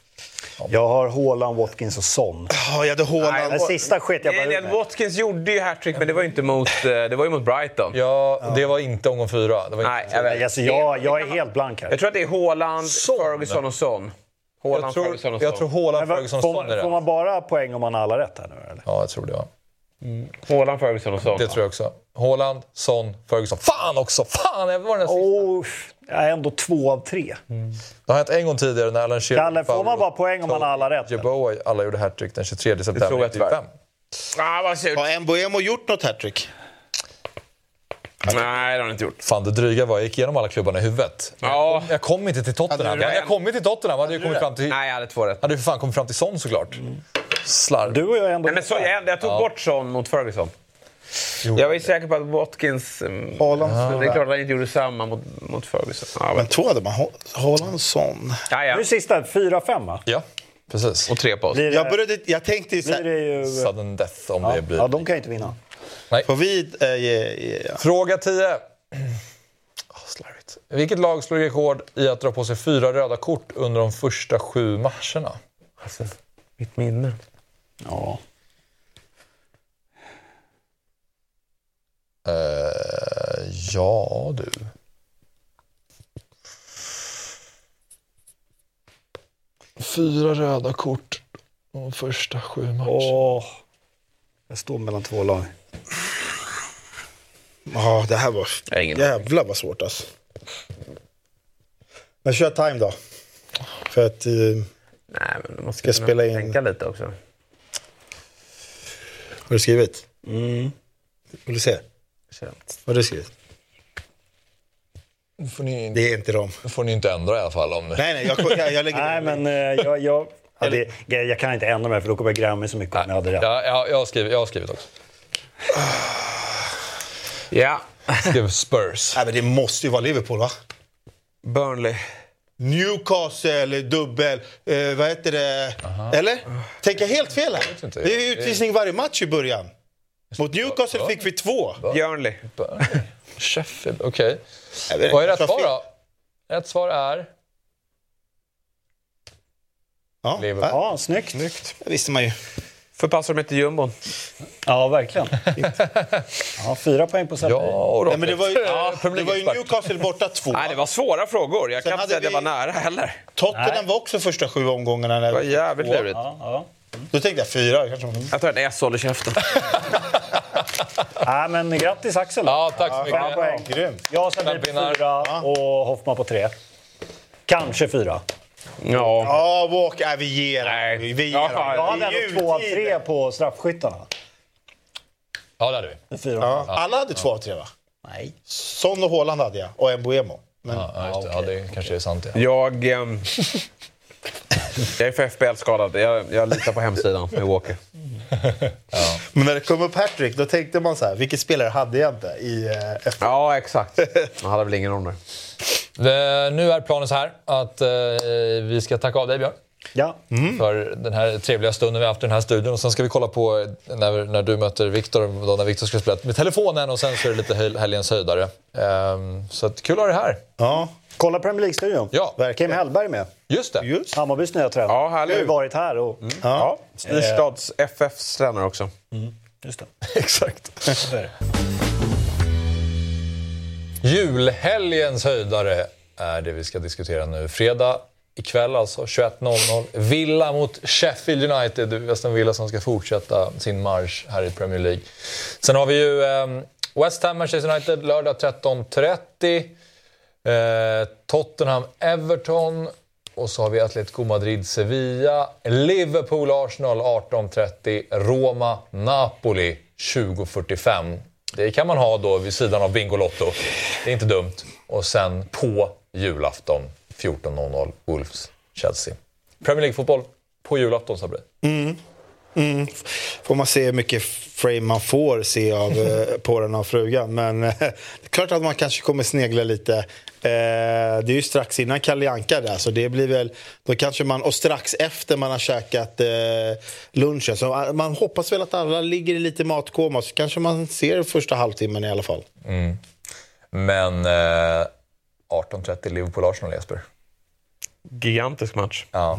Jag har Haaland, Watkins och Son. Ja, jag hade Haaland. Den sista skit jag bara Nej, nej. Watkins gjorde ju hattrick, men det var ju inte mot, eh, det var ju mot Brighton. Ja, det var inte omgång fyra. Det var Nej, inte jag vet. Alltså, jag, jag är helt blank här. Jag tror att det är Haaland, Son. Ferguson och Son. Haaland, jag tror, Ferguson och jag Son. tror Haaland, Ferguson och får, Son är man, får det. man bara poäng om man har alla rätt här nu eller? Ja, jag tror det. Ja. Haaland, Ferguson och Son. Det tror jag också. Haaland, Son, Ferguson. Fan också! Fan! Jag var den sista. Oh, jag är ändå två av tre. Det har hänt en gång tidigare när Alan Shearer... Kalle, får man bara poäng om man har alla rätt? Jeboa, alla gjorde hattrick den 23 september tror jag tyvärr. 95. Ah, vad surt. Har Mbuemo gjort något hattrick? Nej, det har han inte gjort. Fan, det dryga var jag gick igenom alla klubbarna i huvudet. Ja. Jag kom inte till Tottenham. Hade du Hade det? jag kommit till Tottenham hade jag kommit fram till... Nej, jag hade två rätt. Hade ju för fan kommit fram till Son såklart. Slarv. Du och jag är ändå... Nej, men så, jag, jag tog bort Son mot Ferguson. Jag var ju säker på att Watkins... mm, Haaland. Det är klart att han inte gjorde samma mot, mot Ferguson. Ja, Men två hade man. Ha- Haaland, Son. ja, ja. Nu sista, fyra, fem va? Ja, precis. Och tre på oss. Jag, började, jag tänkte så blir här, det ju... Sudden death om Ja, det blir... ja, de kan ju inte vinna. får vi... Äh, ja, ja. Fråga 10. Oh, slarvigt. Vilket lag slår rekord i att dra på sig fyra röda kort under de första sju matcherna? Mitt minne. Ja. Eh, ja, du. Fyra röda kort de första sju matcherna. Åh. Jag står mellan två lag. Ja, det här var... Jävlar vad svårt alltså. Men kör time då. För att... eh, Nej, men du måste Ska spela in- tänka lite också. har du skrivit? Mm. Vill du se? Känt. Vad har du skrivit? Får ni, Det är inte dem. nu får ni inte ändra i alla fall. Om, Nej, nej, jag, jag, jag lägger Nej, men eh, jag, jag, ja, det, jag kan inte ändra mig för då kommer jag gräma mig så mycket om jag hade rätt. Ja, ja, jag, har skrivit, jag har skrivit också. Ja. Jag skrev Spurs. Nej, men det måste ju vara Liverpool, va? Burnley. Newcastle, dubbel, eh, vad heter det? Eller? Tänker jag helt fel här? Det är utvisning varje match i början. Mot Newcastle fick vi två. Burnley. Burnley. Sheffield, okej. Vet Vad är rätt jag svar då? Rätt svar är... Ja, Liverpool. ja, Ja, snyggt. det visste man ju. Förpassar de till jumbon. Ja, verkligen. Ja, fyra poäng på Säter. Ja, och Nej, men det var ju, Ja, det var ju Newcastle borta två. Nej, det var svåra frågor. Jag Sen kan inte hade säga att jag vi- var nära heller. Tottenham var också första sju omgångarna. När Det var jävligt lurigt. Ja, ja. Då tänkte jag fyra. Kanske. Jag tar en S håller käften. Nej, men grattis Axel. Ja, tack så Fem mycket. poäng. Grymt. Jag Fem på pinnar. fyra och Hoffman på tre. Kanske fyra. Ja. Ja, Walker. Nej, vi ger Nej. Vi ger Ja, dem. Jag hade ändå två av tre på straffskyttarna. Ja, det hade vi. Fyra. Ja, alla hade två av tre, va? Nej. Son och Haaland hade jag. Och Mbuemo. Men, Ja, ja, just det. ja, det kanske är sant. Ja. Jag... ehm, jag är för FBL-skadad. Jag, jag litar på hemsidan med Walker. men när det kom upp hattrick, då tänkte man så här. Vilken spelare hade jag inte i eh? Ja, exakt. Man hade väl ingen om det. Det, nu är planen så här att eh, vi ska tacka av dig, Björn. Ja. för den här trevliga stunden vi har haft i den här studion. Och sen ska vi kolla på när, när du möter Viktor, då när Viktor ska spela med telefonen och sen så är det lite hel- helgens höjdare. Ehm, så att, kul att ha dig här. Ja. Kolla Premier League-studion. Ja. Kim Hellberg med. Just det. Just. Hammarbys nya tränare. Ja, har ju varit här och... Ja. Styrstads FFs tränare också. Just det. Exakt. Julhelgens höjdare är det vi ska diskutera nu. Fredag ikväll alltså, 21.00. Villa mot Sheffield United. Aston Villa som ska fortsätta sin marsch här i Premier League. Sen har vi ju eh, West Ham, Manchester United lördag 13.30. Eh, Tottenham, Everton. Och så har vi Atletico Madrid, Sevilla. Liverpool, Arsenal 18.30. Roma, Napoli 20.45. Det kan man ha då vid sidan av Bingolotto. Det är inte dumt. Och sen på julafton 14.00 Wolves, Chelsea. Premier League-fotboll på julafton, Sabri. Mm. Får man se hur mycket frame man får se av, eh, på den av frugan. Men eh, det är klart att man kanske kommer snegla lite. Eh, det är ju strax innan Kalle Anka där, så det blir väl... Då kanske man, och strax efter man har käkat eh, lunchen. Så man hoppas väl att alla ligger i lite matkoma, så kanske man ser första halvtimmen i alla fall. Men eh, 18.30 Liverpool-Arsenal, Jesper. Gigantisk match. Ja.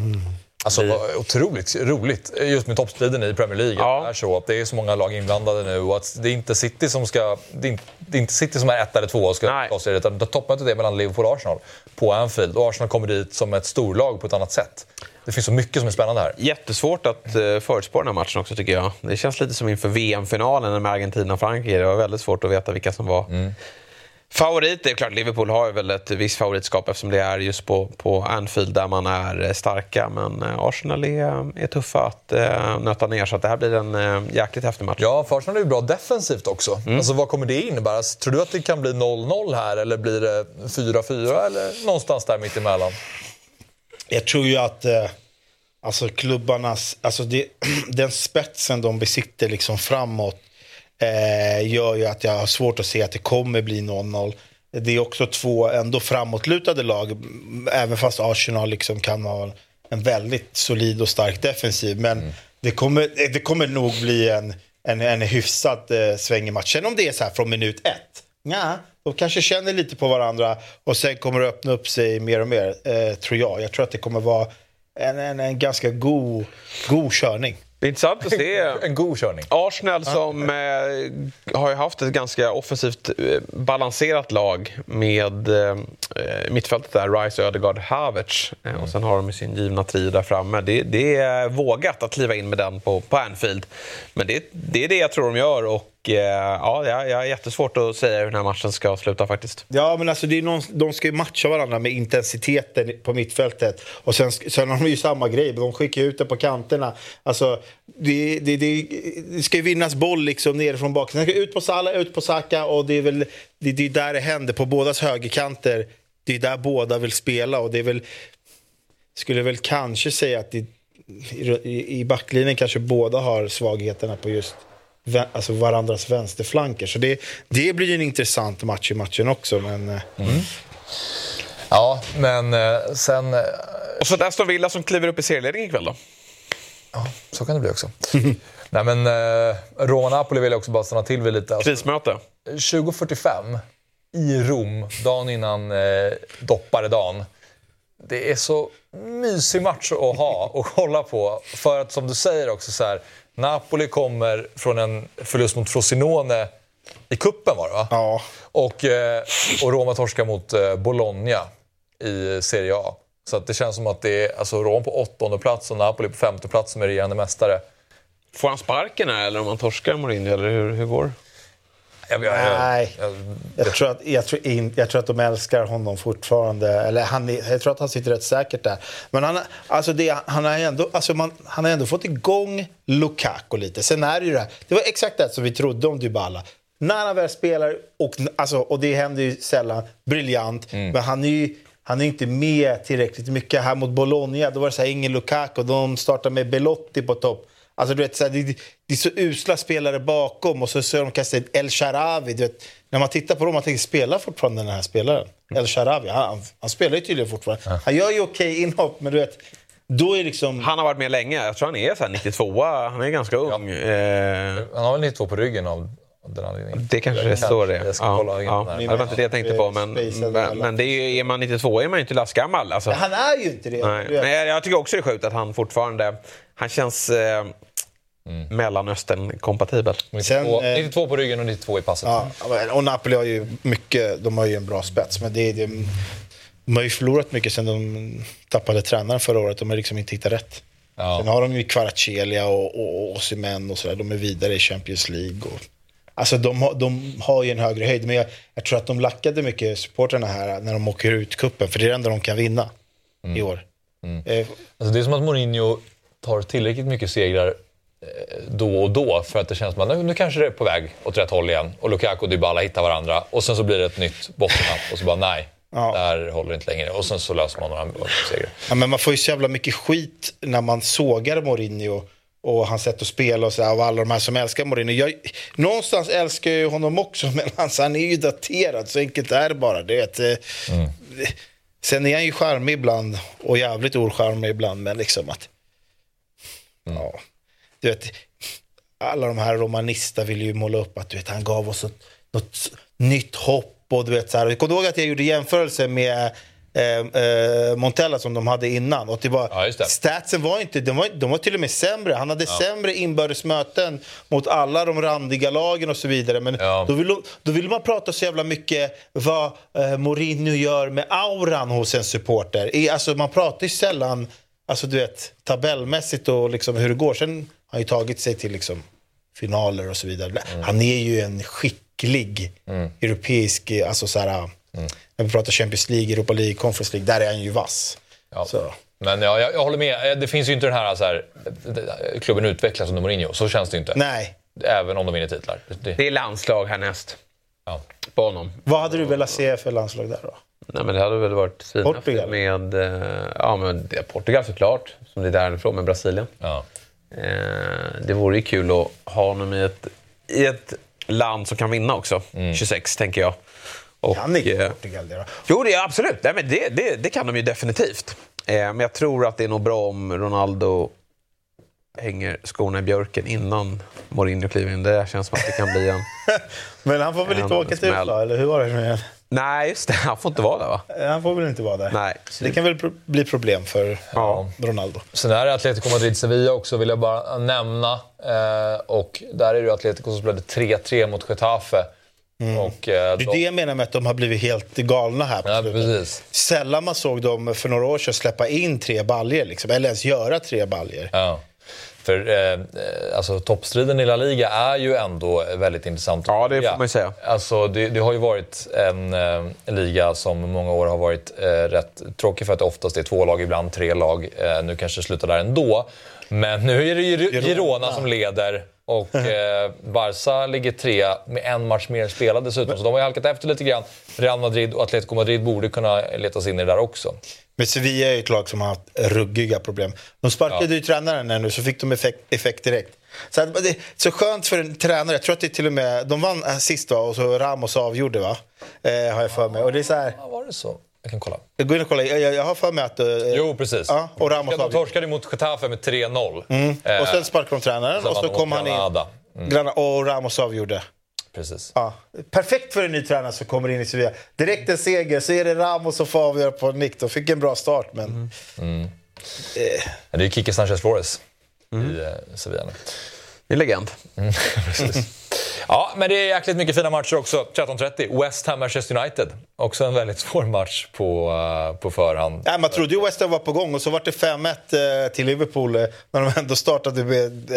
Alltså, vad otroligt roligt just med toppstriden i Premier League. Ja. Det är så att det är så många lag inblandade nu och att det är inte City som ska... Det är inte, det är inte City som är ett eller två och ska ta sig utan toppmötet är mellan Liverpool och Arsenal på Anfield. Och Arsenal kommer dit som ett storlag på ett annat sätt. Det finns så mycket som är spännande här. Jättesvårt att uh, förutspå den här matchen också tycker jag. Det känns lite som inför VM-finalen med Argentina och Frankrike. Det var väldigt svårt att veta vilka som var favorit. Det är klart, Liverpool har ju väl ett visst favoritskap eftersom det är just på, på Anfield där man är eh, starka. Men eh, Arsenal är, är tuffa att uh, nöta ner så att det här blir en uh, jäkligt häftig match. Ja, för Arsenal är ju bra defensivt också. Alltså, vad kommer det innebära? Tror du att det kan bli 0-0 här eller blir det 4-4 eller någonstans där mittemellan? Jag tror ju att eh, alltså klubbarnas, alltså det, den spetsen de besitter liksom framåt eh, gör ju att jag har svårt att se att det kommer bli 0-0. Det är också två ändå framåtlutade lag, även fast Arsenal liksom kan ha en väldigt solid och stark defensiv. Men det, kommer, det kommer nog bli en, en, en hyfsat eh, svängig match. Sen om det är så här från minut ett, Ja, de kanske känner lite på varandra och sen kommer det öppna upp sig mer och mer, eh, tror jag. Jag tror att det kommer vara en, en, en ganska god, god körning. Det är intressant att se. En god körning. Arsenal som eh, har haft ett ganska offensivt eh, balanserat lag med eh, mittfältet där, Rice, Ödegaard, Havertz. Eh, och sen har de sin givna trio där framme. Det, det är vågat att kliva in med den på, på Anfield. Men det, det är det jag tror de gör och eh, Eh, ja, jag har jättesvårt att säga hur den här matchen ska sluta faktiskt. Ja, men alltså det är någon, de ska ju matcha varandra med intensiteten på mittfältet. Och sen, sen har de ju samma grej, de skickar ut det på kanterna. Alltså, det, det, det, det ska ju vinnas boll liksom nerifrån bak. Sen ska ut på Salah, ut på Saka och det är väl det, det är där det händer, på bådas högerkanter. Det är där båda vill spela och det är väl... Skulle väl kanske säga att det, i, i backlinjen kanske båda har svagheterna på just alltså varandras vänsterflanker. Så det, det blir en intressant match i matchen också. Men, eh, Ja, men eh, sen... eh, Och så Aston Villa som kliver upp i serieledning ikväll då. Så kan det bli också. Nej, men eh, Roma-Napoli vill jag också bara stanna till vid lite. Alltså, Krismöte. 20.45 i Rom, dagen innan eh, dopparedagen. Det är så mysig match att ha och kolla på. För att som du säger också så här, Napoli kommer från en förlust mot Frosinone i kuppen var det va? ja. Och, eh, och Roma torskar mot eh, Bologna i Serie A. Så att det känns som att det är alltså Rom på åttonde plats och Napoli på femte plats som är regerande mästare. Får han sparken här eller om han torskar Mourinho eller hur, hur går Jag, jag, Nej. jag, Jag tror, att, jag, tror in, jag tror att de älskar honom fortfarande. Eller han, jag tror att han sitter rätt säkert där. Men han, alltså det, han, har ändå, alltså man, han har ändå fått igång Lukaku lite. Sen är det ju det här, Det var exakt det som vi trodde om Dybala. När han väl spelar, och, alltså, och det händer ju sällan, briljant. Men han är ju han är inte med tillräckligt mycket. Här mot Bologna då var det så här, ingen Lukaku. De startar med Belotti på topp. Alltså, du vet, så här, det, det är så usla spelare bakom och så så de kastat El Sharawi. Du vet, när man tittar på dem, man tänker, spelar fortfarande den här spelaren? El Sharawi, han, han spelar ju tydligen fortfarande. Han gör ju okej inhopp, men du vet, då är liksom... Han har varit med länge. Jag tror han är så här 92 Han är ganska ung. Eh, han har väl 92 på ryggen av den anledningen. det kanske det står det. Jag ska Ja, kolla ja. igen. Det var inte det jag tänkte på. Men, men, men det är, ju- är man 92 är man ju inte lastgammal. Alltså. Han är ju inte det. Nej. Men jag, jag tycker också det är sjukt att han fortfarande... Han känns eh, Mellanöstern-kompatibel. 92, Sen, eh, 92 på ryggen och 92 i passet. Ja, och Napoli har ju mycket, de har ju en bra spets. Men det, det, de har ju förlorat mycket sen de tappade tränaren förra året. De har liksom inte hittat rätt. Ja. Sen har de ju Kvaratskhelia och, och, och Osimhen och sådär. De är vidare i Champions League. Och, alltså de, har- de har ju en högre höjd. Men jag, jag tror att de lackade mycket, supporterna här, när de åker ut kuppen För det är det enda de kan vinna i år. Eh, Alltså det är som att Mourinho tar tillräckligt mycket segrar då och då för att det känns som att nu, nu kanske det är på väg åt rätt håll igen. Och Lukaku och Dybala hittar varandra och sen så blir det ett nytt bottennapp och så bara nej, Ja. det här håller inte längre. Och sen så löser man några segrar. Ja, men man får ju så jävla mycket skit när man sågar Mourinho och hans sätt att spela och så här, och alla de här som älskar Mourinho. Jag, någonstans älskar jag ju honom också, men alltså, han är ju daterad. Så enkelt är det bara. Det vet, eh, Sen är han ju charmig ibland och jävligt ocharmig ibland, men liksom att... Ja, du vet, alla de här romanista vill ju måla upp att du vet, han gav oss ett, något nytt hopp. Och du vet, så här. Kommer du ihåg att jag gjorde jämförelse med eh, eh, Montella som de hade innan? Och det var, Ja, det. Statsen var inte, de var, de var till och med sämre. Han hade sämre inbördes möten mot alla de randiga lagen och så vidare. Men Ja. då, vill, då vill man prata så jävla mycket vad eh, Mourinho gör med auran hos en supporter. I, alltså, man pratar ju sällan alltså, du vet, tabellmässigt och liksom hur det går. Sen har han ju tagit sig till liksom, finaler och så vidare. Han är ju en skicklig europeisk, alltså så här, när vi pratar Champions League, Europa League, Conference League, där är han ju vass. Ja. Så. Men ja, jag, jag håller med. Det finns ju inte den här, så här klubben utvecklas under Mourinho. Så känns det ju inte. Nej. Även om de vinner titlar. Det, Det är landslag härnäst ja. på honom. Vad hade du velat se för landslag där då? Nej, men det hade väl varit Portugal? med... eh, Ja, men Portugal såklart, som det är därifrån, med Brasilien. Ja. Eh, det vore ju kul att ha honom i ett, i ett land som kan vinna också. 26, tänker jag. Och, Kan inte eh, Portugal det då? Jo, det absolut. Nej, men det, det, det kan de ju definitivt. Eh, men jag tror att det är nog bra om Ronaldo hänger skorna i björken innan Mourinho kliver in. Det känns som att det kan bli en... Men han får väl inte En åka till. USA, eller hur var det nu igen? Nej, just det. Han får inte vara där va? Han får väl inte vara där. Nej. Det kan väl pro- bli problem för Ja. Ronaldo. Sen är det Atletico Madrid-Sevilla också, vill jag bara nämna. Eh, och där är det Atletico som spelade 3-3 mot Getafe. Och, eh, Mm. Det är de- det jag menar med att de har blivit helt galna här på Ja, precis. Sällan man såg dem för några år sedan släppa in tre baljer liksom, eller ens göra tre baljer. Ja. För eh, eh, alltså, toppstriden i La Liga är ju ändå väldigt intressant. Ja, det får man ju säga. Alltså, det, det har ju varit en eh, liga som många år har varit eh, rätt tråkig för att det oftast är två lag, ibland tre lag. Eh, nu kanske det slutar där ändå. Men nu är det ju Girona, Girona. som leder. Och eh, Barca ligger trea med en match mer spelad dessutom. Så de har ju halkat efter lite grann. Real Madrid och Atletico Madrid borde kunna leta sig in i det där också. Men Sevilla är ett lag som har haft ruggiga problem. De sparkade Ja. ju tränaren här nu så fick de effekt, effekt direkt. Så att, det så skönt för en tränare. Jag tror att det är till och med, de vann sist va? och så Ramos avgjorde va? Eh, har jag för mig. Och det är så här, Ja, var det så? Jag kan kolla. gå in och kolla. Jag, jag har för mig att... eh, Jo, precis. Ja, och Ramos de torskade mot Getafe med 3-0. Eh, Och sen sparkade de tränaren sen och så kom han in. Granada. Grana- Och Ramos avgjorde. Precis. Ja. Perfekt för en ny tränare som kommer in i Sevilla. Direkt en seger, så är det Ramos som får avgöra på nick. De fick en bra start, men... Ja, Det är ju Kike Sanchez Flores i eh, Sevilla nu. Det är legend. Precis. Ja, men det är jäkligt mycket fina matcher också. 13.30. West Ham Manchester United. Också en väldigt svår match på, eh, på förhand. Nej, man trodde ju West Ham var på gång och så var det 5-1 eh, till Liverpool eh, när de ändå startade med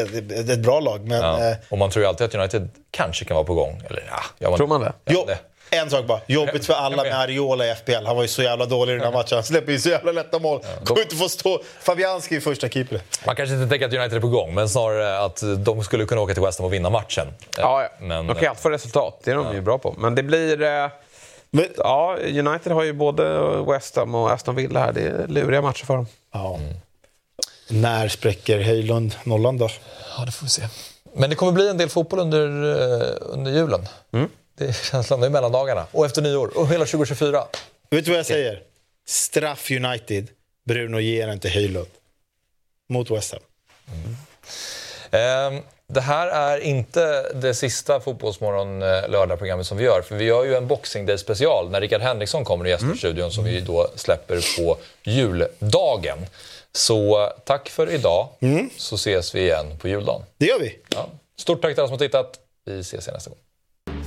ett, bra lag. Men, Ja. Och man tror ju alltid att United kanske kan vara på gång. Eller ja, ja man, Tror man det? Ja, jo, det. En sak bara. Jobbigt för alla med. Ariola i FPL. Han var ju så jävla dålig i den här matchen. Han släpper ju så jävla lätta mål. Kommer inte få stå. Fabianski är första keeper. Man kanske inte tänker att United är på gång, men snarare att de skulle kunna åka till West Ham och vinna matchen. Ja, ja. Men, de kan ju alltid få resultat. Det är de ju bra på. Men det blir... Eh, Men, ja, United har ju både West Ham och Aston Villa här. Det är luriga matcher för dem. ja. När spräcker Höjlund nollan då? Ja, det får vi se. Men det kommer bli en del fotboll under, eh, under julen. Det är känslan. Är mellandagarna. Och efter nyår. Och hela 2024. Vet du vad jag säger? Straff United. Bruno ger inte Höjlund. Mot West Ham. Ehm, det här är inte det sista Fotbollsmorgon eh, lördagprogrammet som vi gör. För vi gör ju en Boxing Day special när Rickard Henriksson kommer och gästar studion som vi då släpper på juldagen. Så eh, tack för idag, så ses vi igen på juldagen. Det gör vi. Ja. Stort tack till alla som har tittat. Vi ses igen nästa gång.